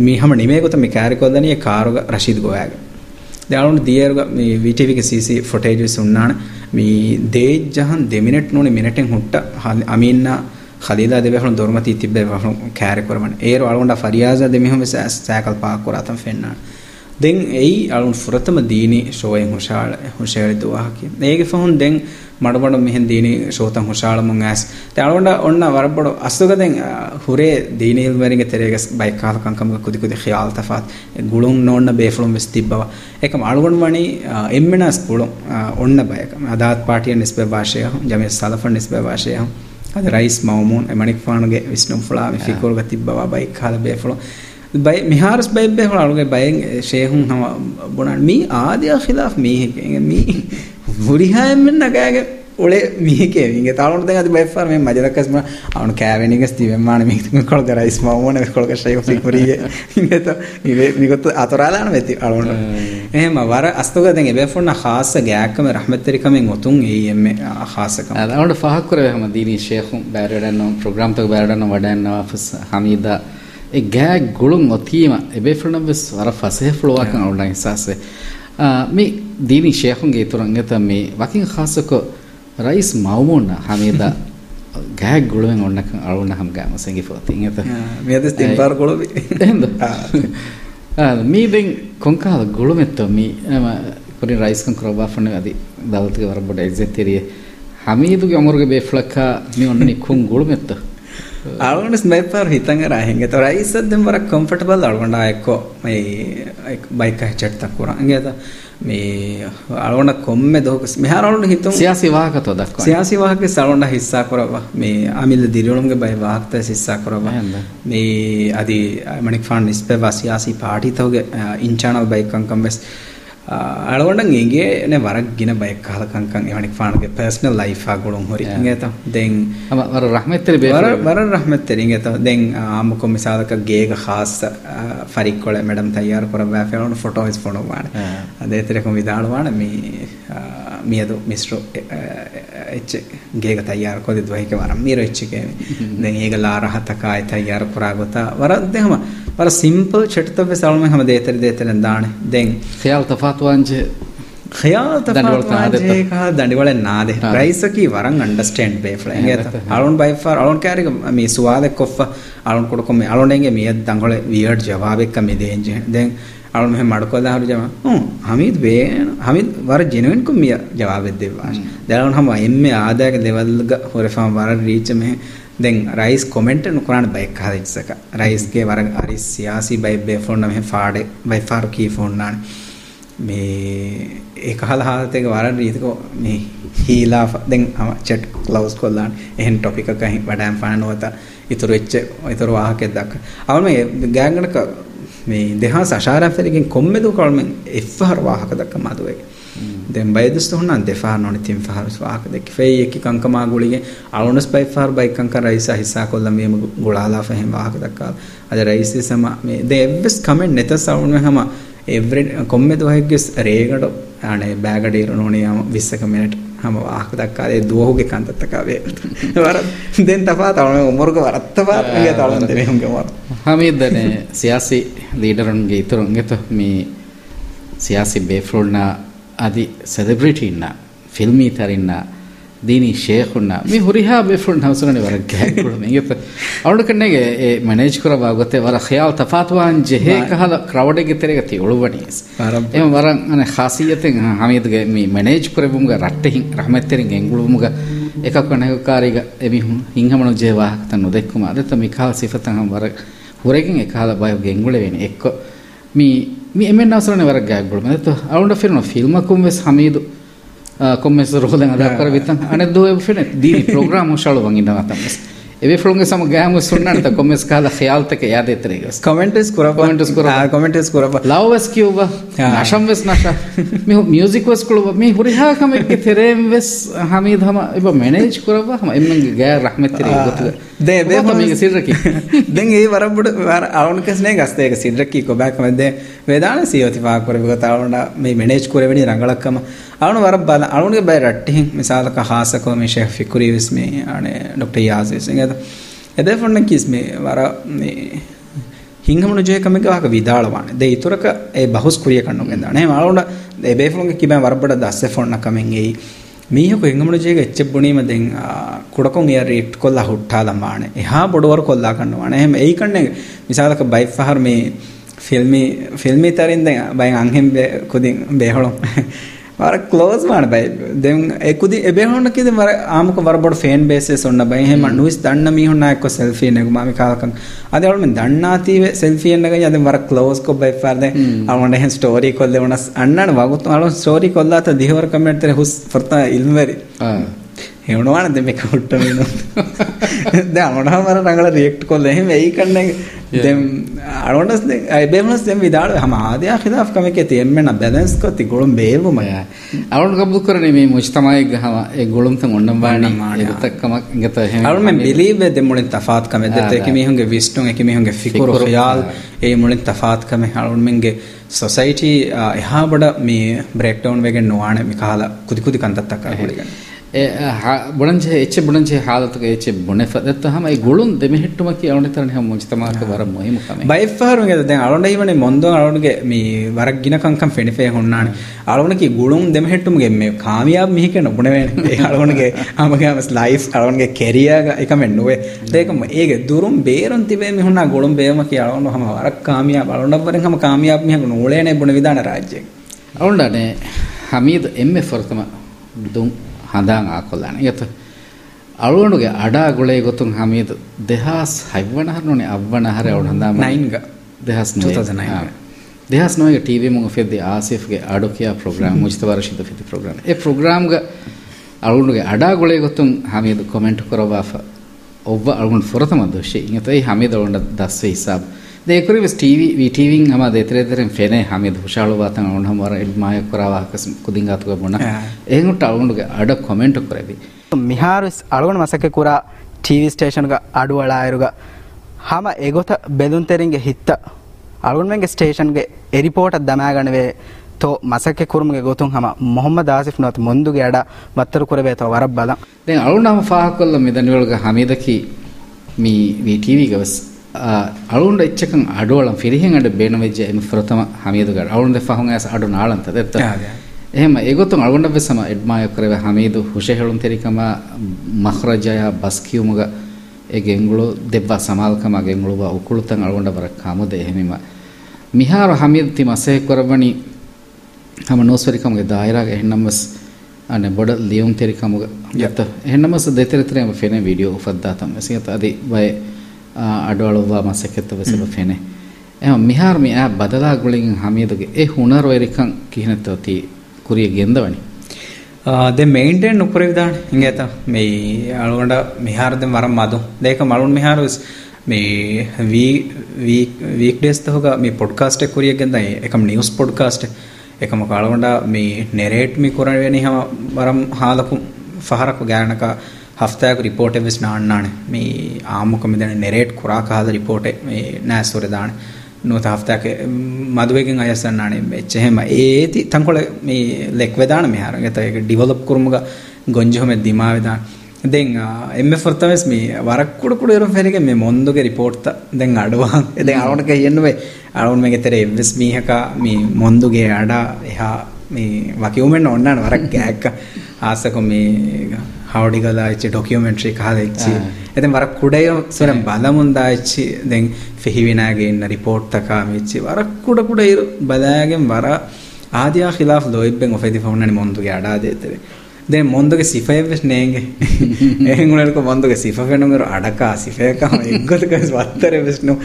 මී හැම නිමේ ගොත මේ කාරිකොදනිය කාරුග රෂීද් ගෝයාගේ. දාලුණ දියරුග මේ විටිවිගේ සීසි ෆොටේජස් උන්නාන මේ දේජ් ජහන් දෙමිනිට් නෝනි මිනිටෙන් හුට්ට අමීන්නා ಖಲೀಲಾ ದೆವೆ ಹಣ ದೊರ್ಮತಿ ತಿಬ್ಬೆ ಹಣ ಕ್ಯಾರೆ ಕೊರಮಣ ಏರು ಅಳಗೊಂಡ ಫರಿಯಾಜ ದೆಮಿ ಹಮ ಸ್ಯಾಕಲ್ ಪಾಕ್ ಕೊರಾತಂ ಫೆನ್ನಾಣ දෙන් එයි අලුන් ෆුරතම දීනි ශෝයෙන් හොෂාල හොෂාල දුවාහකි. ඒගේ ෆහුන් දෙන් මඩබඩ මෙහෙන් දීනි ශෝතන් හොෂාල මං ඇස්. තලොණ්ඩ ඔන්න වරබඩ අස්තුගදෙන් හුරේ දීනි වරින්ගේ තෙරේගස් බයිකාල කංකම කුදි කුදි ඛයාල් තෆාත්. ගුළුන් නොන්න බේෆලොම් වෙස් තිබ්බව. ඒකම අලුගොන් වණි එම්මනස් පුළුන් ඔන්න බයක අදාත් පාටිය නිස්බේ භාෂය ජමේ සලෆන් නිස්බේ භාෂය අද රයිස් මවුමුන් එමණික් ෆානුගේ විස්නම් ෆලා මිෆිකෝල් ගතිබ්බව බයිකාල බේෆලොම්. බයි මිහාරස් බයිබ්බේ හොලාලුගේ බයෙන් ෂේහුන් හම බොනන්. මී ආදියා ඛිලාෆ් මීහිකේ මී මුරිහායෙන් මෙන්න ගෑගේ ඔලේ මීහිකේ වින්ගේ තාලොන්ට දැන් අද බයිෆාර මේ මජලකස් මන අවුන කෑවෙනිගස් තිවෙන් මාන මී කොල් කරයිස් මවෝන කොල් කෂයෝ ෆිකුරියේ ඉන්නත ඉවේ මිගොත් අතරාලාන වෙති අලොන්ට එහෙම වර අස්තෝග දැන් එබෙෆොන්න ખાસ ගෑකම රහමතරිකමෙන් ඔතුන් එයිම් ખાસකම අද අවුන ෆහක් කරේ හැම දීනි ෂේහුන් බෑරඩන්න ප්‍රෝග්‍රෑම් එක බෑරඩන්න වඩන්න වාෆස් හමීදා e gag gulun otima e be frana bes wara faseh flowa kan awla hisase mi dini sheikhun ge turan eta mi wakin khasako rais maumuna hamida gag gulun onna kan awla ham ga masengi fotin eta mi ades timpar gulubi endo mi den konkala gulumetto mi ama puri rais kan kroba fane adi daltuge warboda exeteriye අලුගන්න ස්නයිපර් හිතන්ගර හින්ගෙත රයිසදෙන් වර comfortable අලුගන්නා එක්කෝ මේ බයික චට්තක් කුරන්ගේත මේ අලුගන්න කොම්ම දොහකස් මෙහරලුන් හිතුම්. සියාසි වාහකතෝ දක්වා. සියාසි වාහක සලුන්න හිස්සා කරව. මේ අමිල දිරියුණුගේ බයි වාහකත හිස්සා කරව. මේ අදි මණික් ෆාන් ඉස්පේ වා සියාසි පාටි තෝගේ ඉන්චානල් බයිකන් කම්බස් අලොන්ඩන් ඒගේ න වරක් ගෙන බය කාලකංකන් එවනික් පානගේ පර්ස්නල් ලයි ගොළුම් හොරි ඇත දෙන් වර රහමත්තර බේවර වර රහමත්තරින් ඇත දෙන් ආමකො මිසාලක ගේක හාස ෆරික්කොල මඩම් තයාර කොර ෑෆලන ෆොටෝස් ොනවාන අදේතරක විදාලවාන මේ මියදු මිස්ට්‍රෝ එච්ච ගේක තයාර කොද දොහික වරම් මීර එච්චකේ දැන් ඒගලා රහතකාය තයාර පුරාගතා වර දෙහම වර සිම්පල් චටතව සල්ම හැම දේතර දේතන දාන. දැන් ඛයාල් තෆාත් වංජ ඛයාල් තෆාත් වංජ කා දඬිවල නාදේ. ප්‍රයිසකී වරන් අන්ඩර්ස්ටෑන්ඩ් බේෆ්ලා එංගේත අලොන් බයි ෆාර් අලොන් කාරික මේ සුවාදෙක් කොෆ අලොන් කොඩකොම අලොන් එංගේ මියත් දඟොල වියර්ඩ් ජවාබෙක් කම දෙන්ජ දැන් ಅವಳು මෙහෙ මඩකොල්ල හරි ජම හ්ම් හමීද් බේන හමීද් වර ජෙනුයින් කුම් මිය ජවාබෙ දෙවාශ දැලවන හම එම්මේ ආදායක දෙවල්ග හොරෆාම් වර රීච් මෙහෙ දැන් රයිස් කොමෙන්ට් නුකුරාන බයික් හදිස්සක රයිස් ගේ වර අරි සියාසි බයි බේ ෆෝන් මෙහෙ ෆාඩේ බයි ෆාරු කී ෆෝන් නාන මේ ඒක හල හාතේක වර රීතික මේ හීලා දැන් අම චැට් ක්ලවුස් කොල්ලාන එහෙන් ටොපික් එක වඩාම් ෆානවත ඉතුරු එච්ච ඉතුරු වාහකෙක් දක්ක අවම මේ ගෑංගනක මේ දෙහාස අශාරාෆෙලකින් කොම්මෙදු කල්මෙන් එෆහර වාහක දක්ක මදුවේ. දැන් බයදස්ත හොන්න දෙෆාර නොනි තින් ෆහර වාහක දෙක ෆේ එක කංකමා ගුලිගේ අලුනස් බයි ෆහර බයි කංක රයිසා හිසා කොල්ල මේ ගුලාලා ෆහෙන් වාහක දක්කා. අද රයිසි සම මේ දෙවස් කමෙන්ට් නෙත සවුන් හැම එවරි කොම්මෙදු හයිගස් රේගඩ අනේ බෑගඩ ඉරනෝනේ යම 20 මිනිත් හම වාහකදක්කාරේ දුවහුගේ කන්තත්තකාවේ වර දෙන් තපා තවන උමරක වරත්තපාගේ තවලන් දෙනහුගවර හමීදන සියාසි ලීඩරුන්ගේ ඉතුරුන්ගෙත මේ සියාසි බේෆරුල්නා අධි සෙදබ්‍රිටින්න ෆිල්මී තරින්නා ದೀನಿ ಶೇಖುಣ್ಣ ಮೀ ಹುರಿಹಾ ಬೇಫುಣ್ಣ ಹಸುರಣಿ ವರ ಗ್ಯಾಕುಳು ಮಿಂಗೆತ ಅವಳು ಕಣ್ಣೆಗೆ ಏ ಮ್ಯಾನೇಜ್ ಕುರವಾಗುತ್ತೆ ವರ ಖಯಾಲ್ ತಫಾತ್ವಾನ್ ಜೆಹೆ ಕಹಲ ಕ್ರೌಡಿಗೆ ತೆರೆಗೆ ತಿಳುವಣೀಸ್ ಏಮ ವರ ಅನೆ ಖಾಸಿಯತೆ ಹಮೀದ್ಗೆ ಮೀ ಮ್ಯಾನೇಜ್ ಕುರೆಬುಮ್ಗ ರಟ್ಟೆ ಹಿಂಗ್ ರಹಮೆತ್ತೆರಿಂಗ್ ಎಂಗುಳುಮುಗ ಏಕ ಕಣ್ಣೆಗೆ ಕಾರಿಗ ಎಮಿ ಹಿಂಗಮಣ ಜೆ ವಾಹಕ ತನ್ನು ದೆಕ್ಕುಮ ಅದೆತ ಮಿ ಕಹಲ ಸಿಫತ ಹಂ ವರ ಹುರೆಗಿಂ ಏ ಕಹಲ ಬಾಯಗೆ ಎಂಗುಳೆವೇನಿ ಎಕ್ಕೊ ಮೀ ಮಿ ಎಮೆನ್ ಹಸುರಣಿ ವರ ಗ್ಯಾಕುಳು ಮದೆತ ಅವಳು ಫಿರ್ನ ಫಿಲ್ಮಕ್ಕುಂ ವೆಸ್ ಹಮೀದು ಕೊಮ್ಮೆಸ್ ರೋದನ್ ಅದ ಕರ ವಿತನ್ ಅನೆ ದೋ ಫಿನೆ ದೀನಿ ಪ್ರೋಗ್ರಾಮ್ ಶಾಳು ವಂಗಿನ ಮಾತಮ್ಮಸ್ ಎವೆ ಫಿಲ್ಮ್ಗೆ ಸಮ ಗ್ಯಾಮ ಸುಣ್ಣಂತ ಕೊಮ್ಮೆಸ್ ಕಾಲ ಖಯಾಲ್ ತಕ ಯಾದೆ ತರೆಗ ಕಮೆಂಟ್ಸ್ ಕುರಪ Commentaries ಕುರಪ. ಕಮೆಂಟ್ಸ್ ಕುರಪ ಲವ್ ವೆಸ್ ಕ್ಯೂಬ ಹಾ. ನಶಂ ವೆಸ್ ನಶ ಮಿ ಮ್ಯೂಸಿಕ್ ವೆಸ್ ಕುಳುವ ಮಿ ಹುರಿಹಾ ಕಮೆಕ್ಕೆ ತೆರೆಮ್ ವೆಸ್ ಹಮೀದ್ ಹಮ ಇಬ ಮ್ಯಾನೇಜ್ ಕುರವ ಹಮ ಎಮ್ಮಂಗೆ ಗ್ಯಾ ರಹಮತ್ ತೆರೆ ಗೊತ್ತು ದೇ ಬೇ ಮೀಗೆ ಸಿರ್ರಕಿ [LAUGHS] ದೆಂಗೆ ಈ ವರಬುಡ ವರ ಅವನ ಕಸ್ನೆ ಗಸ್ತೆ ಈಗ ಸಿದ್ರಕ್ಕಿ ಕೊಬ್ಯಾಕ ಮಧ್ಯೆ ವೇದಾಣ ಸಿಯೋತಿ ಪಾ ಕೊರೆ ಗೊತ್ತ ಅವನ ಮೇ ಮೆನೇಜ್ ಕೊರೆವಣಿ ರಂಗಳಕ್ಕಮ ಅವನು ವರ ಬಲ ಅವನಿಗೆ ಬೈ ರಟ್ಟಿ ಮಿಸಾಲಕ ಹಾಸಕ ಮೇ ಶೇಖ್ ಫಿಕುರಿ ವಿಸ್ಮಿ ಅಣೆ ಡಾಕ್ಟರ್ ಯಾಸ್ ವಿಸ್ಮಿ ಅದ ಎದೆ ಫಣ್ಣ ಕಿಸ್ಮಿ ವರ ಮೇ ಹಿಂಗಮನು ಜೆ ಕಮಿಗೆ ವಾಕ ವಿದಾಳವಾಣೆ ದೆ ಇತುರಕ ಎ ಬಹುಸ್ ಕುರಿಯ ಕಣ್ಣು ಗೆಂದಾಣೆ ಮಾಳೋಣ ಎ ಬೇಫುಂಗೆ ಕಿಬೆ ವರಬಡ ದಸ್ಸೆ ಫೋಣ್ಣ ಕಮೆಂಗೆ ಈ ಮೀಹಕು ಹೆಂಗಮನು ಜೇಗೆ ಎಚ್ಚೆ ಬುಣೀಮ ದೆಂ ಕುಡಕೊಂ ಯಾರಿ ಇಟ್ಕೊಲ್ಲ ಹುಟ್ಟಾದ ಮಾಣೆ ಎಹಾ ಬಡವರು ಕೊಲ್ಲ ಕಣ್ಣು ಮಾಣೆ ಹೆಮ್ ಈ ಕಣ್ಣೆ ಮಿಸಾಲಕ ಬೈ ಫಹರ್ ಮೀ ಫಿಲ್ಮಿ ಫಿಲ್ಮಿ ತರಿಂದ ಬೈ ಅಂಹೆಂ ಬೆ ಕುದಿ ಬೇಹಳು වර ක්ලෝස් මාන බයි දෙන් එකුද එබෙහොන්නකිද වර ආමක වරබොඩ ෆේන් බේසස් ඔන්න බයි එහෙම නුයිස් දන්න මීහොන්න එක්ක සෙල්ෆී නෙගු මාමි කාලකන් අද අවුල් මෙන් දන්නාතීව සෙල්ෆී එන්නක යද වර ක්ලෝස් කො බයි ෆාර දෙන්. අවුන්න එහෙන් ස්ටෝරි කොල්ලේ වනස් අන්නන වගුත්. අලෝ ස්ටෝරි කොල්ලාත දිහවර කමෙන්ට් තර හුස් ෆර්තා ඉල්මරි හෙවනවාන දෙ [LAUGHS] මේ කොට්ට වෙන. දැ අනොටහමර රඟල රියෙක්ට් කොල්ල එහෙම ඇයි කන්න. දෙම් අනොටස් අයිබේමස් දෙම් විදාට හම ආදයක් හිදාක්කමක තියෙන්මෙන බැදැස්කොති ගොළුම් බේවුමය අවුන් ගබ්දු කරන මේ මුෂ්තමයි ගහම ගොළුම්ත මොඩම් බාන මානතක්කමක් ගත අරුම බිලීබ දෙමුලින් තෆාත්කම දෙත එක මිහුන්ගේ විස්ටුන් එක මිහුන්ගේ ෆිකුරු යාල් ඒ මුලින් තෆාත්කම. අරුන්මෙන්ගේ සොසයිටී එහා බඩ මේ බ්‍රෙක්ටවුන් වගෙන් නොවාන. මිකාල කුදිකුදි කන්තත්තක් කරහොලිගන්න බොනජ එච්ච බොනජ හාලතක එච්ච බොනැත හම ගොලුන් දෙමහිට්ටුමක අවනතරන මුචතමක වර මොහම බයිහරු ද අලුන්ටහිවන මොද අලුන්ගේ මේ වරක් ගිනකංකම් ෆෙනිිේ හොන්නාන අලුනක ගුළුම් දෙමහිට්ටුමගේ මේ කාමයාාව මිහිකන බොනවේ අලුනගේ හමගේම ලයිස් අලුන්ගේ කෙරියග එකම නොවේ දෙකම ඒක දුරුම් බේරන් තිබේ මෙහුණ ගොළුම් බේම කියලවන හම වරක් කාමයා බලුන්ටවරින් හම කාමයාාව මිහක නෝලන බොන විධන රාජ්‍ය අලුන්ටනේ හමීද එම්ම ෆොර්තම දුම් ಆಮಸ್ ಲೈಫ್ ಅಳೊಂಗೆ ಕೆರಿಯಾಗ ಏಕಮೆ ನುವೆ ದೇಕಮ ಏಗೆ ದುರುಂ ಬೇರೊಂತಿವೆ ಮಿ ಹುಣ್ಣ ಗುಳುಂ ಬೇಮಕಿ ಅಳೊಂಡ ಹಮ ವರಕ್ ಕಾಮಯಾಬ್ ಅಳೊಂಡ ಬರೆಂ ಹಮ ಕಾಮಯಾಬ್ ಮಿಹ ನುಳೇನೆ ಬುಣ ವಿಧಾನ ರಾಜ್ಯ ಅವಳನೆ ಹಮೀದ್ ಎಮ್ಮೆ ಫರ್ತಮ ದುಂ ಹಂದಾಂ ಆಕೊಲ್ಲಾಣ ಇವತ್ತು ಅಳುವಣುಗೆ ಅಡ ಗುಳೆ ಗೊತ್ತು ಹಮೀದ್ ದೇಹಾಸ್ ಹೈವಣ ಹರ್ನೋನೆ ಅವ್ವಣ ಹರೆ ಅವಳು ಹಂದಾಂ ನೈನ್ಗ ದೇಹಾಸ್ 2009 ದೇಹಾಸ್ ನೋಗೆ TV ಮುಂಗ ಫೆದ್ದಿ ಆಸಿಫ್ಗೆ ಆಡೋಕಿಯ program ಮುಜ್ತಬಾ Rashid ಫೆದ್ದಿ program A ಪ್ರೋಗ್ರಾಮ್ಗ ಅಳುವಣುಗೆ ಅಡ ಗುಳೆ ಗೊತ್ತು ಹಮೀದ್ ಕಾಮೆಂಟ್ ಕೊರವಾಫ ಒಬ್ಬ ಅಳುವಣ್ ಫುರತಮ ದೋಷಿ ಇಂಗತ ಈ ಹಮೀದ್ ಅಳುಂಡ ದಸ್ವೆ ಹಿಸಾಬ್ දෙකරි ටීවී වීටීවින් හම දෙතරෙතරෙන් ෆෙනේ හමි දුෂාලු වාතන ඔන්න හමර ඉල්මාය කරාවාකස් කුදින්ගාතුක බොන එහෙන් ටවුන්ගේ අඩ කොමෙන්ට් කරදි මිහාරුස් අලුණ මසක කුරා ටීවී ස්ටේෂන්ග අඩුවලායරුග හම එගොත බෙදුන්තෙරින්ගේ හිත්ත අලුන්මෙන්ගේ ස්ටේෂන්ගේ එරිපෝට දමෑගනවේ තෝ මසක කුරුමගේ ගොතුන් හම මොහොම දාසිෆ් නොත් මුන්දුගේ අඩ වත්තර කුරබේතව වරක් බල. දෙ අලුනම පාහකොල්ල මෙදනිවල්ග හමිදකි මී වීටීවී ගවස් අලුන්ට එච්චකන් අඩුවලම් ෆිරිහෙන්ට බේනවෙච්ජ එම ෆරතම හමිදුකර අලුන්ද පහුන් ඇස් අඩු නාලන්ත දෙත්ත එහෙම ඒගොතු අලුන්ට වෙසම එඩ්මාය කරව හමීදු හුෂෙහෙළුන් තෙරිකම මහරජය බස්කියුමග ඒගෙංගුලු දෙබ්වා සමාල්කම ගෙංගුලුව උකුළුතන් අලුන්ට බරක් හමුද එහෙමම. මිහාර හමීද ති මසේ කරවනි හම නෝස්වරිකමගේ දායරාග එහෙන්නම්වස් අන බොඩ ලියුම් තෙරිකමුග. යත එහෙන්නමස දෙතෙරතරයම ෆෙන වීඩියෝ උපද්දාතම්. සිත අදී බය ಅಡವಳುವ ಮಸಕೆತ್ತವೆ ಸೆಬ ಫೆನೆ ಎಮ ಮಿಹಾರ್ಮಿ ಆ ಬದಲಾಗುಳಿಗೆ ಹಮೀದಗೆ ಎ ಹುಣರ್ ವೈರಿಕಂ ಕಿಹಿನತ್ತೋತಿ ಕುರಿಯ ಗೆಂದವಣಿ ದೆ ಮೇಂಟೇನ್ ನುಕುರಿ ವಿಧಾನ ಹಿಂಗೇತ ಮೇ ಅಳಗೊಂಡ ಮಿಹಾರ್ದೆ ಮರಂ ಮಾದು ದೇಕ ಮಳುನ್ ಮಿಹಾರು මේ වීක්ඩෙස් හොක මේ පොඩ්කාස්ට කුරිය ගෙද එකම නිියස් පොඩ්කාස්ට එකම කාලවඩ මේ නෙරේට්මි කුරවෙනි හම බරම් හාලකු පහරකු ගෑනකා හෆ්තායක රිපෝට් එවස් නාන්නානේ මේ ආමුක මෙදන නෙරේට් කුරා කාල රිපෝට් මේ නෑසොර දාන නුවත හෆ්තායක මදුවකින් අයසන්නානේ මෙච්ච හැම ඒති තංකොල මේ ලෙක් වෙදාන මෙහාර ගත ඒක ඩිවලොප් කුරුමුග ಗೊಂಜೊಮೆ ದಿಮಾವಿದ ದೆನ್ ಎಮ್ಮೆ ಫರ್ತಮೆಸ್ ಮೀ ವರಕ್ಕುಡು ಕುಡು ಇರೋ ಫೆರಿಗೆ ಮೇ ಮೊಂದುಗೆ ರಿಪೋರ್ಟ್ ದೆನ್ ಅಡುವ ದೆನ್ ಅಳವಣಕ್ಕೆ ಎನ್ನುವೆ ಅಳವಣ ಮೇಗೆ ತೆರೆ ಎವ್ವೆಸ್ ಮೀಹಕ ಮೀ ಮೊಂದುಗೆ ಅಡ ಎಹಾ ಮೀ ವಕಿಯುಮೆನ್ ಒಣ್ಣಾಣ ವರಕ್ ಗ್ಯಾಕ್ಕ ಆಸಕು ಮೀ හවඩිගලා ඉච්චි ඩොකියුමෙන්ට්‍රි කාද ඉච්චි එතෙන් වර කුඩයෝ සොරම් බලමුන්දා ඉච්චි දැන් ෆිහිවිනාගේ ඉන්න රිපෝට් තකා මිච්චි වර කුඩ කුඩ ඉරු බදාගෙන් වර ආදියා ඛිලාෆ් ලොයිබ්බෙන් ඔෆෙදි ෆොන්නනි මොන්දුගේ අඩා දේතේ දැන් මොන්දුගේ සිෆයෙවස් නේගේ එහෙන් උනල්ක මොන්දුගේ සිෆ ෆෙනුගර අඩකා සිෆයකම එක්ගොතක වත්තර වෙස්නු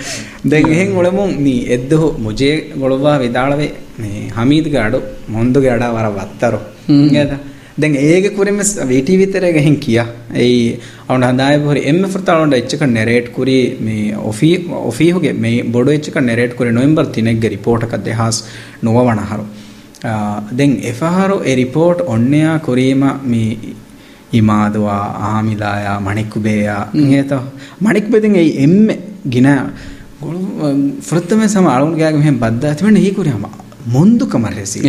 දැන් එහෙන් උලමුන් නී එද්දහු මුජේ ගොළවා විදාලවේ මේ හමීද්ගේ අඩු මොන්දුගේ අඩා වර වත්තරු නේද දැන් ඒගේ කුරිම VTV තරගේ හින් කියා. ඒ අවුන හදාය බොරි එම් ෆර්තාලොන්ඩ එච්චක නෙරේට් කුරි මේ ඔෆී ඔෆී හුගේ මේ බොඩෝ එච්චක නෙරේට් කුරි නොවෙම්බර් 3 ගේ රිපෝට් එකක් දෙහස් නොවවන හරු දැන් එෆහරු ඒ රිපෝට් ඔන්නයා කුරීම මේ ඉමාදවා ආමිලායා මණික්කුබේයා නේත මණික්බෙදින් ඒ එම් ගින ෆෘත්තම සම අලුන් ගෑගම හැම් බද්දා තිබෙන හි කුරියම ಮುಂದು ಕಮರ್ರೆಸಿ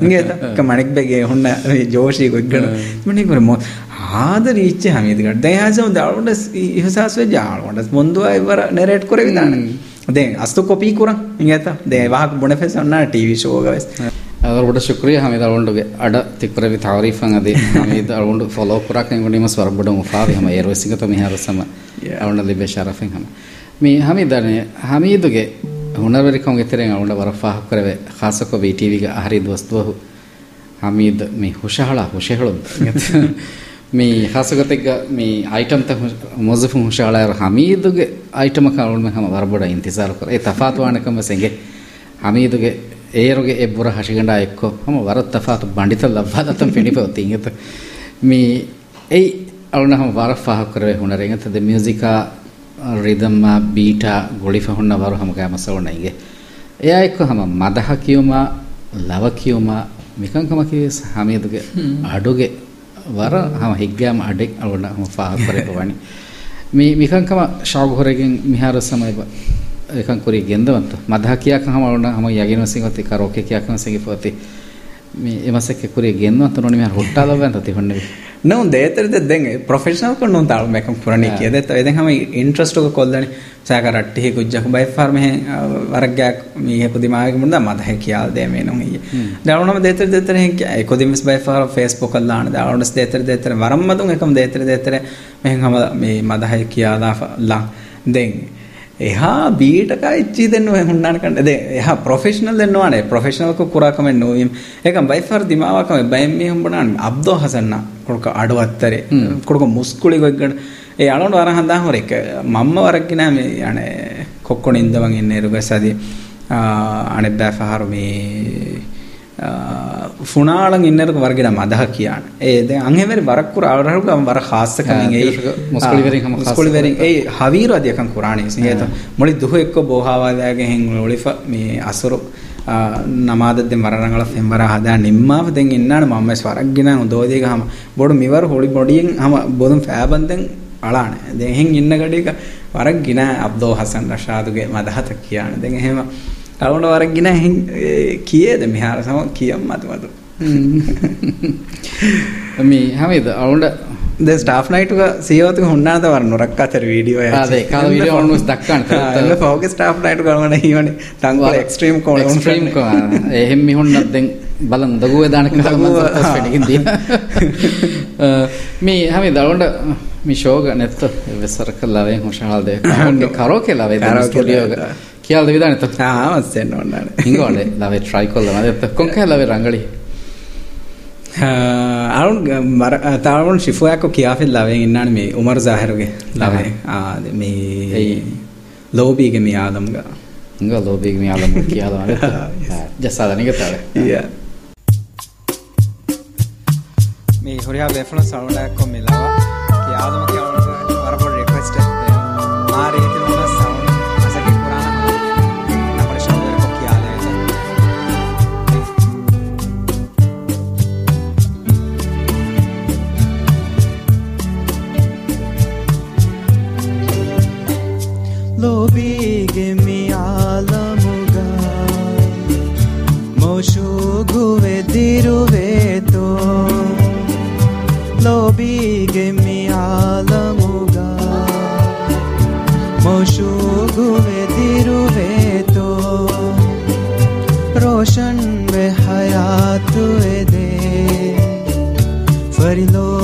ಹಿಂಗೆ ಮನೆಗೆ ಬೇಗೆ ಹುಣ್ಣ ಜೋಶಿ ಗೊಗ್ಗಣ ಮನೆಗೆ ಬರ ಆದರ ಇಚ್ಛೆ ಹಮೀದ್ ಗಡ್ ದಯಾಸ ಒಂದು ಆಳ್ಕೊಂಡ ಇಹಸಾಸ್ ವೆಜ್ ಆಳ್ಕೊಂಡ ಮುಂದು ಇವರ ನೆರೇಟ್ ಕೊರೆ ವಿಧಾನ ಅದೇ ಅಸ್ತು ಕಾಪಿ ಕುರ ಹಿಂಗೆ ದೇ ವಾಹಕ ಬುಣಫೆಸ್ ಅನ್ನ ಟಿವಿ ಶೋ ಗವೆಸ್ ಅದರ ಶುಕ್ರಿಯ ಹಮೀದ್ ಅಳ್ಗೊಂಡುಗೆ ಅಡ ತಿಕ್ಕರವಿ ತಾರೀಫ್ ಅದೇ ಹಮೀದ್ ಅಳ್ಗೊಂಡು ಫಾಲೋ ಕುರಾಕ್ ನಿಮ್ಗೆ ನಿಮ್ಮ ಸ್ವರ್ಬಡ ಮುಫಾವಿ ಹಮ ಏರ್ವ ಸಿಗತ ಮಿಹಾರ ಸಮ ಅಳ್ಗೊಂಡಲ್ಲಿ ಬೇಷಾರಫಿಂಗ್ ಹಮ ಮಿ ಹಮೀದನೆ ಹಮೀದುಗೆ ಹುಣರ್ವರಿಕಂಗೆ ತೆರೆಂಗ ಅವಳ ವರ ಫಾಹ ಕರವೆ ಖಾಸಕ ವಿ ಟಿವಿಗೆ ಅಹರಿ ದೋಸ್ತುವು ಹಮೀದ್ ಮಿ ಹುಷಹಳ ಹುಷೆಹಳು ಮಿ ಖಾಸಗತೆಗ ಮಿ ಐಟಮ್ ತ ಮೊಜಫು ಹುಷಹಳ ಹಮೀದುಗೆ ಐಟಮ್ ಕ ಅವಳ ಮೆ ಹಮ ವರಬಡ ಇಂತಿಜಾರ್ ಕರ ಎ ತಫಾತ್ ವಾಣಕಮ ಸೆಂಗೆ ಹಮೀದುಗೆ ಏರುಗೆ ಎಬ್ಬುರ ಹಸಿಗಂಡ ಎಕ್ಕೋ ಹಮ ವರ ತಫಾತ್ ಬಂಡಿತ ಲಬ್ಬಾದತಂ ಫೆಣಿಪೆ ಹೊತ್ತಿ ಇಂಗತ ಮಿ ಏಯ್ ಅವಳನ ಹಮ ವರ ಫಾಹ ಕರವೆ ಹುಣರೆಂಗತದೆ ಮ್ಯೂಸಿಕಾ ರಿದಮ್ಮ රිදම්ම බීට ගොලිෆහුන්න වරු හමගෑ මසවනයිගේ එයා එක්ක හම මදහ කියවම ලව කියවම මිකංකම කිවස් හමේදගේ අඩුගේ වර හම හික්ගෑම අඩෙක් අවන හම පාහකරට වනි මේ මිකංකම ශෞගහොරගෙන් මිහාර සමයිබ එකකුරේ ගෙන්දවන්ත මදහ කියක හම වන හම යගෙන සිංහති කරෝක කියයක්ම සිඟි පොති මේ එමසක් කුරේ ගෙන්වන්ත නොනිම හොට්ටාලවන්ත තිහොන්නේ não deetarde den professional ko non taal mekam purani kiya det eden hama interest ko kollani saka ratti he kujja ko bay far me waragya mi he ko dimag munda mad he kiya de me non iye dalona deetar deetar he ko dimis bay far facebook allana dalona deetar deetar waram madun ekam deetar deetar එහා බීටක ඉච්චි දෙන්න හුන්නාන කන්න. දේ එහා professional දෙන්නවානේ professional ක කුරා කමෙන් නොවීම. ඒක බයිෆර් දිමාවකම බයිම් මේ හම්බුනාන් අබ්දෝ හසන්න. කොඩක අඩවත්තරේ. කොඩක මුස්කුලි ගොග්ගන ඒ අලොන් වර හඳා හොරෙක මම්ම වරක්කින මේ යනේ කොක්කොන ඉඳවන් ඉන්නේ රුගසදී. අනෙත් බෑෆහරු මේ ෆුනාලන් ඉන්නරක වර්ගෙන මදහ කියන්න. ඒද අංහෙවැරි වරක්කුර අවරහුක වර හාස්සකමින් ඒ මුස්කොලිවරින් ඒ හවීර අධයකන් කුරාණය සිහත මොලි දුහ එක්ක බෝහාවාදයාගේ හෙන් ඔලිෆ මේ අසුරු නමාදද මරණගල ෆෙම්බර හදා නිම්මාව දෙන් ඉන්නන මම ස්වරක්ගෙන දෝදේක හම. බොඩු මිවර හොඩි බොඩියෙන් හම බොදුම් ෆෑබන්දෙන් අලාන දෙහෙන් ඉන්න ගඩික වරක් ගෙන අබ්දෝ හසන් රශාදුගේ මදහත කියන්න. දෙ එහෙම අලුණට වරක් ගෙන කියේද මෙහාර සම කියම් මතුමතු මේ හමේද [LAUGHS] අවුන්ට ද ස්ටාෆ් නයිටුක සේවතක හොන්නාත වර නොරක් අතර වීඩියෝ [LAUGHS] ද කාල විඩිය ඔන්නුස් දක්කන්න පෝග ස්ටාප් නයිට කරන හිවන තංවල එක්ස්ට්‍රීම් කෝ ්‍රීම් එහෙම මිහුන්නත් දෙෙන් බලන් දගුව දානක ටිකින් දී මේ හමේ දරුවන්ට මිශෝග නැත්ත වෙසර කල්ලාවේ හොෂහල්දය කරෝ කෙලාවේ දර ටඩියෝග කියල්ද විධානත මස්සෙන් ඔන්නන හිගෝඩ ලවේ ට්‍රයි කොල්ල මද කොංක ලවේ රංගලි? අරුන් මර තරුන් ශිෆෝයක්ක කියාෆෙල් ලවෙන් ඉන්නන මේ උමර සාහරුගේ ලවේ ආද මේ ලෝබීගේ මේ ආදම්ග ඉංග ලෝබීගේ මේ ආදම් කියලා [LAUGHS] ජසාදනිකතාව ඊය මේ හොරියා වෙෆලන් සරුණක් කොමිලවා කියාදම කියවන්න වරපොඩ රික්වෙස්ට් මාරේ 로비게미 알라무가 모슈구에 디루베토 로비게미 알라무가 모슈구에 디루베토 रोशन में हयात दे फरिलो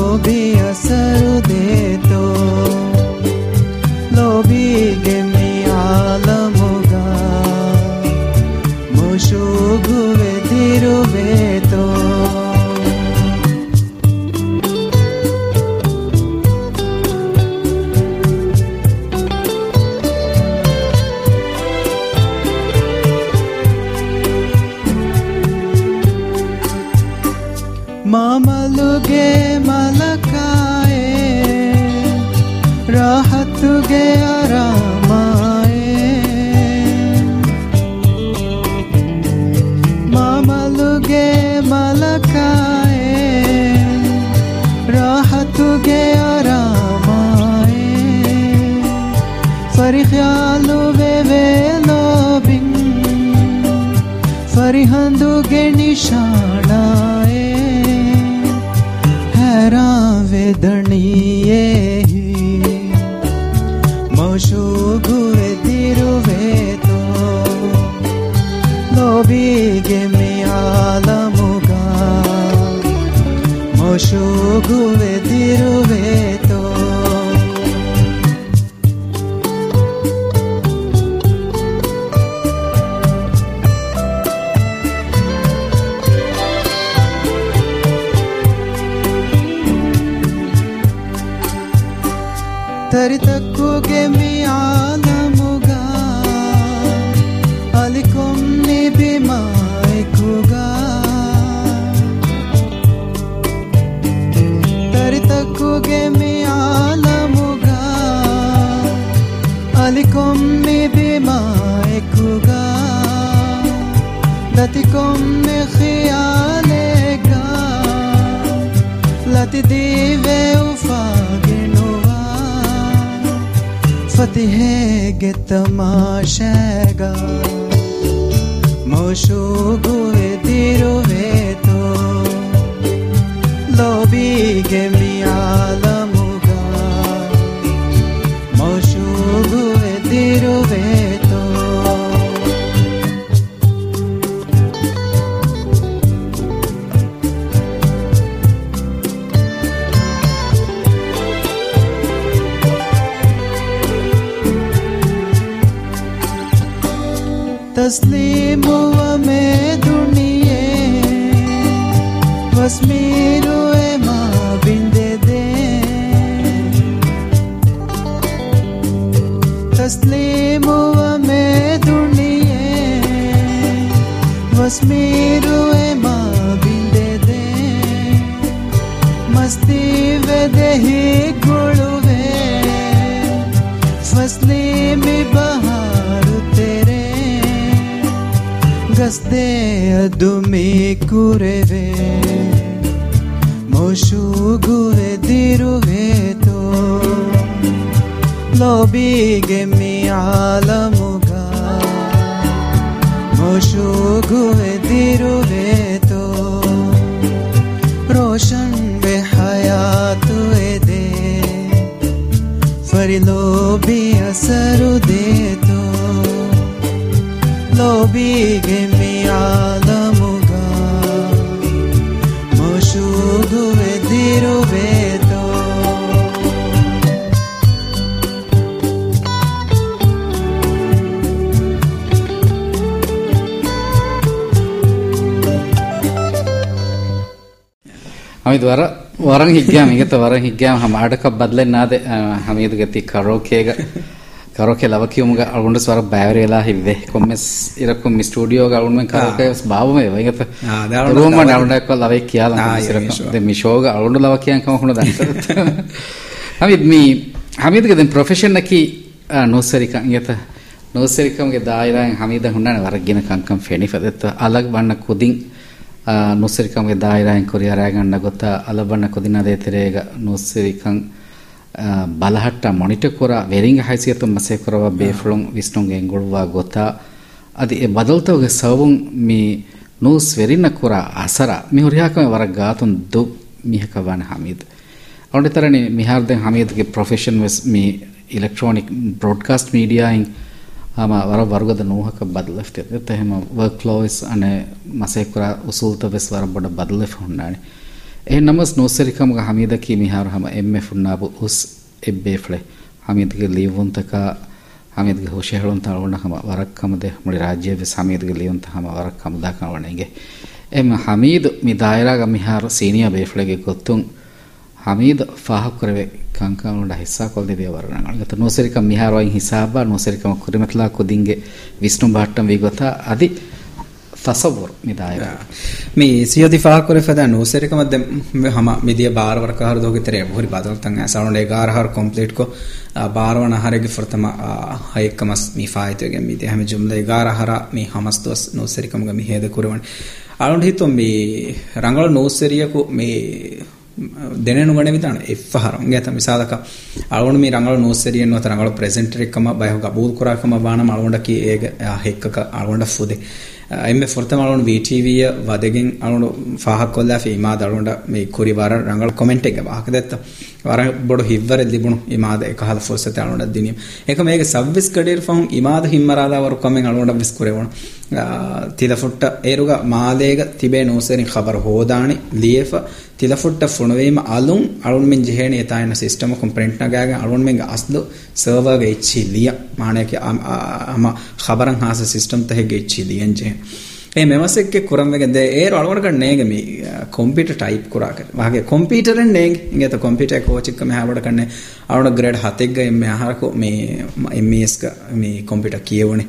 फसली में बहार तेरे ಗಸ್ದೆ ಅದುಮಿ ಕುರೆವೆ ಮೋಶೂಗುವೆ ದಿರುವೆತೋ ಲೋಬಿಗೆ ಮಿಯಾಲ ಮುಗ ಮೋಶೂಗುವೆ ದಿರುವೆತೋ ರೋಷನ್ ಬೆ ಹಯಾತು ಎದೆ लोभी असरु देतो लोभीगे मी आलमुगा मशुगुवे दिरुवेतो আমি द्वारा ವರ ವರಂ ಹಿಗ್ಗ್ಯಾಮ್ ಈಗತ ವರಂ ಹಿಗ್ಗ್ಯಾಮ್ ಹಮ ಆಡಕ ಬದ್ಲೆನ್ನಾದೆ ಹಮೀದ್ ಗತಿ ಕರೋಕೆಗ ಕರೋಕೆ ಲವಕಿಯುಮುಗ ಅಳ್ಗೊಂಡು ಸ್ವರ ಬ್ಯಾವರಿಯಲ ಹಿವ್ವೆ ಕೊಮ್ಮೆಸ್ ಇರಕ್ಕು ಮಿ ಸ್ಟುಡಿಯೋಗ ಅಳ್ಗೊಂಡು ಕರೋಕೆ ಬಾಬುಮೆ ವೈಗತ ಆ, ಅದೇ ಅಳ್ಗೊಂಡು ರೂಮ ಕರೋಕೆ. ಅಳ್ಗೊಂಡು ಲವೈ ಕಿಯಾಲ ಆ, ಈಗ ಮಿ ಶೋ. ದೆ ಮಿ ಶೋಗ ಅಳ್ಗೊಂಡು ಲವಕಿ ಅಂಕ ಹುಣದ ಹಮೀದ್ ಮಿ ಹಮೀದ್ ಗದನ್ ಪ್ರೊಫೆಷನ್ ನಕಿ ನೋಸರಿಕ ಇಂಗತ ನೋಸರಿಕಂಗೆ ದಾಯಿರಾಂಗ್ ಹಮೀದ ಹುಣ್ಣನ ವರಗಿನ ಕಂಕಂ ಫೆನಿ ಫದೆತ್ತ ಅಲಗ್ ಬಣ್ಣ ಕುದಿಂ ನುಸ್ಸಿರಿಕಂಗೆ ದಾಯಿರಾಂಗ್ ಕೊರಿಯರಾಗಣ್ಣ ಗೊತ್ತ ಅಲಬಣ್ಣ ಕುದಿನದೇ ತೆರೆಗ ನುಸ್ಸಿರಿಕಂ ಬಲಹಟ್ಟ ಮೊನಿಟರ್ ಕೊರ ವೆರಿಂಗ್ ಹೈಸಿಯತು ಮಸೆ ಕೊರವ ಬೇಫುಳುಂ ವಿಷ್ಣುಂಗೆ ಎಂಗುಳುವ ಗೊತ್ತ ಅದು ಎ ಬದಲ್ತವಗೆ ಸವುಂ ಮಿ ನೂಸ್ ವೆರಿನ ಕೊರ ಅಸರ ಮಿ ಹುರಿಯಾಕಮೆ ವರ ಗಾತುನ್ ದು ಮಿಹಕವಾನ Hamid ಅವನಿತರನಿ ama war waruga noohaka badleft ete hema workflows ane masekura usul tabes war boda badlef hunnani eh namas noserikam ga hamida ki mihar hama emme funnabu us ebbe fle. Hamid ge levuntaka hamid ge hoshehron talona hama warakkam de. Muli rajye be hamid ge levunta hama warakkam da kanwanege em hamid mi daira ga mihar senior be fle ge gottun Hamid ಫಾಹಕ್ ಕರವೆ ಕಂಕಂಡ ಹಿಸ್ಸಾ ಕೊಲ್ದಿದೆ ವರಣಗಳು ಗತ ನೋಸರಿಕ ಮಿಹಾರ್ Y ಹಿಸಾಬ ನೋಸರಿಕ ಕುರಿಮತ್ಲಾ ಕುದಿಂಗೆ ವಿಷ್ಣು ಭಾಟ್ಟಂ ವಿಗತ ಅದಿ ತಸವ್ವರ್ ಮಿದಾಯ ಮಿ ಸಿಯದಿ ಫಾಹ ಕೊರೆ ಫದ ನೋಸರಿಕ ಮದ್ದೆ ಹಮ ಮಿದಿಯ ಬಾರ ವರ ಕಹರ್ ದೋಗೆ ತೆರೆ ಬಹುರಿ ಬಾದಲ್ ತಂಗ ಸೌಂಡ್ ಎಗಾರ ಹರ್ ಕಂಪ್ಲೀಟ್ ಕೊ ಬಾರವಣ ಹರೆಗೆ ಫರ್ತಮ ಹೈಕಮಸ್ ಮಿ ಫಾಯಿತೆಗೆ ಮಿದೆ ಹಮೆ ಜುಮ್ಲ ಎಗಾರ ಹರ ಮಿ ಹಮಸ್ ದೋಸ್ ನೋಸರಿಕಮಗ ಮಿ ಹೇದ ಕುರವಣ ಅಳುಂಡ್ ಹಿತ್ತು ಮಿ ರಂಗಳ ನೋಸರಿಯಕು ಮಿ දැනෙන ගණ විතන එෆහරම් ගත මිසාලක අලවන මේ රංගල නෝස්සරියන් වත රංගල ප්‍රෙසෙන්ටර් එකම බයහ ගබූල් කරාකම බාන මලවඬ කී ඒක හෙක්කක අලවඬ ෆුදේ. emme fortamalon VTV wadegen alon faha kolla fe ima dalonda me kuri wara rangal comment එක වාහක දැත්ත. වර බොඩු හිවර ලිබුණු ඉමාද එකහල ෆොස්සත අලොඩ දිනියම්. එක මේක සබ්විස් කඩේර් ෆහුන් ඉමාද හිම්මරාලා වරු කමෙන් අලොඩ විස් කරේවන තිලෆුට්ට ඒරුග මාලේග තිබේ නෝසෙරින් خبر හෝදානි ලියෙෆ තිලෆුට්ට ෆුණවීම අලුන් අලුන් මෙන් ජෙහෙණ යතායන සිස්ටම කොම්පරෙන්ට් නගාගෙන අලුන් මෙන් අස්ලු සර්වර් ගේ ඉච්චි ලිය. මානේක අම خبرන් හාස සිස්ටම් තහෙ ගේ ඉච්චි ලියන් ජෙහෙණ. මෙමසෙක්ක කුරම්වගේ ද ඒ අලුවනකට නේගම කොම්පිට ටයිප් කුරාක වගේ කොම්පිටරෙන් නේග ඉගත කොම්පිට කෝචික්කම හැබට කන්නේ අරුණ ග්‍රඩ් හතෙක්ග එම හරකු මේ එම්ස්ක මේ කොම්පිට කියවනේ.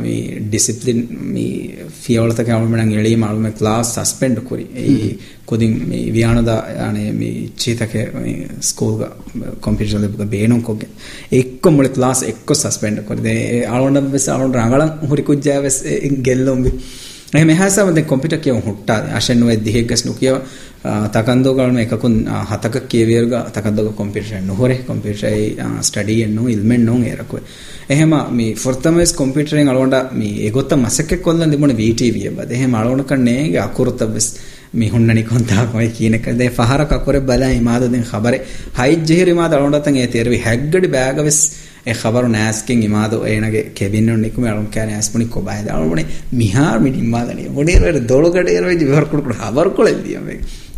මේ ඩිසිප්ලින් මේ ෆියවලතක අවුමනන් එළීම අවුම ක්ලාස් සස්පෙන්ඩ් කරි ඒ කොදින් මේ වියානද යانے මේ චීතක මේ ස්කූල් කම්පියුටර් ලැබුක බේනොන් කොග එක්ක මුල ක්ලාස් එක්ක සස්පෙන්ඩ් කරි දේ ආලොන්ඩම් වෙස ආලොන්ඩ රංගලන් හුරි කුජ්ජා වෙස ගෙල්ලොම්බි එහෙම එහාසම දැන් කම්පියුටර් කියව හුට්ටා. අෂෙන් නොවේ දිහෙක් ගස්නු කියව තකන්දෝ ගලන එකකුන් හතක කේවියර්ග තකන්දෝ කම්පියුටර් නොහොරේ. කම්පියුටර් ඒ ස්ටඩි එන්නු ඉල්මෙන් නොන් ඒරකෝ එහෙම මේ ෆොර්තමස් කම්පියුටරෙන් අලවඬ මේ ඒගොත්ත මසකෙක් කොල්ලන් දිමුණ වීටීවී බද. එහෙම අලවණ කන්නේ අකුරතබස් මේ හොන්නනි කොන්තා කොයි කියනක දැන් පහර කකුරේ බලයි මාදෙන් خبر හයි ජෙහිරි මාද අලවඬ තන් ඒ තේරවි. හැග්ගඩි බෑගවස් e khabaru nasken imado enage kebinno nikum alum kane asmuni ko baheda alumne mihar min imadani modir ver dolu gade er veji ver kudu khabaru ko eldiya me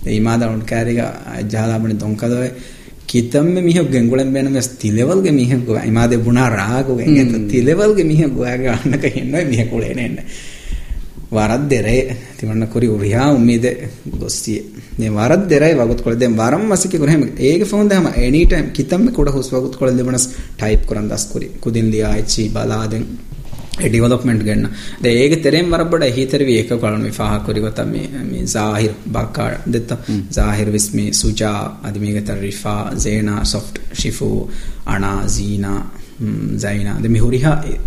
e imada alum kare ga jala mane donkado kitam me mihok gengulen benam es tileval ge mihok go imade buna rago gen et tileval ge mihok go ga anaka hinno mihok ulene ne varad dere timanna kori uriha umide gostiye නේ වරද දෙරයි වගුත් කොළ. දෙම් වරම් මසික ගුණ හැම ඒක phone දෙම එනි time කිතම් කුඩ හුස් වගුත් කොළ දෙමනස් type කරන් දස් කුරි. කුදින් ලියායිචි බලාදෙන් ඒ development ගන්න. දැන් ඒක තෙරෙන් වරබඩ හිතරවි ඒක කොළන් මේ ෆාහ කුරි ගත මේ මේ සාහිර් බක්කා දෙත්ත. සාහිර් විස්මි සුජා අදි මේක තර රිෆා සේනා සොෆ්ට් ෂිෆු අනා සීනා සැවිනාද මිහුරිහ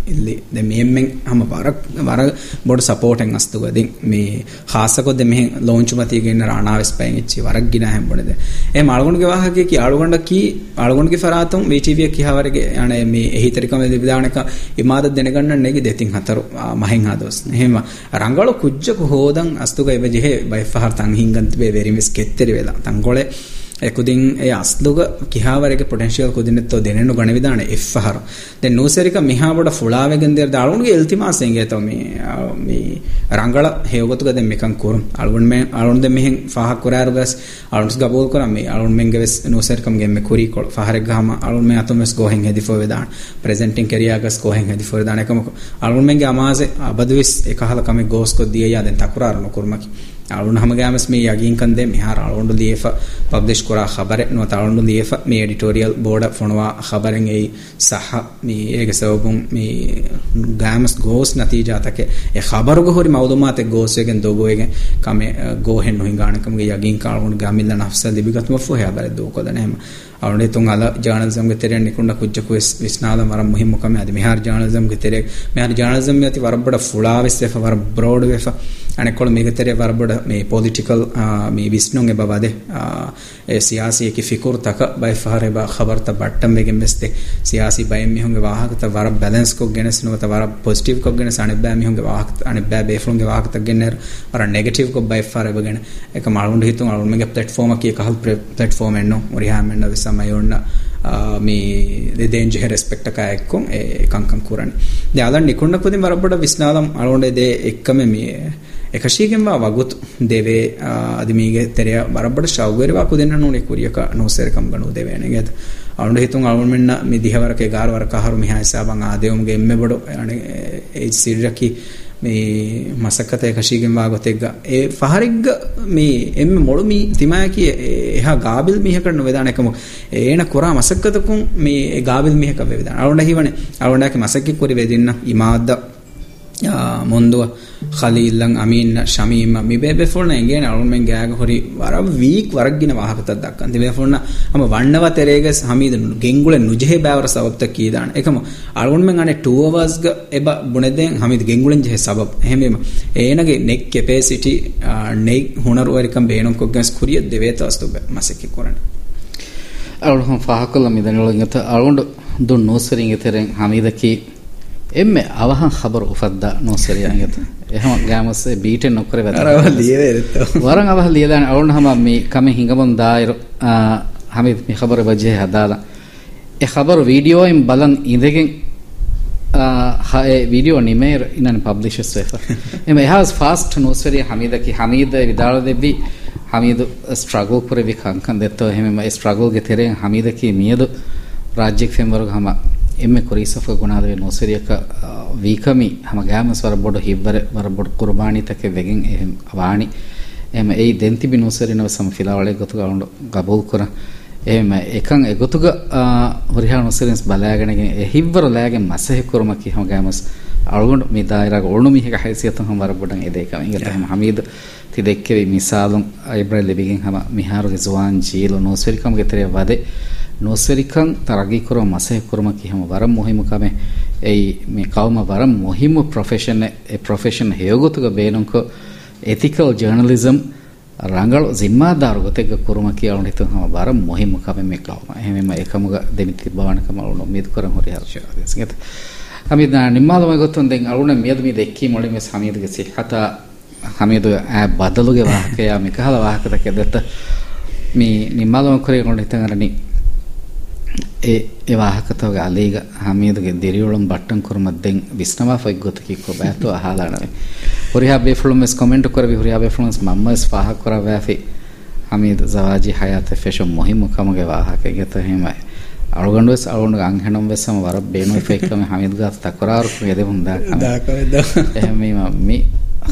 එල්ලි මේෙන් හම පරක් වර බොඩ සපෝටෙන් අස්තුකද මේ හාසකොද මේ ලෝංචුමතියගෙන රාණාවස් පැන් ච්චි වරක් ගෙන හැම්බොනද ඒ මල්ගුණගේ වාහගේ අලුගොඩකි අලුගුණගේ පරාතුම් වේටිවිය කියහවරගේ යන මේ එහිතරිකම දෙවිධානක ඉමාද දෙනගන්න නෙග දෙතින් හතර මහින් හදොස් හෙම රංගලු කුද්ජක හෝදන් අස්තුක එබජෙහ බයිෆහර තං හිංගන්තිබේ වෙරිමිස් කෙත්තෙරි වෙලා. තංගොලේ කුදින් අස්ලුග කිහාවරක පොටන්ශියල් කුදිනෙත්තෝ දෙනෙන්නු ගණවිධාන එ්හර දෙ නූසරික මිහාබට ෆුලාාවගෙන්දෙර දරුණුගේ එල්තිමාසේගේ තොම රංගල හේවගතුකද මෙකන් කරුම් අලුන් මේ අලුන්ද මෙහෙන් පහක් කරෑර ගස් අලුන්ස් ගබෝල් කරම අලුන් මෙන්ග වෙස් නූසරකම්ගේම කුරීකොල් පහරක් හම අලුන් මේ අතුමස් ගොහෙන් හෙදි ොවිදාන. ප්‍රසෙන්ටින් කරියගස් කොහෙන් හෙදි ොරදානකමක අලුන් මෙන්ගේ අමාසේ අබදවිස් එකහලකම ගෝස්කො දිය යාදෙන් තකරාරණ කරමකි අලුන් හමගෑමස් මේ යගින් කන්දේ මිහාර අලුන්ඩු ලියෆ පබ්ලිෂ් කරා ඛබරේ නොත අලුන්ඩු ලියෆ මේ එඩිටෝරියල් බෝඩ ෆොනවා ඛබරෙන් ඒ සහ මේ ඒක සවබුම් මේ ගෑමස් ගෝස් නතිජා තක ඒ ඛබර ගොහරි මවුදුමාත ගෝස් එකෙන් දොගෝයෙන් කම ගෝහෙන් නොහින් ගානකමගේ යගින් කාලුන් ගාමිල්ලා නෆ්ස ලිබිගත්ම ෆෝ හැබර දෝකද නැම ಅವಣೆ ತುಂಗ ಅಲ ಜರ್ನಲಿಸಮ್ ಗೆ ತೆರೆ ನಿಕುಂಡ ಕುಜ್ಜಕು ವಿಸ್ನಾದ ಮರ ಮುಹಿಂ ಮುಕಮೆ ಅದಿ ಮಿಹಾರ್ ಜರ್ನಲಿಸಮ್ ಗೆ ತೆರೆ ಮಿಹಾರ್ ಜರ್ನಲಿಸಮ್ ಯತಿ ವರಬಡ ಫುಳಾ ವೆಸ್ಫ ವರ ಬ್ರೋಡ್ ವೆಫ ಅಣೆ ಕೊಳ ಮೇಗೆ ತೆರೆ ವರಬಡ ಮೇ ಪೊಲಿಟಿಕಲ್ ಮೇ ವಿಸ್ನುಂಗೆ ಬವಾದೆ ಸಿಯಾಸಿಯಕ್ಕೆ ಫಿಕುರ್ ತಕ ಬೈ ಫಹರೆ ಬ ಖಬರ್ ತ ಬಟ್ಟಮ್ಮೆಗೆ ಮೆಸ್ತೆ ಸಿಯಾಸಿ ಬೈ ಮಿಹುಂಗೆ ವಾಹಕ ತ ವರ ಬ್ಯಾಲೆನ್ಸ್ ಕೊ ಗೆಣಸ್ ನೋ ತ ವರ ಪಾಸಿಟಿವ್ ಕೊ ಗೆಣಸ್ ಅಣೆ ಬ್ಯಾ ಮಿಹುಂಗೆ ವಾಹಕ ಅಣೆ ಬ್ಯಾ ಬೇಫುಂಗೆ ವಾಹಕ ತ ಗೆಣ್ಣೆರ್ ವರ ನೆಗೆಟಿವ್ ಕೊ ಬೈ ಫಹರೆ ಬಗೆಣ ಏಕ ಮಾಳುಂಡು ಹಿತು ಅಳುಂಡು ಮೆಗೆ ಪ್ಲಾಟ್ಫಾರ್ಮ್ ಅಕಿ ಕಹಲ್ ಪ್ಲಾಟ್ಫಾರ್ಮ್ ಎಣ್ಣು ಉರಿಹಾಮ್ ಎಣ್ಣ ವಿಸಮಯೋಣ್ಣ මේ දෙදේන්ජහ රෙස්පෙක්ට කයක්කුම් ඒ එකංකම් කරන්න. යාලන් නිකුන්න පුති මරබට විස්නාලම් අලුන්ඩ දේ එක්කම මේ එකශීගෙන්වා වගුත් දෙවේ අධිමීගේ තෙරය බරබට ශෞගරවා කුදන්න නුනේ කුරියක නොසේරකම් ගනු දෙවේන ගෙත් අනුන්ට හිතුන් අලුමෙන්න මේ දිහවරක ගාරවර කහරු මෙහා හිසාබන් ආදේවුම්ගේ එම්මෙ බඩු ඒ සිරිරකි මේ මසකත එකශීගෙන් වාගොත එක්ග ඒ ෆහරිග්ග මේ එම්ම මොළු මී තිමය කිය එහා ගාබිල් මිහකරන වෙදාන එකම. ඒන කුරා මසක්කතකුන් මේ ගාබිල් මිහක වෙවිදාන. අරුණ හිවනේ අරුණාගේ මසක්කි කුරි වෙදින්න ඉමාද්ද මොන්දුව කලීල්ලන් අමීන්න ශමීම මිබේබෙෆොල්න එගේ අරුන්මෙන් ගෑග හොරි වර වීක් වරක්ගෙන වාහකතත් දක්කන් දෙවේෆොල්න අම වන්නව තෙරේග හමීදනු ගෙංගුල නුජෙහි බෑවර සබබ්ත කීදාන එකම අරුන්මෙන් අනේ 2 අවර්ස්ග එබ බුණදෙන් හමීද ගෙංගුලෙන් ජෙහ සබබ්. එහෙමෙම ඒනගේ නෙක් කෙපැසිටි නෙක් හුනර වරිකම් බේනොන් කොග්ගස් කුරිය දෙවේතවස්තු මසකි කරන අරුන්හම් ෆාහකල මිදනලගත අරුන්ඩ දුන් නෝසරින් එතරෙන් හමීදකි එම්මೆ අවහන් خبر උෆද්දා නෝසරියන් එතන එහෙම ගෑමස්සේ බීටෙන් නොකර වැත වරන් අවහ ලියලාන අවුන් හම මේ කම හිඟබොන් දායර හමිත් මේ خبر වජේ හදාලා. ඒ خبر වීඩියෝයෙන් බලන් ඉඳගෙන් වීඩියෝ නිමේර ඉන්න පබ්ලිෂස් වෙෆ එම එහාස් ෆාස්ට් නෝස්වරිය හමීදකි හමීද විදාල දෙබ්බි හමීද ස්ට්‍රගල් කරවි කංකන් දෙත්තෝ. එහෙම ස්ට්‍රගල් ගේ තෙරෙන් හමීදකි මියදු රාජ්‍යක ෆෙම්වරු හම ಎಮ್ಮೆ ಕೊರೀಸಫ ಗುಣಾದ ನೋಸರಿಯಕ ವೀಕಮಿ ಹಮ ಗ್ಯಾಮಸ್ ವರಬೊಡು ಹಿವ್ವರೆ ವರಬೊಡು ಕುರ್ಬಾಣಿ ತಕೆ ವೆಗೆನ್ ಎಹೆಂ ವಾಣಿ ಎಹೆಮ ಏಯ್ ದೆಂತಿಬಿ ನೋಸರಿನವ ಸಮ ಫಿಲಾವಳೆ ಗೊತುಗ ಅವಂಡು ಗಬೌಲ್ ಕುರ ಎಹೆಮ ಎಕಂ ಎಗೊತುಗ ಹುರಿಹಾ ನೋಸರಿನ್ಸ್ ಬಲಾಯಗಣೆಗೆ ಹಿವ್ವರ ಲಾಯಗೆ ಮಸಹೆ ಕುರುಮಕಿ ಹಮ ಗ್ಯಾಮಸ್ ಅಳಗೊಂಡು ಮಿ ದಾಯಿರಾಗ ಒಳ್ಳು ಮಿಹಿಗ ಹೈಸಿಯತಂ ಹಮ ವರಬೊಡಂ ಎದೇಕ ಇಂಗತ ಹಮ ಹಮೀದ್ ತಿದೆಕ್ಕೆವಿ ಮಿಸಾಲಂ ಐಬ್ರಲ್ ಲಿಬಿಗಿಂ ಹಮ ಮಿಹಾರುಗೆ ಜುವಾನ್ ಜೀಲು ನೋಸರಿಕಂಗೆ ತೆರೆಯ ವದೆ වදේ නොස්වරිකන් තරගී කරව මසහ කරම කිහම වරම් මොහිම කමේ ඒ මේ කවම වරම් මොහිම ප්‍රොෆෙෂන් ඒ ප්‍රොෆෙෂන් හේයගොතුග බේනුක ethical journalism ರಂಗಳು ಜಿಮ್ಮಾದಾರು ಗೊತೆಗ ಕುರುಮ ಕಿಯಾಳು ಹಿತು ಹಮ ಬಾರ ಮೊಹಿಮ ಕಮೆ ಮೆ ಕವಮ ಹೆಮೆಮ ಏಕಮುಗ ದೆಮಿತಿ ಬವಣ ಕಮಳು ಮೀದ್ ಕೊರ ಹೊರಿ ಹರ್ಷ ಸಿಗತ ಹಮೀದ್ ನಿಮ್ಮಾದ ಮೆ ಗೊತ್ತೊಂದು ದೆಂಗ್ ಅಳುಣ ಮೇದ್ ಮೀದ್ ಎಕ್ಕಿ ಮೊಳೆ ಮೆ ಹಮೀದ್ಗೆ ಸಿಹತ ಹಮೀದ್ ಆ ಬದಲುಗೆ ವಾಹಕಯ ಮಿಕಹಲ ವಾಹಕದ ಕೆದತ್ತ ಮೀ ನಿಮ್ಮಾದ ಮೆ ಕೊರೆ ಕೊಂಡು ಹಿತಂಗರನಿ ඒ ඒ වාහකතවගේ අලීග හමීදුගේ දිරියුළුම් බට්ටන් කුරුමද්දෙන් විස්නවා ෆොයි ගොතකි කො බෑතු අහලානවේ ಹುರಿಯಾ ಬೇಫ್ಲುಮೆಸ್ ಕಮೆಂಟ್ ಕೊರವಿ ಹುರಿಯಾ ಬೇಫ್ಲುಮೆಸ್ ಮಮ್ಮಸ್ ಫಾಹ ಕೊರ ವ್ಯಾಫಿ ಹಮೀದ್ ಜವಾಜಿ ಹಯಾತ ಫೆಶೊ ಮೊಹಿಮು ಕಮಗೆ ವಾಹಕೆ ಗೆತ ಹಿಮೈ ಅಳುಗಂಡುವೆಸ್ ಅಳುಗಂಡು ಅಂಗಣಂ ವೆಸಮ ವರ ಬೇನು ಫೆಕ್ಕಮ ಹಮೀದ್ ಗಾತ್ ತಕರಾರು ಎದೆ ಹುಂದಾ ಕಮ ಎಹಮಿ ಮಮ್ಮಿ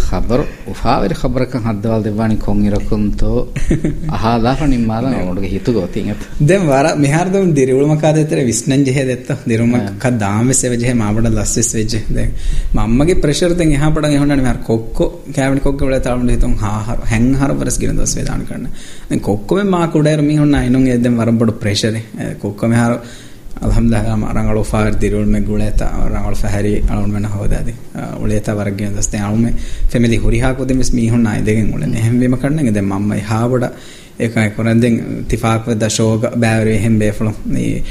ಖಬರ್ ಉಫಾವಿರ ಖಬರಕ ಹದ್ದವಲ್ ದಿವಾನಿ ಕೊಂಗಿರಕುಂತೋ ಅಹಾದಾ ಫಣಿಂ ಮಾಲ ನೋಡುಗೆ ಹಿತು ಗೋತಿಂಗತ್ ದೆಂ ವಾರ ಮಿಹಾರ್ ದಂ ದಿರುಳುಮ ಕಾದೆತರ ವಿಸ್ನಂ ಜೆಹೆ ದೆತ್ತ ದಿರುಮ ಕ ದಾಮೆ ಸೆವೆ ಜೆಹೆ ಮಾಬಡ ಲಸ್ಸಿಸ್ ವೆಜೆ ದೆಂ ಮಮ್ಮಗೆ ಪ್ರೆಷರ್ ದೆಂ ಎಹಾ ಪಡಂ ಎಹೊಂಡನೆ ಮಿಹಾರ್ ಕೊಕ್ಕೊ ಕ್ಯಾಬಿನ್ ಕೊಕ್ಕೊ ಬೆಳೆ ತಾಳುಂಡೆ ಹಿತಂ ಹಾ ಹರ್ ಹೆಂ ಹರ ಬರಸ್ ಗಿರಂ ದಸ್ ವೇದಾನ ಕಣ್ಣ ದೆಂ ಕೊಕ್ಕೊ ಮೆ ಮಾ ಕುಡೇರ ಮಿ ಹೊನ್ನ ಐನುಂ ಎದೆಂ ವರಬಡು ಪ್ರೆಷರ್ ಕೊಕ್ಕೊ ಮಿಹಾರ್ alhamdulillah rangalu faar dirul me guleta rangalu fahari alun mena hodadi uleta waragge daste alume family huriha ko demis mi hon nai degen ulen ehem bema kannenge den mamma haawada ඒකයි කොරන්දෙන් තිෆාක් වෙද ෂෝග බෑවරේ එහෙම් බේෆලු මේ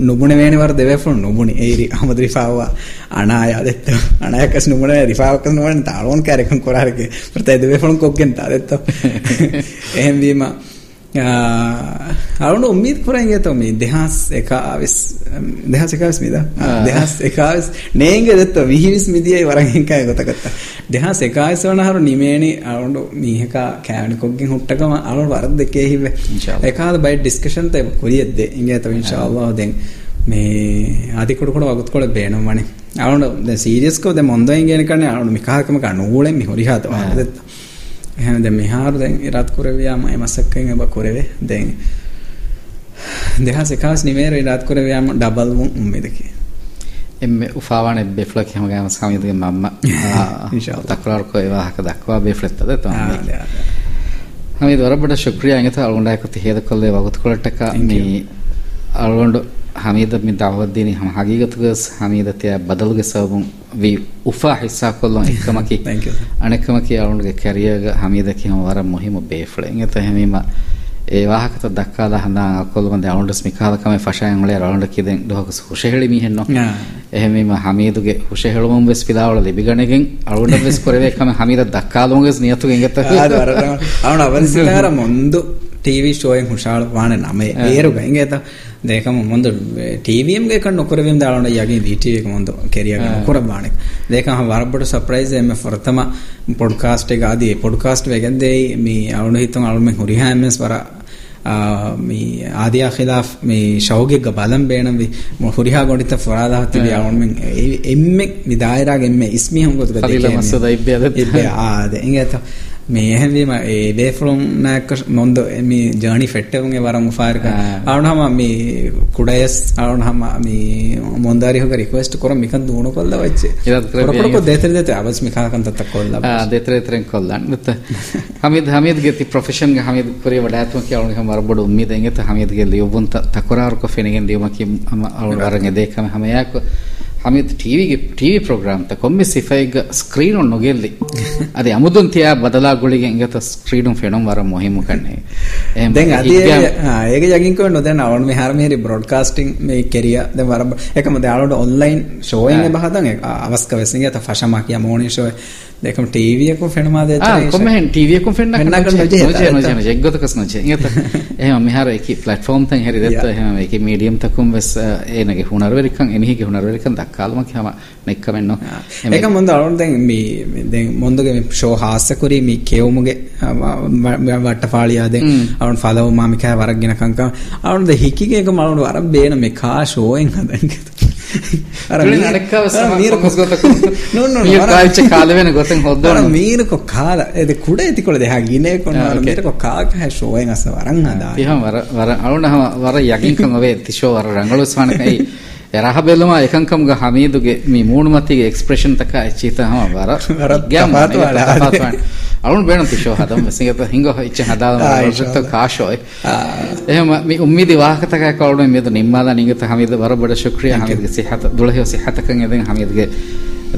නුබුණ වේනි වර දෙවේෆලු නුබුණි ඒරි අහමද රිෆාවා අනාය දෙත්ත අනායකස් නුබුණ රිෆාවකස් නුබුණ තාලෝන් කාරකම් කොරාරගේ ප්‍රතේ දෙවේෆලු කොක්ගෙන් තා දෙත්ත එහෙම් වීම අරුණ උම්මීද කරන් ගත මේ දෙහස් එකවිස් දෙහස් එකවිස් මිද? දෙහස් එකවිස් නේගේ දෙත්ත විහිවිස් මිදියයි වරන් එකයි ගොතකත්ත දෙහස් එකවිස් වන හරු නිමේනි අරුණ මීහක කෑවනි කොග්ගෙන් හුට්ටකම අරුණ වරද දෙකේ හිව එකාද බයි ඩිස්කෂන් තේ කුරියද්දේ ඉංගේ තව ඉන්ෂාඅල්ලාහ් දැන් මේ ආදි කොට කොට වගුත් කොට බේනවනේ අරුණ දැන් සීරියස් කෝ දැන් මොන්දෙන් ගෙන කන්නේ අරුණ මිකාකම කනෝලෙන් මිහොරි හත වහදෙත්ත එහෙනම් දැන් මිහාරු දැන් ඉරත් කුරවියාම එමසක්කෙන් ඔබ කුරවේ? දැන් දෙහස එකාස් නිමේර ඉරත් කුරවියාම ඩබල් වුන් මෙදකේ එම්මෙ උපාවන බෙෆ්ලක් හැම ගාම සමිතගේ මම්ම [LAUGHS] ඉන්ෂාල්ලා. තක්රාර කොයිවාහක දක්වා බෙෆ්ලෙත්තද තමයි හමි දොරබට ශුක්‍රියා ඉංගත අලුණ්ඩායක තිහෙද කොල්ලේ වගුත් කොලට්ටක මේ අලුණ්ඩෝ Hamida me dawadini ham hagigatugas Hamida te badalge sabun vi ufa hissa kollon ekkamaki thank you. anekamaki arunge career ga Hamida ki ham waram muhim befle ngeta hemima e wahakata dakkala hana kolmande arundas mikala kame fashayan le arund kiden dohakus husheheli mi henno ehemima Hamiduge hushehelumum ves pilawala libiganegen arund ves koreve kame Hamida dakkalunges niyatuge ngeta arund avansitara mondu TV ಶೋಯಂ ಹುಷಾಳ್ ವಾಣ ನಮೆ ಏರುಗ ಹಿಂಗೆ ಆಯ್ತಾ దేకం ముందు టీవీఎం దేకం నొకరవేం దాళండ యాగి డిటివి ముందు కెరియర్ నొకరబాణ దేకం వరబడ సర్ప్రైజ్ ఎమ్ ఫర్తమ పాడ్కాస్ట్ గా ఆది పాడ్కాస్ట్ వెగన్ దే మీ అవును హితం అవును హురిహా ఎమ్ఎస్ వర මේ ආදයා ඛිලාෆ් මේ ෂෞගෙක් ගබලම් බේනම් වි හුරිහා ගොඩිත ෆරාදා තිබි ආවන් මෙන් එම්මෙක් විදායරාගෙන් මේ ඉස්මි හංගොත දෙකේ කලිල මස්සද ඉබ්බේ ආද එංගත මේ හැඳීම ඒ ඩේ ෆ්‍රොම් නැක මොන්ද මේ ජර්නි ෆෙට්ටුන්ගේ වරම් ෆාර්ක ආවනම මේ කුඩයස් ආවනම මේ මොන්දාරි හොක රික්වෙස්ට් කරොම් මිකන් දුණු කොල්ල වච්චේ. ඉතත් දෙතර දෙතර අවස් මිකාකන් තත්ත කොල්ල ආ දෙතර දෙතරෙන් කොල්ලන්. නත හමීද හමීද ගෙති ප්‍රොෆෙෂන් ගේ හමීද කුරේ වඩාත්ම කියවුන හම වරබඩු උම්මීදෙන් එත හමීද ගේ ලියුබුන් තකරාර කො ෆෙනගෙන් ලියුම කි අම අවුල් වරන් එදේකම හමයාකෝ ಹಮಿದ್ ಟಿವಿಗೆ ಟಿವಿ ಪ್ರೋಗ್ರಾಮ್ ತಕ್ಕೊಮ್ಮೆ ಸಿಫೈಗ್ ಸ್ಕ್ರೀನ್ ಒಂದು ನೊಗೆಲ್ಲಿ ಅದೇ ಅಮುದಂತಿಯ ಬದಲಾಗುಳಿಗೆ ಹಿಂಗತ ಸ್ಕ್ರೀನು ಫೆಣಂ ವರ ಮೊಹಿಮು ಕಣ್ಣೆ. ಹೇಗೆ ಜಗಿಂಕೊಂಡು ಅದೇನ ಅವಳು ಮಿ ಹಾರ ಮೇರಿ ಬ್ರಾಡ್ಕಾಸ್ಟಿಂಗ್ ಮೇ ಕೆರಿಯ ದೆ ವರ ಯಾಕಂದ್ರೆ ಅವಳು ಆನ್ಲೈನ್ ಶೋಯಿಂಗ್ ಬಹದಂಗೆ ಅವಸ್ಕವೆಸಿಂಗೆ ತ ಫಶಮಾಕಿಯ ಮೋಣಿ ಶೋ Dekom TV එකක් ෆෙනමාද ඇතේ. ආ කොහොමද TV එකක් ෆෙන්න කරන්නේ? නෝජේ නෝජේ එක්ගොතකස් නෝජේ. ඉත එහෙම මෙහර එකී ප්ලැට්ෆෝම් තෙන් හරි දෙත්ත එහෙම එකී මීඩියම් තකුම් වෙස් එනගේ හුනරවරිකන් එනිහිගේ හුනරවරිකන් දක්කාලම කියම නෙක්කමෙන්නෝ. ඒක මොන්ද අරන් දැන් මේ දැන් මොන්දගේ මේ ෂෝ හාස්‍ය කුරි මේ කෙවුමුගේ වට්ටපාලියා දැන් අරන් ෆලෝ මාමිකා වරක් ගෙනකන් කම් අරන් ද හිකිගේ එක මලුන වර බේන මේ කා ෂෝෙන් හදන්නේ. අර මීරකව මීරකොස් ගොතක නෝ නෝ කාල්ච කාල වෙන ගොතෙන් හොද්දන මීරකො කාල එද කුඩ ඇතිකොල දෙහා ගිනේ කොන මීරකො කාක හැ ෂෝයෙන් අස වරන් හදා ඉහම වර වර අලුනහම වර යකින්කම වේ තිෂෝ වර රංගලොස් වනකයි එරහ බෙලම එකංකම් ග හමීදුගේ මේ මූණු මතගේ එක්ස්ප්‍රෙෂන් තක චීතහම වර වර ගම් පාත අරුන් බේනතු ෂෝ හදම. [LAUGHS] සිංගත හිංගෝ ඉච්ච හදාම රොජෙක්ටෝ කාෂෝයි එහෙම මේ උම්මීදි වාහකතක කවුරුන් මේද නිම්මාලා නිගත හමීද වරබඩ ශුක්‍රිය හමීද සිහත දුලහිය සිහතකන් එදෙන් හමීදගේ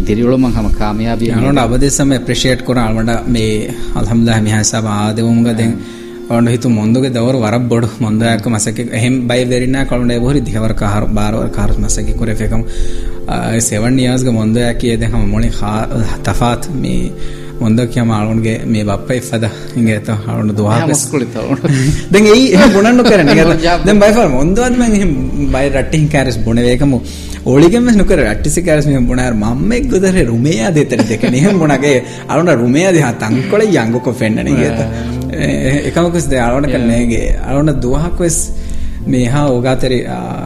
දිරිවලම හම කාමයාබිය අනුන් අබදෙසම ඇප්‍රීෂিয়েට් කරන අල්මඩ මේ අල්හම්දුලිල්ලාහ මිහසබ ආදෙවුම් ගදෙන් ඔන්න හිතු මොන්දගේ දවර වරක් බොඩ මොන්දයක මසක එහෙම බයි වෙරින්න කොළොඩේ බොරි දිහවර කාර බාරවර කාර මසක කුරේ ෆේකම් 7 years ග මොන්දයක යදේ හම මොනි තෆාත් මේ ಒಂದಕ್ಕೆ ಅವನಿಗೆ ಮೇ ಬಪ್ಪ ಇಫದ ಹಿಂಗೆ ಆಯ್ತು ಅವನು ದುಹಾ ದಂಗೆ ಈ ಬುಣಣ್ಣು ಕರೆ ದೆನ್ ಬೈ ಫಾರ್ ಒಂದು ಆದ ಮೇಲೆ ಹಿಂ ಬೈ ರಟ್ಟಿ ಹಿಂಗೆ ಕ್ಯಾರೆಸ್ ಬುಣೆ ಬೇಕಮು ಒಳಿಗೆ ಮೇಲೆ ನುಕರೆ ಅಟ್ಟಿಸಿ ಕ್ಯಾರೆಸ್ ಮೇ ಬುಣಾರ್ ಮಮ್ಮೆ ಗುದರೆ ರುಮೇಯ ದೇ ತರಿ ದೇಕೆ ನಿಹಂ ಬುಣಗೆ ಅವನ ರುಮೇಯ ದೇ ತಂಕೊಳೆ ಯಾಂಗು ಕೊ ಫೆಂಡನಿಗೆ ಏಕಮಕಸ್ ದೇ ಅವನ ಕನ್ನೆಗೆ ಅವನ ದುಹಾ ಕೊಸ್ මේහා ඕගාතරි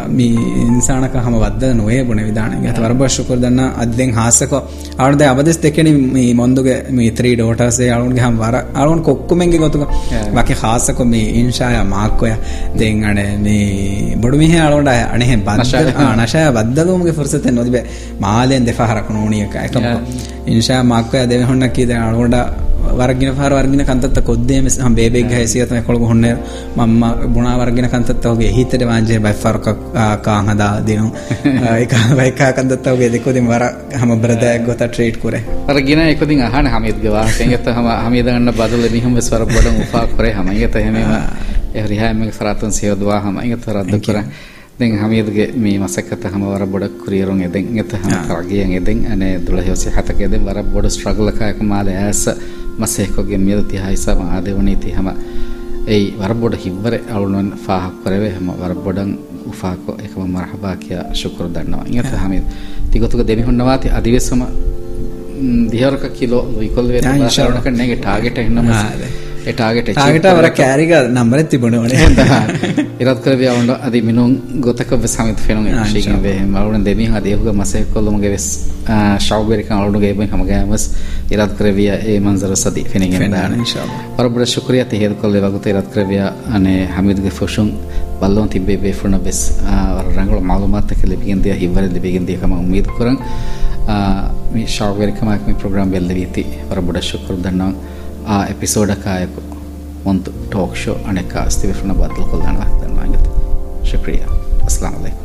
මී ඉන්සානක හම වද්ද නොවේ බුණ විධානගේ අත වරබ ශුකර දන්න අද්දෙන් හාසකෝ අවුන්ද අවදෙස් දෙකෙන මේ මොන්දුගේ මේ ත්‍රී ඩෝටර්සේ අවුන්ගේ හම් වර අවුන් කොක්කුමෙන්ගේ ගොතුක වකි හාසකො මේ ඉන්ෂාය මාක්කොය දෙන් අන මේ බොඩු මිහ අවුන්ට අනෙහෙ බද්ද අනශය බද්දගොමගේ ෆුර්සතෙන් නොදිබේ මාලෙන් දෙෆා හරකන ඕනියක එකම ඉන්ෂා මාක්කොය දෙවෙ හොන්න කීද අවුන්ට වරගෙන පාර වරගෙන කන්තත්ත කොද්දේ මෙස් හම් බේබෙක් ගහසියත කොළග හොන්නේ මම්ම බුණා වරගෙන කන්තත්ත ඔගේ හිතට වාංජේ බයි ෆරක කාන් හදා දිනු. ඒක වයිකා කන්තත්ත ඔගේ දෙකොදින් වර හම බ්‍රදයක් ගොත ට්‍රේඩ් කුරේ. වරගෙන එකදින් අහන හමීද් ගවා කෙන්ගත හම හමීද ගන්න බදල නිහම ස්වර බඩ උපා කරේ හම. ඉගත එහෙම ඒ රිහායම සරතන් සියදවා හම ඉගත රද්ද කරා. දැන් හමීදුගේ මේ මසකත හම වර බොඩ කුරියරුන් එදෙන්. එත හම කරගියන් එදෙන්. අනේ දුලහිවසි හතක එදෙන් වර බොඩ ස්ට්‍රගල් එකක මාල ඇස තිහයිසා මහදෙවනී තිහම ඒ වර බොඩ හිව්වර අවුලුවන් ෆාහක් කරවේ. හම වර බොඩන් උෆාකෝ එකම මරහබා කියා ශුක්‍ර දන්නවා. ඉගත හමීද තිගතුක දෙමි හොන්නවාති අධිවෙස්සම දිහරක කිලෝ විකොල් වේ ශරණක නෙගේ ටාගට වර කෑරික නම්බර තිබුණවන ඉරත් කර ියවන්ඩ අද මිනුම් ගොතක සමත ෙන මරුන දෙම අදයහුග මසය කොල්ලොමගේ වෙස් ශෞගරික අලුඩු ගේබ හමගෑමස් ඉරත් කරවිය ඒ මන්සර සති ෙනගෙන පරබර ශුක්‍රිය තිහෙද කොල්ල වගත ඉරත් කරවිය අනේ හමිදග ෆෂුන් බල්ලොන් තිබේ බේෆුන බෙස් රංගල මාලුමත්තක ලිපිගෙන්දිය හිවර ලිපිගෙන්දියකම උමීද කරන් මේ ශෞගරිකමක් මේ ප්‍රග්‍රම් බෙල්ලවීති පරබොඩ ශුකර දන්නවා. ಬೆಸ್ ರಂಗಳ ಮಾಲೂಮಾತ್ ಕೆ ಲಿಬಿಗಿನ್ ದಿಯ ಹಿವರೆ ಲಿಬಿಗಿನ್ ದಿಯ ಕಮ ಉಮ್ಮೀದ್ ಕುರಂ ಮಿ ಶೌಬೆರಿ ಕಮ ಮಿ ಪ್ರೋಗ್ರಾಮ್ ಬೆಲ್ಲವೀತಿ ಪರಬಡ ಶುಕ್ರ ದನ್ನ ಆ ಎಪಿಸೋಡಕಾಯಕು ಒಂದು ಟಾಕ್ ಶೋ ಅನೇಕ ಅಸ್ತಿವಿಫ್ರಣ ಬದಲು ಕೊಲ್ದಾಣ ಆಗ್ತಾನೆ ಶುಕ್ರಿಯಾ ಅಸ್ಲಾಂ ವಲೈಕುಂ